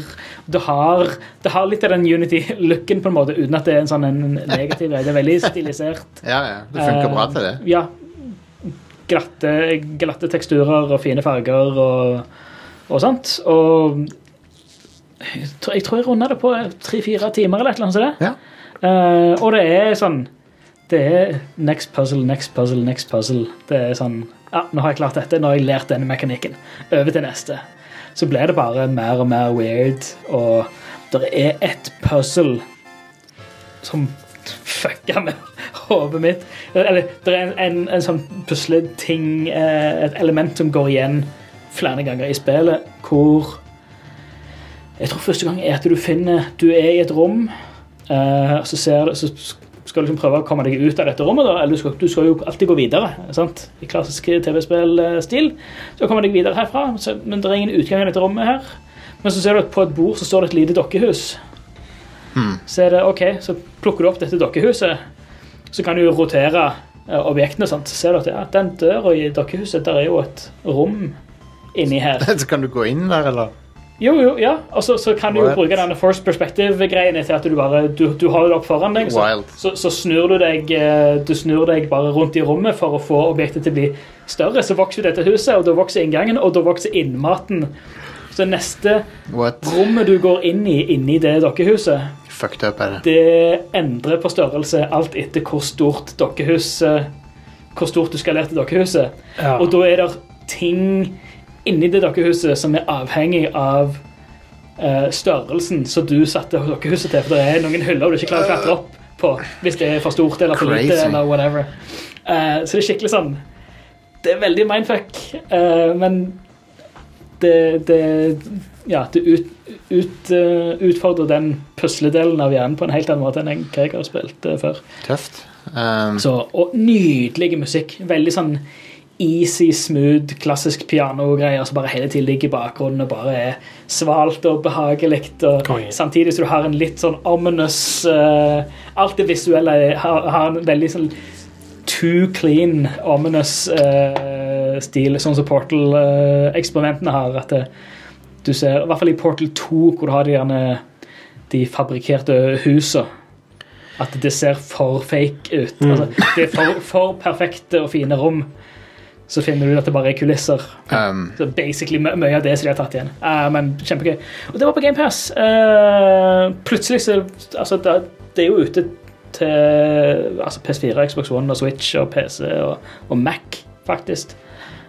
Speaker 2: det har, det har litt av den Unity-looken, på en måte, uten at det er en sånn en negativ. Det er veldig stilisert. <laughs>
Speaker 1: ja, ja. Det funker
Speaker 2: Uh,
Speaker 1: bra til det.
Speaker 2: Ja. Glatte, glatte teksturer og fine farger og, og sånt. Og jeg tror jeg, jeg runda det på tre-fire timer eller et eller annet sånt.
Speaker 1: Ja.
Speaker 2: Eh, og det er sånn Det er next puzzle, next puzzle, next puzzle. Det er sånn Ja, nå har jeg klart dette, nå har jeg lært denne mekanikken. Over til neste. Så ble det bare mer og mer weird, og det er et puzzle som fucka med hodet mitt. Eller det er en, en, en sånn pusleting, eh, et element som går igjen flere ganger i spillet, hvor Jeg tror første gang er at du finner Du er i et rom, og så, ser, du- skal liksom prøve å komme deg ut av dette rommet, da. Eller du skal, du skal jo alltid gå videre, sant? i klassisk TV-spillstil. Så kommer deg videre herfra, men det er ingen utgang i dette rommet her. Men så ser du at på et bord så står det et lite dokkehus. Så er det OK, så plukker du opp dette dokkehuset. Så kan du rotere eh, objektene. Sant? Så ser du at ja, den døra i dokkehuset, der er jo et rom inni her. <laughs>
Speaker 1: Så kan du gå inn der, eller?
Speaker 2: Jo, jo, ja. Og så, så kan du jo bruke denne force perspective-greiene til at du bare Du, du har det opp foran deg, så, så, så snur du deg eh, Du snur deg bare rundt i rommet for å få objektet til å bli større. Så vokser jo dette huset, og da vokser inngangen, og da vokser innmaten. Så neste
Speaker 1: What?
Speaker 2: rommet du går inn i inni det dokkehuset,
Speaker 1: Fucked up er det.
Speaker 2: det endrer på størrelse alt etter hvor stort dokkehuset Hvor stort du skalerte dokkehuset.
Speaker 3: Ja.
Speaker 2: Og da er det ting inni det dokkehuset som er avhengig av eh, størrelsen som du satte dokkehuset til. For det er noen hyller du ikke klarer å klatre opp på hvis det er for stort eller for lite. Eller whatever. Eh, så det er skikkelig sånn Det er veldig mindfuck, eh, men det, det Ja, det ut, ut, eh, utfordrer den pusledelen av hjernen på en helt annen måte enn hva jeg har spilt eh, før.
Speaker 1: Tøft. Um,
Speaker 2: Så, og nydelig musikk. Veldig sånn easy, smooth, klassisk pianogreier som bare hele tiden ligger i bakgrunnen og bare er svalt og behagelig. Samtidig som du har en litt sånn ominous uh, Alt det visuelle er- har, har en veldig sånn too clean, ominous uh, stil, sånn som Portal-eksperimentene har. At det, du ser, I hvert fall i Portal 2, hvor du har de, gjerne, de fabrikkerte husene at det ser for fake ut. Altså, det er for, for perfekte og fine rom. Så finner du at det bare er kulisser.
Speaker 1: um,
Speaker 2: Så basically my- mye av det som de har tatt igjen. Uh, men kjempegøy. Og det var på GamePass. Uh, plutselig så Altså, det, det er jo ute til altså PS4, Xbox One og Switch og PC og, og Mac, faktisk.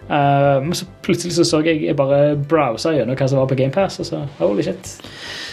Speaker 2: Uh, men så plutselig så så jeg jeg bare browsa gjennom hva som var på GamePass, og så holy shit.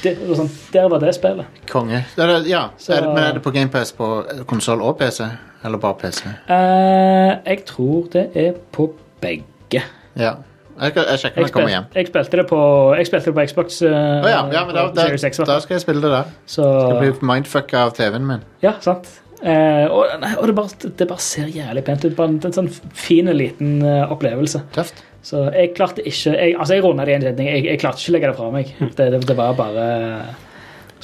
Speaker 2: Det, det var sånn, der var det spillet.
Speaker 1: konge. Er det, ja,
Speaker 2: Så-
Speaker 1: er det, men er det på GamePass på konsoll og PC? Eller bare PC?
Speaker 2: Eh, jeg tror det er på begge.
Speaker 1: Ja. Jeg, jeg sjekker når
Speaker 2: Jeg,
Speaker 1: kommer hjem.
Speaker 2: jeg, spilte det på, jeg spilte det på Xbox. Uh,
Speaker 1: oh, ja, ja, men da, da,
Speaker 2: X,
Speaker 1: da skal jeg spille det der.
Speaker 2: Så,
Speaker 1: Skal bli mindfucka av TV-en min.
Speaker 2: ja, sant. Eh, og nei, og det, bare, det bare ser jævlig pent ut. Bare en, en sånn fin, liten uh, opplevelse.
Speaker 1: Tøft.
Speaker 2: Så jeg klarte ikke Jeg, altså jeg runda det i en setning. Jeg, jeg klarte ikke å legge det fra meg. Det, det, det var bare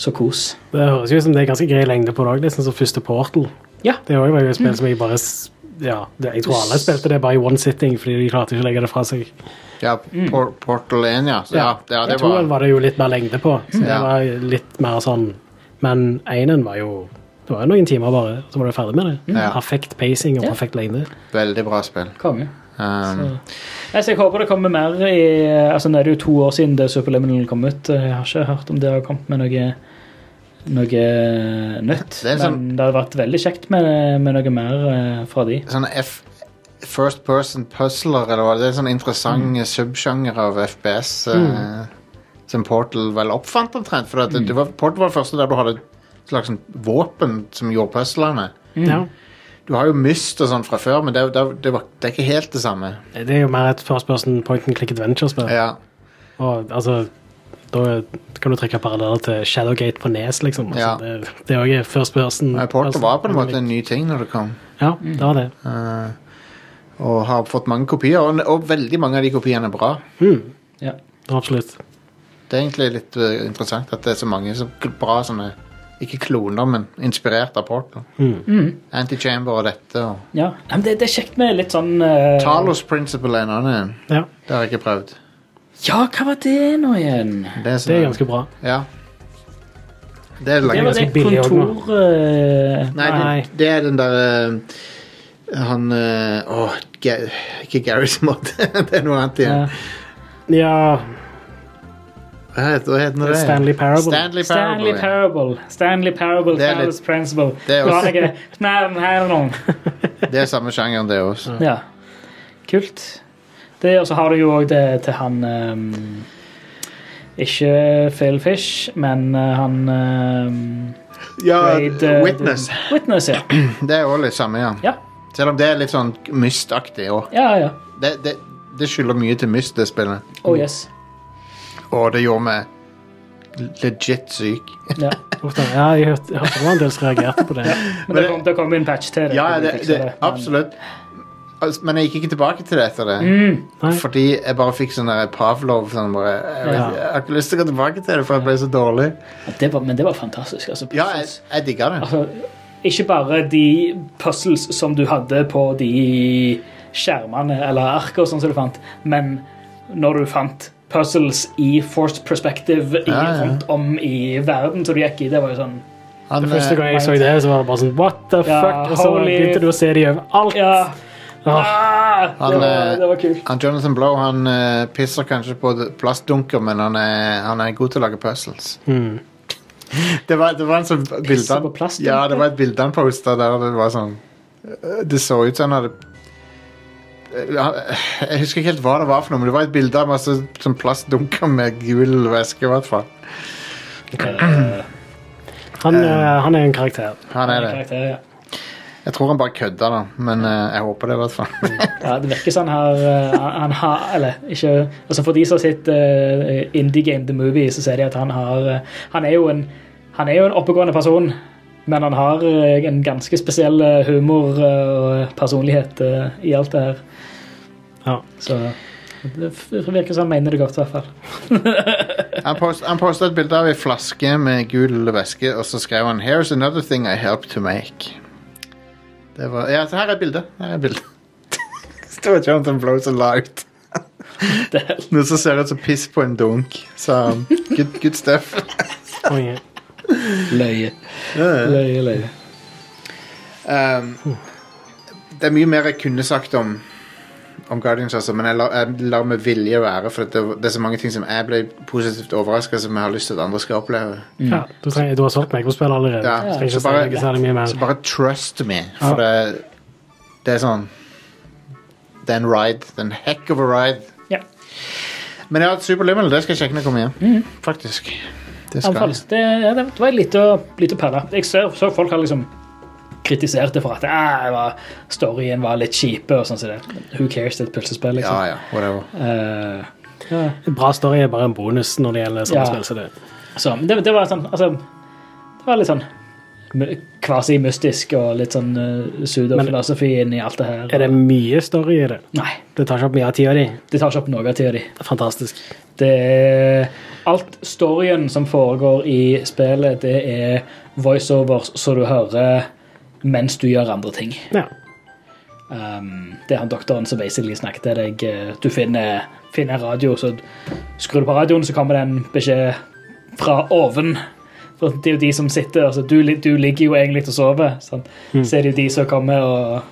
Speaker 2: så kos.
Speaker 3: Det høres jo ut som det er ganske grei lengde på det òg, liksom som første Portal.
Speaker 2: Ja.
Speaker 3: Det var jo et spill som jeg bare ja, det, Jeg tror alle spilte det bare i one sitting, fordi de klarte ikke å legge det fra seg.
Speaker 1: Ja, por Portal 1, ja. Så, ja, ja det
Speaker 3: jeg tror
Speaker 1: var
Speaker 3: var det jo litt mer lengde på. Så det var litt mer sånn Men einen var jo Det var jo noen timer bare, så var du ferdig med det.
Speaker 1: Ja.
Speaker 3: Perfekt pacing og
Speaker 2: Ja.
Speaker 3: perfekt lengde.
Speaker 1: veldig bra spill.
Speaker 2: Konge.
Speaker 1: Um,
Speaker 2: Nei, så jeg håper det kommer mer i Altså Nå er det jo to år siden det Superliminal kom ut. Jeg har ikke hørt om det har kommet med noe noe nytt.
Speaker 1: Det sånn-
Speaker 2: Men det hadde vært veldig kjekt med, med noe mer eh, fra de.
Speaker 1: sånn F First person puzzler, eller hva det er. en Sånn interessant subsjanger av FPS eh, som Portal vel oppfant omtrent. For det, mm. det var, Portal var det første der du hadde et slags sånn våpen som gjorde puzzlene.
Speaker 3: Ja.
Speaker 1: Du har jo Myst og sånn fra før, men det, det, det, var, det er ikke helt det samme.
Speaker 3: Det er jo mer et first person point and click adventure-spill.
Speaker 1: Ja,
Speaker 3: Og altså Da kan du trekke paralleller til Shadowgate på Nes, liksom. Altså,
Speaker 1: Ja.
Speaker 3: Det, det er også first person.
Speaker 1: Nei, Portal
Speaker 3: altså,
Speaker 1: var på en måte en ny ting når det kom.
Speaker 3: Ja, det var det.
Speaker 1: Eh, og har fått mange kopier, og, og veldig mange av de kopiene er bra.
Speaker 2: Ja.
Speaker 3: Absolutt.
Speaker 1: Det er egentlig litt eh, interessant at det er så mange så bra sånne Ikke kloner, men inspirert av Portal. Antichamber og dette. Og
Speaker 2: ja. Nei, men det, det er kjekt med litt sånn eh,
Speaker 1: Talos Principle er en annen.
Speaker 3: Ja,
Speaker 1: Det har jeg ikke prøvd.
Speaker 2: Ja, hva var det nå igjen?
Speaker 1: Det er,
Speaker 3: det er ganske bra.
Speaker 1: Ja. Det er
Speaker 2: Det var
Speaker 3: ganske
Speaker 2: det
Speaker 3: billig også nå.
Speaker 2: kontor... eh,
Speaker 1: Nei,
Speaker 3: Nei.
Speaker 1: det, det er den der eh, Han eh, Åh, Ga- ikke Garys <laughs> Mod. det er noe annet igjen.
Speaker 2: ja.
Speaker 3: Ja,
Speaker 1: Hva heter, hva heter det?
Speaker 3: Stanley Parable.
Speaker 1: Stanley Parable.
Speaker 2: Stanley
Speaker 1: ja.
Speaker 2: Parable. Stanley Parable,
Speaker 1: Det er
Speaker 2: Talos Principle.
Speaker 1: det er også-
Speaker 2: her er. <laughs>
Speaker 1: Det er samme sjangeren, det også.
Speaker 2: Ja. Kult. Det, og så har du jo òg det til han um, Ikke Phil Fish, men uh, han um,
Speaker 1: Ja,
Speaker 2: Wade, uh,
Speaker 1: Witness.
Speaker 2: Witness, ja. <clears throat>
Speaker 1: Det er òg litt samme, ja.
Speaker 2: Ja,
Speaker 1: Selv om det er litt sånn mystaktig òg.
Speaker 2: ja. ja.
Speaker 1: Det, det, det skylder mye til Myst, det spillet.
Speaker 2: Oh yes.
Speaker 1: Og det gjorde meg legit syk. <laughs>
Speaker 2: Ja.
Speaker 3: Ja, jeg hørte, hørte en del som reagerte på det.
Speaker 2: Men det kom, det kom en patch til det.
Speaker 1: Ja, det, det, absolutt. Altså, Men jeg gikk ikke tilbake til det etter det.
Speaker 2: Mm.
Speaker 1: Fordi jeg bare fikk sånn der Pavlov sånn bare, jeg,
Speaker 3: Ja.
Speaker 1: jeg har ikke lyst til å gå tilbake til det, for jeg ble så dårlig.
Speaker 2: Det var, men det var fantastisk. Altså,
Speaker 1: Ja, jeg, jeg digga det.
Speaker 2: altså, ikke bare de puzzles som du hadde på de skjermene eller ark og sånn som du fant, men når du fant puzzles i forced perspective i,
Speaker 1: Ja, ja.
Speaker 2: rundt om i verden som du gikk i, det var jo sånn
Speaker 1: Han,
Speaker 3: Første
Speaker 1: eh,
Speaker 3: gang jeg så det, så var det bare sånn What the
Speaker 2: Ja,
Speaker 3: fuck? Og så
Speaker 2: holy-
Speaker 3: begynte du å se de overalt.
Speaker 2: Ja.
Speaker 3: Ah,
Speaker 1: Han,
Speaker 2: det, var,
Speaker 1: eh,
Speaker 2: det var kult.
Speaker 1: han Jonathan Blow han eh, pisser kanskje på plastdunker, men han er, han er god til å lage puzzles.
Speaker 3: Mm. <laughs>
Speaker 1: Det var, det var en sånn bilde
Speaker 2: på plastdunker?
Speaker 1: Ja, det var et bilde han posta der det var sånn eh, Det så ut som han hadde Jeg husker ikke helt hva det var for noe, men det var et bilde av masse sånn plastdunker med gul væske, i hvert fall.
Speaker 3: Han, eh, han er en karakter.
Speaker 1: Han er det.
Speaker 2: Karakter, ja.
Speaker 1: Jeg tror han bare kødda, da, men eh, jeg håper det, i hvert fall. <laughs>
Speaker 2: Ja, det virker sånn her eh, han, har Eller ikke altså For de som har sett uh, Indie Game The Movie, så ser de at han har Han er jo en Han er jo en oppegående person, men han har en ganske spesiell humor og personlighet uh, i alt det her.
Speaker 3: Ja.
Speaker 2: Så det virker som han mener det godt, i hvert fall. <laughs>
Speaker 1: Han, post, han posta et bilde av ei flaske med gul væske, og så skrev han 'Here's another thing I helped to make'. Det var, ja, så her er bildet. Her er bildet. Står Jonathan Blows og la ut. Noe som ser ut som piss på en dunk. Så um, good, good stuff.
Speaker 3: Oi.
Speaker 2: Løye. Løye, løye.
Speaker 1: Um, det er mye mer jeg kunne sagt om om Guardians, altså, men jeg lar, jeg lar med vilje være. For det, det er så mange ting som jeg ble positivt overraska som jeg har lyst til at andre skal oppleve.
Speaker 3: Ja, du, trenger, du har solgt meg på spillet allerede.
Speaker 1: Ja, så bare-
Speaker 3: så, mye mer.
Speaker 1: Så bare trust me, for det, det er sånn Det er en ride. Det er en heck of a ride.
Speaker 2: Ja.
Speaker 1: Men ja, Superliminal, det skal jeg sjekke når jeg kommer hjem. Faktisk. Det.
Speaker 2: Det, ja, det var en liten perle. Jeg ser, så folk har liksom kritisert det for at ah, var, storyen var litt kjipe og sånn det. Who cares, det er et pølsespill, liksom.
Speaker 1: Ja, ja, whatever.
Speaker 2: Uh, ja.
Speaker 3: Bra story er bare en bonus når det gjelder sånne
Speaker 2: Ja.
Speaker 3: spill. Så det.
Speaker 2: Så det, det var sånn Altså, det var litt sånn kvasi-mystisk og litt sånn uh, pseudofilosofi i alt det her.
Speaker 3: Er det mye story i det?
Speaker 2: Nei,
Speaker 3: Det tar ikke opp mye av tida di.
Speaker 2: det tar ikke opp noe av tida di.
Speaker 3: Fantastisk.
Speaker 2: Det er Alt storyen som foregår i spillet, det er voiceovers så du hører mens du gjør andre ting.
Speaker 3: Ja.
Speaker 2: Um, det er han doktoren som basically snakker til deg. eh, Du finner, finner radio, så skrur du på radioen, så kommer det en beskjed fra oven. For det er jo de som sitter altså du, du ligger jo egentlig og sover. Sant? Så er det jo de som kommer og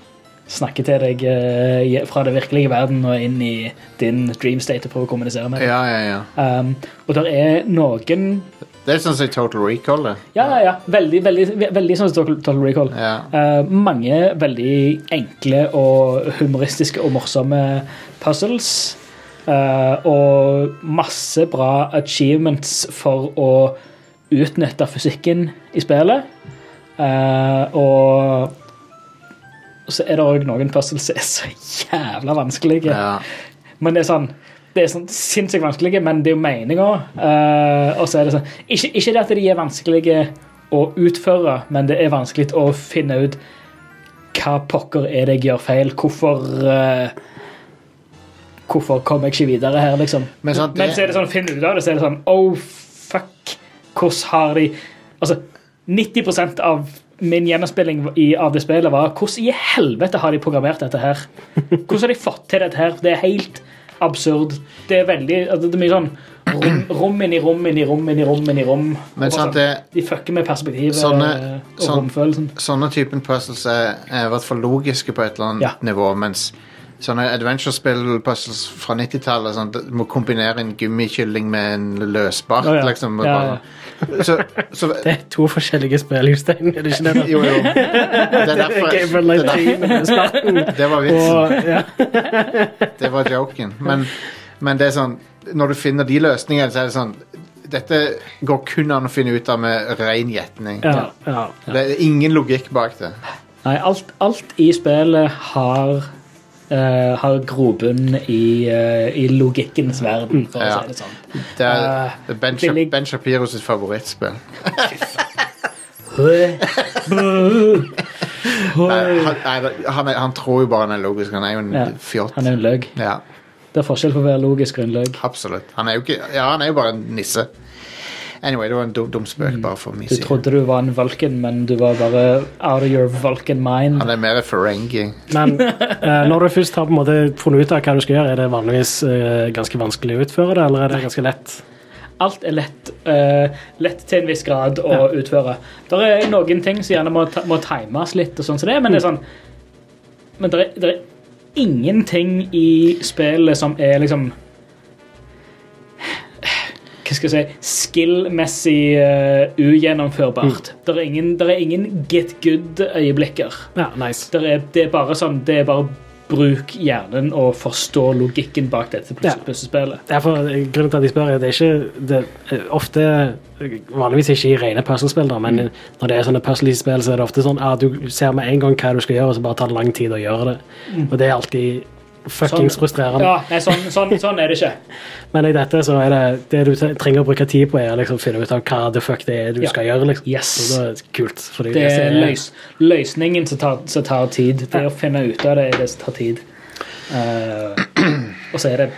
Speaker 2: snakker til deg uh, fra det virkelige verden og inn i din dream state og prøver å kommunisere med deg.
Speaker 1: Ja, ja, ja.
Speaker 2: Um, og det er noen
Speaker 1: Det er sånn som Total Recall, det.
Speaker 2: Ja, ja, ja. Veldig, veldig, veldig sånn som Total, Recall.
Speaker 1: Ja.
Speaker 2: Uh, mange veldig enkle og humoristiske og morsomme puzzles. Uh, og masse bra achievements for å utnytte fysikken i spillet. Uh, og så er det òg noen puzzles som er så jævla vanskelige.
Speaker 1: Ja.
Speaker 2: Men det er sånn det er sånn sinnssykt vanskelige, men det er jo meninga. og så er det sånn ikke, ikke det at de er vanskelige å utføre, men det er vanskelig å finne ut hva pokker er det jeg gjør feil. Hvorfor uh, Hvorfor kommer jeg ikke videre her, liksom.
Speaker 1: Men sant, det-
Speaker 2: men så er det sånn, finn ut av det, så er det sånn Oh, fuck. Hvordan har de Altså, 90% av min gjennomspilling i, av det spillet var Hvordan i helvete har de programmert dette her? Hvordan har de fått til dette her? Det er helt absurd. Det er veldig altså, Det er mye sånn rom, rom inn i rom inn i rom inn i rom inn i rom.
Speaker 1: Men
Speaker 2: bare
Speaker 1: det-
Speaker 2: De fucker med perspektivet
Speaker 1: Sånne-
Speaker 2: og
Speaker 1: sånn-
Speaker 2: romfølelsen.
Speaker 1: Sånne typen puzzles er, er i hvert fall logiske på et eller annet
Speaker 2: Ja.
Speaker 1: nivå, mens sånne adventure-spill-puzzles fra 90-tallet sånn, du må kombinere en gummikylling med en løsbart,
Speaker 2: oh, ja.
Speaker 1: liksom.
Speaker 2: Ja,
Speaker 1: Ja, Så, <laughs> så,
Speaker 3: Det er to forskjellige spill, Jostein. Er det ikke det?
Speaker 1: jo, jo. <laughs> Det er derfor det, er
Speaker 3: 19 med
Speaker 1: det var vitsen.
Speaker 3: Og. <laughs>
Speaker 1: Det var joken. Men, men det er sånn Når du finner de løsningene, så er det sånn dette går kun an å finne ut av med ren gjetning.
Speaker 3: Ja, ja.
Speaker 1: Det er ingen logikk bak det.
Speaker 2: Nei, alt, alt i spillet har eh, har grobunn i, uh, i logikkens verden, for
Speaker 1: Ja.
Speaker 2: å si det sånn.
Speaker 1: Det er, uh, ben,
Speaker 2: det
Speaker 1: ben Shapiro sitt favorittspill. <laughs> Nei, han, nei, han, han tror jo bare han er logisk. Han er jo en
Speaker 2: Ja,
Speaker 1: fjott.
Speaker 2: Han er en løgg.
Speaker 1: Ja,
Speaker 2: Det er forskjell på å være logisk og en løgg.
Speaker 1: absolutt. Han er jo ikke Ja, han er jo bare en nisse. Anyway, det var en dum, dum spøk bare for min
Speaker 2: Du
Speaker 1: side.
Speaker 2: trodde du var en Vulcan, men du var bare out of your Vulcan mind.
Speaker 1: Han er mer Ferengi.
Speaker 3: Men <laughs> eh, når du først har på en måte funnet ut av hva du skal gjøre, er det vanligvis eh, ganske vanskelig å utføre det, eller er det ganske lett?
Speaker 2: Alt er lett, eh, lett til en viss grad å
Speaker 3: Ja.
Speaker 2: utføre. Det er noen ting som gjerne må, ta, må times litt, og sånn som det, men det er sånn Men det er, det er ingenting i spillet som er liksom Hva skal jeg si Skill-messig uh, ugjennomførbart. Det, er ingen, er ingen get good-øyeblikker.
Speaker 3: Ja, nice.
Speaker 2: Er, det er bare sånn Det er bare bruk hjernen og forstå logikken bak dette
Speaker 3: Ja.
Speaker 2: puslespillet.
Speaker 3: Derfor, eh, grunnen til at jeg spør, er at det er ikke det, er ofte eh, Vanligvis ikke i rene puslespill, men når det er sånne puslespill, så er det ofte sånn at du ser med en gang hva du skal gjøre, og så bare tar det lang tid å gjøre det. Og det er alltid fuckings frustrerende.
Speaker 2: Ja, nei, sånn, sånn, sånn er det ikke. <laughs>
Speaker 3: Men i dette så er det det du trenger å bruke tid på, er å liksom finne ut av hva the fuck det er du
Speaker 2: Ja.
Speaker 3: skal gjøre. liksom.
Speaker 2: Yes.
Speaker 3: Det er kult. fordi
Speaker 2: Det er løs, løsningen som tar, som tar tid. Det å finne ut av det er det som tar tid. Uh, og så er det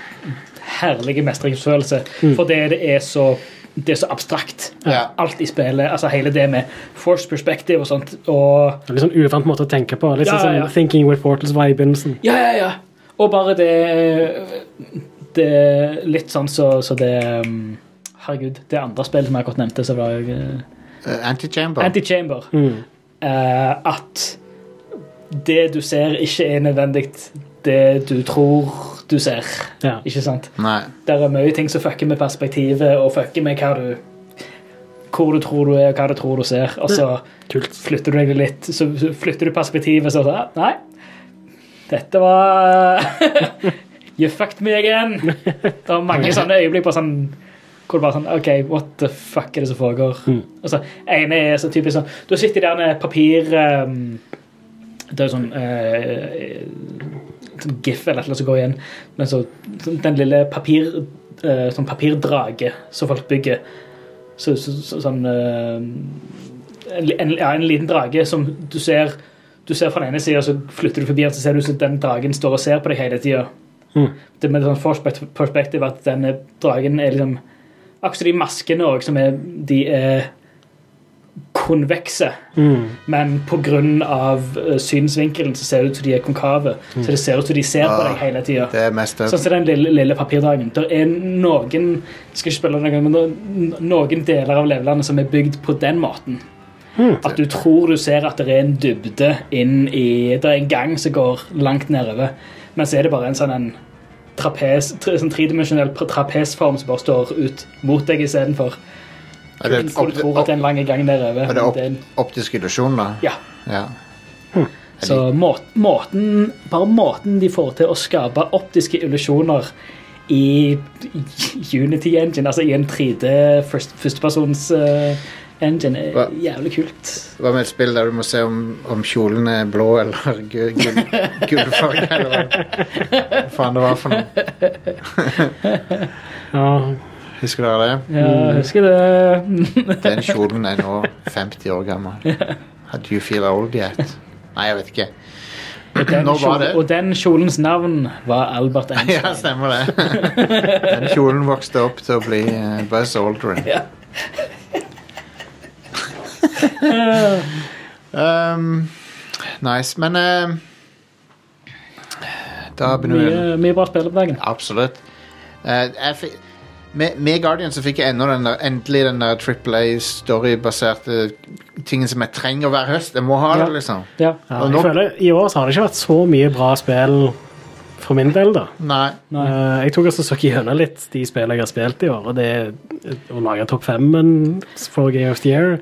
Speaker 2: herlige mestringsfølelse, for det er så det er så abstrakt.
Speaker 1: Ja.
Speaker 2: Alt i spillet. altså Hele det med force perspective og sånt. Og
Speaker 3: litt sånn uvant måte å tenke på. Litt
Speaker 2: Ja,
Speaker 3: sånn
Speaker 2: ja, ja.
Speaker 3: Thinking with Portals var i begynnelsen.
Speaker 2: Ja, ja, ja. Og bare det Det er litt sånn så, så det um, Herregud, det andre spillet som jeg akkurat nevnte, så var uh,
Speaker 1: Uh, Antichamber.
Speaker 2: Antichamber.
Speaker 3: Mm.
Speaker 2: Uh, at det du ser, ikke er nødvendig det du tror du ser.
Speaker 3: Ja.
Speaker 2: Ikke sant?
Speaker 1: Nei.
Speaker 2: Det er mye ting som fucker med perspektivet, og fucker med hva du hvor du tror du er, og hva du tror du ser. Og så flytter du deg litt, så så flytter du perspektivet, så sånn, Nei, dette var <laughs> You fucked me again. Det var mange <laughs> sånne øyeblikk på sånn hvor det bare sånn OK, what the fuck er det som foregår? Og så ene er så typisk sånn Du sitter der med papir um, Det er jo sånn uh, sånn GIF eller noe som går igjen. Men så sånn, den lille papir uh, sånn papirdrage som folk bygger. Så, så, så, sånn uh, en, en, ja, en liten drage som du ser Du ser fra den ene sida, så flytter du forbi den, så ser du at den dragen står og ser på deg hele tida.
Speaker 3: Mm.
Speaker 2: Det med sånn perspektiv at denne dragen er liksom Akkurat de maskene òg, som er De er konvekse.
Speaker 3: Mm.
Speaker 2: Men pga. Uh, synsvinkelen så ser det ut som de er konkave. Så det ser ut som de ser på deg hele tida.
Speaker 1: Det mest
Speaker 2: Sånn som den lille, lille papirdragen. Det er noen skal ikke spille noen, men noen deler av levelandet som er bygd på den måten. At du tror du ser at det er en dybde inn i Det er en gang som går langt nedover, men så er det bare en sånn en trapes, tre, sånn tredimensjonell tra- trapesform som bare står ut mot deg istedenfor.
Speaker 1: Er det,
Speaker 2: Hvor du tror at det er en lang gang nedover.
Speaker 1: er det opp,
Speaker 2: en-
Speaker 1: optisk illusjon, da?
Speaker 2: Ja.
Speaker 1: Ja.
Speaker 2: Så må, måten, bare måten de får til å skape optiske illusjoner i Unity Engine, altså i en 3D først, førstepersons eh, engine, er
Speaker 1: Hva?
Speaker 2: jævlig kult.
Speaker 1: Hva med et spill der du må se om, om kjolen er blå eller <laughs> gul gullfarge? eller hva faen det var for noe? <laughs>
Speaker 3: Ja,
Speaker 1: Husker dere det?
Speaker 2: Ja, jeg husker det. <laughs>
Speaker 1: Den kjolen er nå 50 år gammel. Do you feel old yet? Nei, jeg vet ikke.
Speaker 2: Og den,
Speaker 1: kjolen, var det?
Speaker 2: og den kjolens navn var Albert Einstein.
Speaker 1: Ja, stemmer det. Den kjolen vokste opp til å bli eh, Buzz Aldrin.
Speaker 2: Ja.
Speaker 1: Um, nice, men uh, Da begynner vi
Speaker 2: Mye, mye bra spill på dagen.
Speaker 1: Absolutt. Eh, jeg med, med Guardian så fikk jeg enda den der, endelig den der Triple A storybaserte tingen som jeg trenger hver høst. Jeg må ha det,
Speaker 3: Ja.
Speaker 1: liksom.
Speaker 2: Ja.
Speaker 1: Og
Speaker 3: jeg
Speaker 1: nå-
Speaker 3: føler I år så har det ikke vært så mye bra spill for min del, da.
Speaker 1: Nei.
Speaker 2: Nei.
Speaker 3: Eh, jeg tok også så gjennom litt de spillene jeg har spilt i år, og det å lage topp femmen for Game of the Year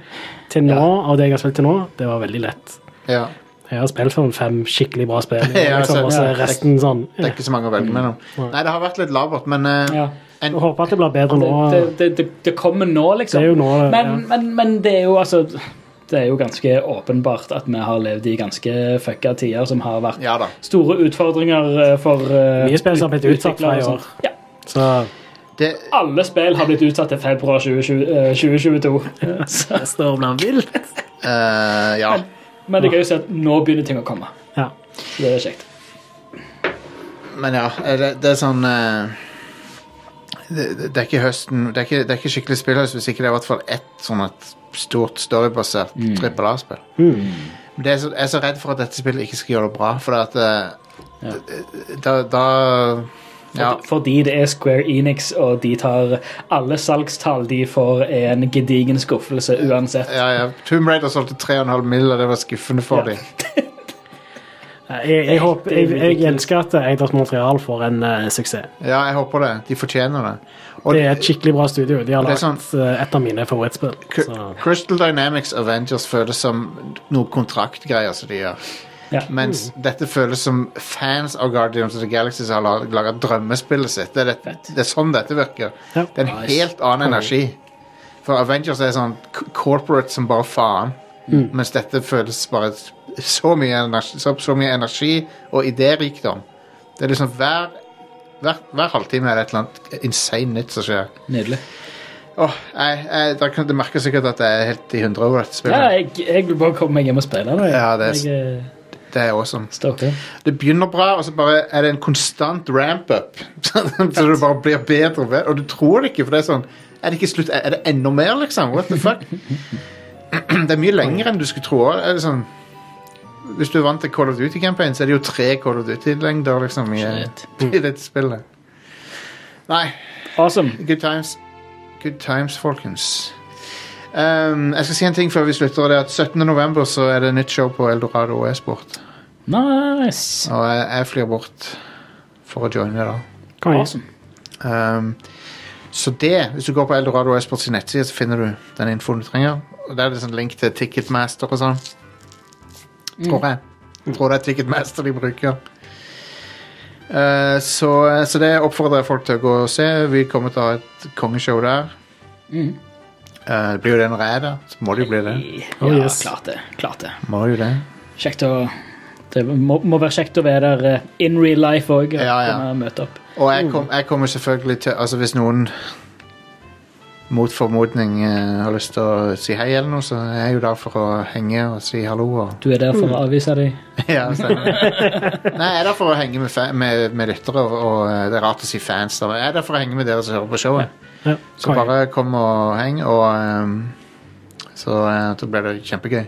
Speaker 3: til nå, av det jeg har spilt til nå, det var veldig lett.
Speaker 1: Ja.
Speaker 3: Jeg har spilt for fem skikkelig bra spill, <laughs>
Speaker 1: Ja,
Speaker 3: liksom,
Speaker 1: så-
Speaker 3: og så
Speaker 1: ja.
Speaker 3: er resten sånn
Speaker 1: Det er ikke så mange å velge mellom. Nei, det har vært litt labert, men uh,
Speaker 2: Ja.
Speaker 1: en,
Speaker 3: håper at det blir bedre nå.
Speaker 2: Det, det, det, det kommer nå, liksom.
Speaker 3: Det er jo nå,
Speaker 2: men,
Speaker 3: ja.
Speaker 2: men, men det er jo altså Det er jo ganske åpenbart at vi har levd i ganske fucka tider som har vært
Speaker 1: Ja
Speaker 2: store utfordringer eh, for uh,
Speaker 3: Mye spill som har blitt utsatt fra i år.
Speaker 2: Ja.
Speaker 3: Så
Speaker 1: Det,
Speaker 2: Alle spill har blitt utsatt til februar 2020, eh, 2022. Så,
Speaker 3: står år blir vilt.
Speaker 1: Uh, ja.
Speaker 2: men det er gøy å se at nå begynner ting å komme.
Speaker 3: Ja.
Speaker 2: Så det er kjekt.
Speaker 1: Men ja, eh, det, det er sånn uh, det, det det er ikke høsten Det er ikke, det er ikke skikkelig spillhøst hvis ikke det er i hvert fall ett sånn et stort storybasert trippel A-spill. Men det er så, jeg er så redd for at dette spillet ikke skal gjøre det bra, for at ja. da, da ja,
Speaker 2: Fordi det er Square Enix, og de tar alle salgstall de får, er en gedigen skuffelse uansett.
Speaker 1: ja, ja. Tomb Raider solgte 3,5 mill., og det var skuffende for
Speaker 2: Ja.
Speaker 1: dem. <laughs>
Speaker 3: Jeg, jeg, håper, jeg, jeg ønsker at Eidert Montreal får en uh, suksess.
Speaker 1: Ja, jeg håper det. De fortjener det. Og
Speaker 3: Det er et skikkelig bra studio. De har
Speaker 1: Det
Speaker 3: lagt
Speaker 1: sånn-
Speaker 3: eh, et av mine favorittspill.
Speaker 1: Crystal Dynamics Avengers føles som noe kontraktgreier som de gjør.
Speaker 2: Ja.
Speaker 1: Mens dette føles som fans av Guardians of the Galaxy som har laga drømmespillet sitt. Det er, det, det er sånn dette virker.
Speaker 3: Ja.
Speaker 1: Det er en helt annen energi. For Avengers er sånn corporate som bare faen. Mens dette føles bare så mye energi, så, så mye energi og idérikdom. Det er liksom hver, hver, hver halvtime er det et eller annet insane nytt som skjer.
Speaker 2: Nydelig.
Speaker 1: Åh, jeg, jeg, dere kan det merker sikkert at jeg er helt i hundre over dette spillet.
Speaker 2: Ja, jeg, jeg vil bare komme meg hjem og spille nå.
Speaker 1: Ja, det er-
Speaker 2: jeg er
Speaker 1: Det er awesome.
Speaker 2: stoked.
Speaker 1: Det begynner bra, og så bare er det en konstant ramp-up. <laughs> så det bare blir bedre og bedre. Og du tror det ikke, for det er sånn Er det ikke slutt? Er det enda mer, liksom? What the fuck? <clears throat> det er mye lenger enn du skulle tro. Er det sånn Hvis du er vant til Call of Duty-campaign, så er det jo tre Call of Duty-lengder liksom, i,
Speaker 2: Shit. <laughs>
Speaker 1: i dette spillet. Nei,
Speaker 2: Awesome.
Speaker 1: good times. Good times, folkens. Um, jeg skal si en ting før vi slutter. Det er at 17. november så er det nytt show på Eldorado og e-sport.
Speaker 2: Nice.
Speaker 1: Og jeg, jeg flyr bort for å joine da.
Speaker 2: Awesome.
Speaker 1: Um, så det, hvis du går på Eldorado Esports nettside, så finner du den infoen du trenger. Og Der er det sånn link til Ticketmaster og sånn. Tror jeg. Jeg tror det er Ticketmaster de bruker. Uh, så, så det oppfordrer jeg folk til å gå og se. Vi kommer til å ha et kongeshow der.
Speaker 2: Mm.
Speaker 1: Uh, det blir jo det når jeg er der, så må det jo bli det.
Speaker 3: Oh,
Speaker 2: ja,
Speaker 3: yes.
Speaker 2: klart det. Klart det.
Speaker 1: Må jo det.
Speaker 2: Kjekt å Det må, må være kjekt å være der eh, in real life òg.
Speaker 1: Ja, ja. Og jeg, kom, jeg kommer selvfølgelig til Altså hvis noen mot formodning eh, har lyst til å si hei eller noe, så jeg er jeg jo der for å henge og si hallo. Og,
Speaker 2: Du er der for å avvise dem. <laughs>
Speaker 1: ja, stemmer. Nei, jeg er der for å henge med, med, med lyttere, og, og eh, det er rart å si fans. Da. Jeg er der for å henge med dere som hører på showet.
Speaker 3: Ja,
Speaker 1: Så bare kom og heng, og um, så da blir det kjempegøy.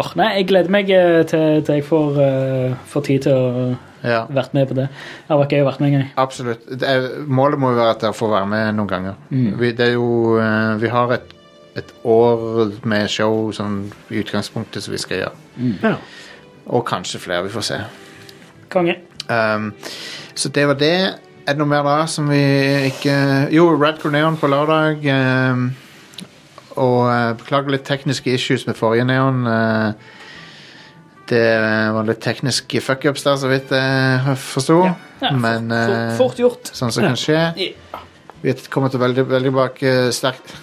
Speaker 2: Åh, nei, jeg gleder meg til, til jeg får, uh, får tid til å
Speaker 1: Ja,
Speaker 2: vært med på det. Det har vært gøy å være med en gang.
Speaker 1: absolutt. Det er, målet må jo være at dere får være med noen ganger. Vi, det er jo, eh, vi har et, et år med show sånn, i utgangspunktet som vi skal gjøre.
Speaker 3: Ja.
Speaker 1: Og kanskje flere, vi får se.
Speaker 2: Konge.
Speaker 1: Um, så det var det. Er det noe mer da som vi ikke Jo, Red Corneon på lørdag. Um, og uh, beklager litt tekniske issues med forrige Neon. eh, det var litt tekniske fuckups der, så vidt jeg forsto.
Speaker 2: Ja,
Speaker 1: Men
Speaker 2: fort,
Speaker 1: eh,
Speaker 2: fort gjort.
Speaker 1: sånn som kan skje.
Speaker 2: Ja.
Speaker 1: Vi kommer til veldig, veldig tilbake sterkt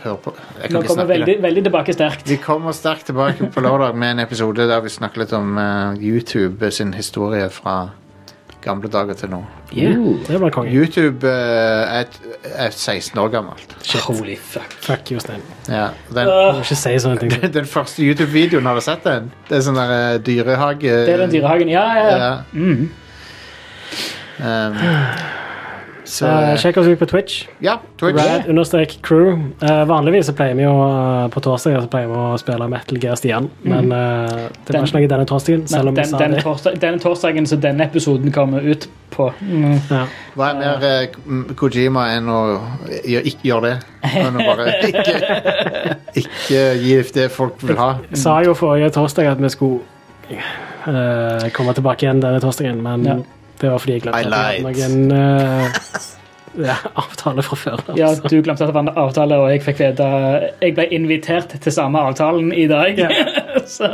Speaker 1: Hør på. Jeg kan
Speaker 2: Nå kommer veldig, veldig tilbake sterkt.
Speaker 1: Vi kommer sterkt tilbake på lørdag med en episode der vi snakker litt om eh, YouTube sin historie fra gamle dager til nå.
Speaker 3: Yeah, det blir konge.
Speaker 1: YouTube eh, er, er 16 år gammelt.
Speaker 2: Holy fuck.
Speaker 3: Fuck Jostein.
Speaker 1: Ja, den,
Speaker 3: Du må ikke si sånne ting. <laughs>
Speaker 1: den første YouTube-videoen, har du sett den? Det er sånn der eh, dyrehage...
Speaker 2: Det er den dyrehagen. Ja, ja, ja.
Speaker 1: Ja.
Speaker 2: Mm.
Speaker 1: Um, så uh,
Speaker 3: sjekk oss ut på Twitch.
Speaker 1: Ja, Twitch.
Speaker 3: Rad understrek crew. Uh, vanligvis så pleier vi jo uh, på torsdager så pleier vi å spille Metal Gear Stian, men eh, det
Speaker 2: Den-
Speaker 3: var ikke noe denne torsdagen. Selv om vi
Speaker 2: den,
Speaker 3: sa
Speaker 2: denne,
Speaker 3: det.
Speaker 2: torsdag, denne torsdagen så denne episoden kommer ut på mm.
Speaker 3: Ja.
Speaker 1: Hva er mer Kojima enn å gjør, ikke gjøre det? Enn å bare <laughs> ikke, ikke gi det folk vil ha.
Speaker 3: Jeg sa jo forrige torsdag at vi skulle eh, komme tilbake igjen denne torsdagen, men
Speaker 2: Ja.
Speaker 3: Det var fordi jeg glemte at det var noen eh, <laughs> ja, avtale fra før.
Speaker 2: Ja,
Speaker 3: altså.
Speaker 2: du glemte at det var en avtale, og jeg fikk vite Jeg ble invitert til samme avtalen i dag. <laughs> Så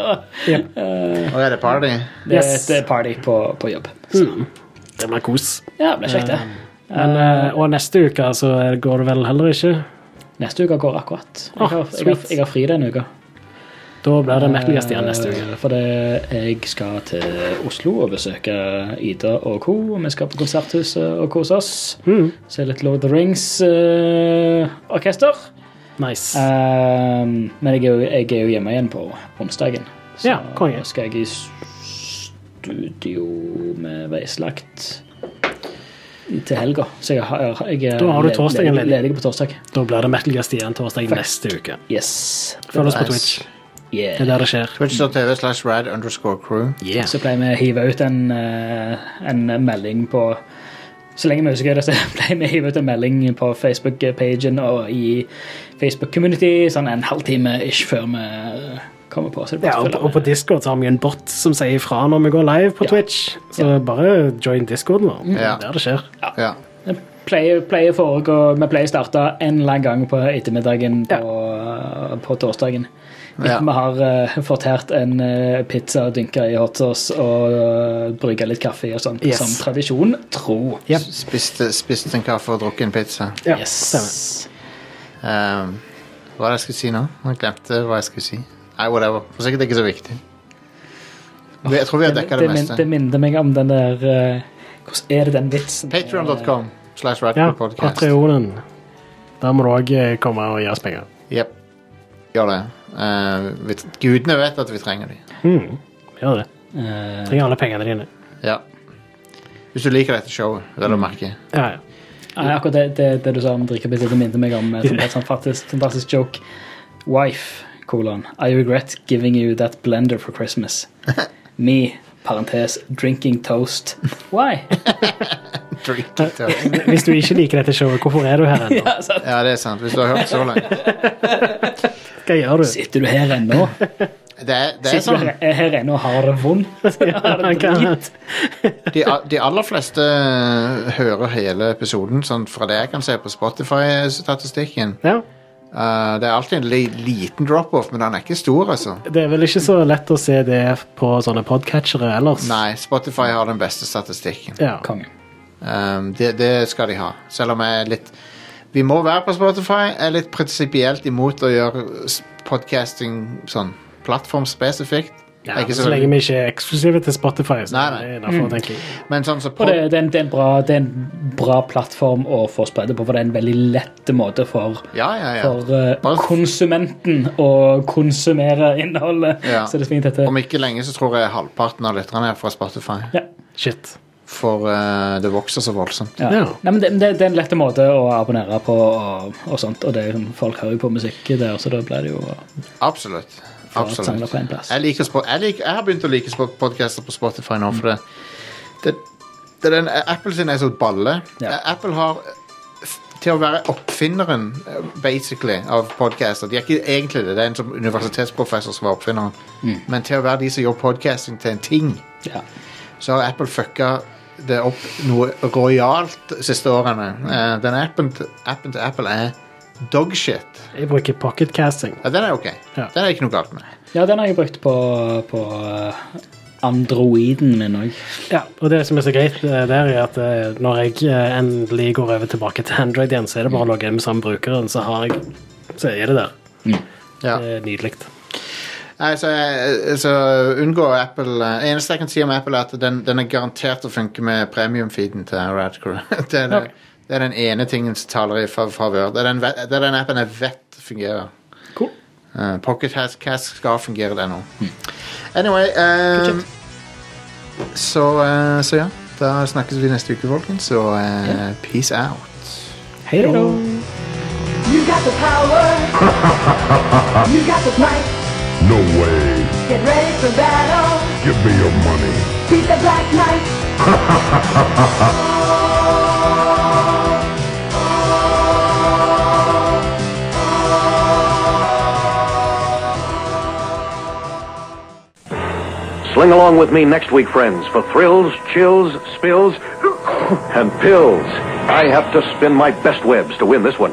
Speaker 3: Yep.
Speaker 1: Og er det party?
Speaker 2: det,
Speaker 3: Yes.
Speaker 2: det er party på, på jobb.
Speaker 3: Det blir kos.
Speaker 2: Ja, det blir kjekt, det.
Speaker 3: Men, uh, og neste uke så går det vel heller ikke.
Speaker 2: Neste uke går akkurat. Jeg har, jeg har, jeg har fri denne uka.
Speaker 3: Da blir det Metal-gjest igjen neste uke.
Speaker 2: Eh, For det, jeg skal til Oslo og besøke Ida og co. Vi skal på Konserthuset og kose oss.
Speaker 3: Mm.
Speaker 2: Se litt Lord of the Rings-orkester.
Speaker 3: Nice.
Speaker 2: men jeg er, jo, jeg er jo hjemme igjen på onsdagen. Så
Speaker 3: Ja, konge.
Speaker 2: skal jeg i studio med veislagt til helga. Så jeg, har, jeg er
Speaker 3: Da har du torsdagen
Speaker 2: ledig,
Speaker 3: ledig.
Speaker 2: på torsdag.
Speaker 3: Da blir det Metal-gjest igjen torsdag
Speaker 2: Fakt.
Speaker 3: neste uke.
Speaker 2: Yes.
Speaker 3: Følg oss på. Twitch.
Speaker 2: Yeah.
Speaker 3: Det er der det skjer.
Speaker 1: Twitch.tv slash rad underscore crew.
Speaker 3: Yeah.
Speaker 2: Så pleier vi å hive ut en, eh, en melding på Så lenge vi husker det, så <laughs> pleier vi å hive ut en melding på Facebook-pagen og i Facebook-community sånn en halvtime ish før vi kommer på. Så det
Speaker 3: Ja, og, og på. Discord så har vi en bot som sier ifra når vi går live på
Speaker 2: Ja.
Speaker 3: Twitch. Så bare join Discorden vår.
Speaker 1: Ja.
Speaker 3: Der det skjer.
Speaker 1: Ja.
Speaker 2: ja. pleier, pleier foregå Vi pleier å starte en eller annen gang på ettermiddagen på, på torsdagen.
Speaker 1: Ja.
Speaker 2: Vi har uh, fortært en uh, pizza dynka i hot sauce og uh, brygga litt kaffe og sånt,
Speaker 3: Yes.
Speaker 2: som tradisjon tro.
Speaker 3: Yep.
Speaker 1: Spiste, spiste en kaffe og drukket en pizza.
Speaker 3: Ja,
Speaker 2: Yes.
Speaker 3: stemmer.
Speaker 1: Um, hva var det jeg skulle si nå? Jeg glemte hva jeg skulle si. Nei, whatever. For sikkert ikke så viktig. Jeg tror vi har dekka det
Speaker 2: det,
Speaker 1: meste.
Speaker 2: det minner meg om den der uh, Hvordan er det den vitsen?
Speaker 1: Patreon.com slash
Speaker 3: Ja, Patrionen. Der må du òg komme og gi oss penger.
Speaker 1: Jepp. Gjør det. Uh, vi, gudene vet at vi trenger dem
Speaker 3: Vi Gjør det.
Speaker 2: Eh,
Speaker 3: Trenger alle pengene dine.
Speaker 1: Ja. Hvis du liker dette showet, vel å merke.
Speaker 3: Ja, ja.
Speaker 2: Nei, akkurat det, det, det du sa om drikkepizza, det minte meg om eh, som et sånt fantastisk, fantastisk joke. Wife, kolon. I regret giving you that blender for Christmas. <laughs> Me, parentes, drinking toast. Why? <laughs>
Speaker 1: drinking <laughs> toast.
Speaker 3: Hvis du ikke liker dette showet, hvorfor er du her ennå?
Speaker 2: Ja.
Speaker 1: Ja, det er sant. Hvis du har hørt så langt.
Speaker 3: Hva gjør du?
Speaker 2: Sitter du her ennå? <laughs>
Speaker 1: Det er, det er
Speaker 2: Sitter
Speaker 1: sånn
Speaker 2: du her, her ennå og har det vondt? <laughs> <laughs> Har det
Speaker 1: de, de aller fleste eh, hører hele episoden, sånn fra det jeg kan se på Spotify-statistikken.
Speaker 3: Ja.
Speaker 1: Uh, det er alltid en li liten drop-off, men den er ikke stor, altså.
Speaker 3: Det er vel ikke så lett å se det på sånne podcatchere ellers.
Speaker 1: Nei, Spotify har den beste statistikken.
Speaker 3: Ja.
Speaker 1: Um, det, det skal de ha. Selv om jeg er litt Vi må være på Spotify. Jeg er litt prinsipielt imot å gjøre podcasting sånn plattformspesifikt.
Speaker 3: Ja, så
Speaker 1: så-
Speaker 3: lenge vi ikke er eksklusive til Spotify. Så
Speaker 1: Nei, nei.
Speaker 3: det er derfor, tenker jeg.
Speaker 1: Men sånn pod
Speaker 2: det, det, er en, det, er bra, det er en bra plattform å få spredde på, for det er en veldig lett måte for,
Speaker 1: Ja, ja, ja.
Speaker 2: for uh,
Speaker 1: Bare-
Speaker 2: konsumenten å konsumere innholdet. Så det er fint dette.
Speaker 1: Om ikke lenge så tror jeg halvparten av lytterne er fra Spotify.
Speaker 2: Ja.
Speaker 3: Shit.
Speaker 1: For eh, det vokser så voldsomt.
Speaker 2: Ja.
Speaker 3: Ja.
Speaker 2: Nei, men det, det, det er en lett måte å abonnere på, og, og sånt, og det er, jo- folk hører jo på musikk der, så da blir det jo
Speaker 1: Absolutt. Absolutt.
Speaker 2: på en plass.
Speaker 1: Jeg, liker spo- jeg, liker, jeg har begynt å like podcaster på Spotify nå, for det, det, det er den, Apple sin er så balle.
Speaker 2: Ja.
Speaker 1: Apple har f- til å være oppfinneren, eh, basically, av podcaster. De er ikke egentlig det, det er en som universitetsprofessor som var oppfinneren. Men til å være de som gjør podcasting til en ting,
Speaker 2: Ja.
Speaker 1: så har Apple fucka det opp noe rojalt siste årene. Uh, den appen, appen til Apple er dogshit.
Speaker 3: Jeg bruker pocketcasting.
Speaker 1: Ja, den er ok.
Speaker 3: Ja.
Speaker 1: Den er ikke noe galt med.
Speaker 2: ja, den har jeg brukt på, på eh, Androiden min òg.
Speaker 3: Ja, og det som er så greit eh, der, er at når jeg endelig går over tilbake til Android igjen, så er det bare å logge inn med samme brukeren, så har jeg Så er det der.
Speaker 1: Ja.
Speaker 3: Det er nydelig.
Speaker 1: Nei, så, jeg- så unngå Apple eh, Eneste jeg kan si om Apple, er at den, den er garantert å funke med premium-feeden til Radcrew. <laughs> Det, er det, det er den ene tingen som taler i fa- favør. Det, er den ve- det er den appen jeg vet fungerer.
Speaker 2: Cool.
Speaker 1: Uh, Pocket Has- Cast skal fungere, det nå. Anyway eh, så, eh, så ja. Da snakkes vi neste uke, folkens. Så eh, peace out.
Speaker 3: Hei da.
Speaker 9: You got the power. <laughs> you got the might.
Speaker 4: No way.
Speaker 9: Get ready for battle.
Speaker 4: Give me your money.
Speaker 9: Beat the Black Knight.
Speaker 10: Sling along with me next week, friends, for thrills, chills, spills, <coughs> and pills. I have to spin my best webs to win this one.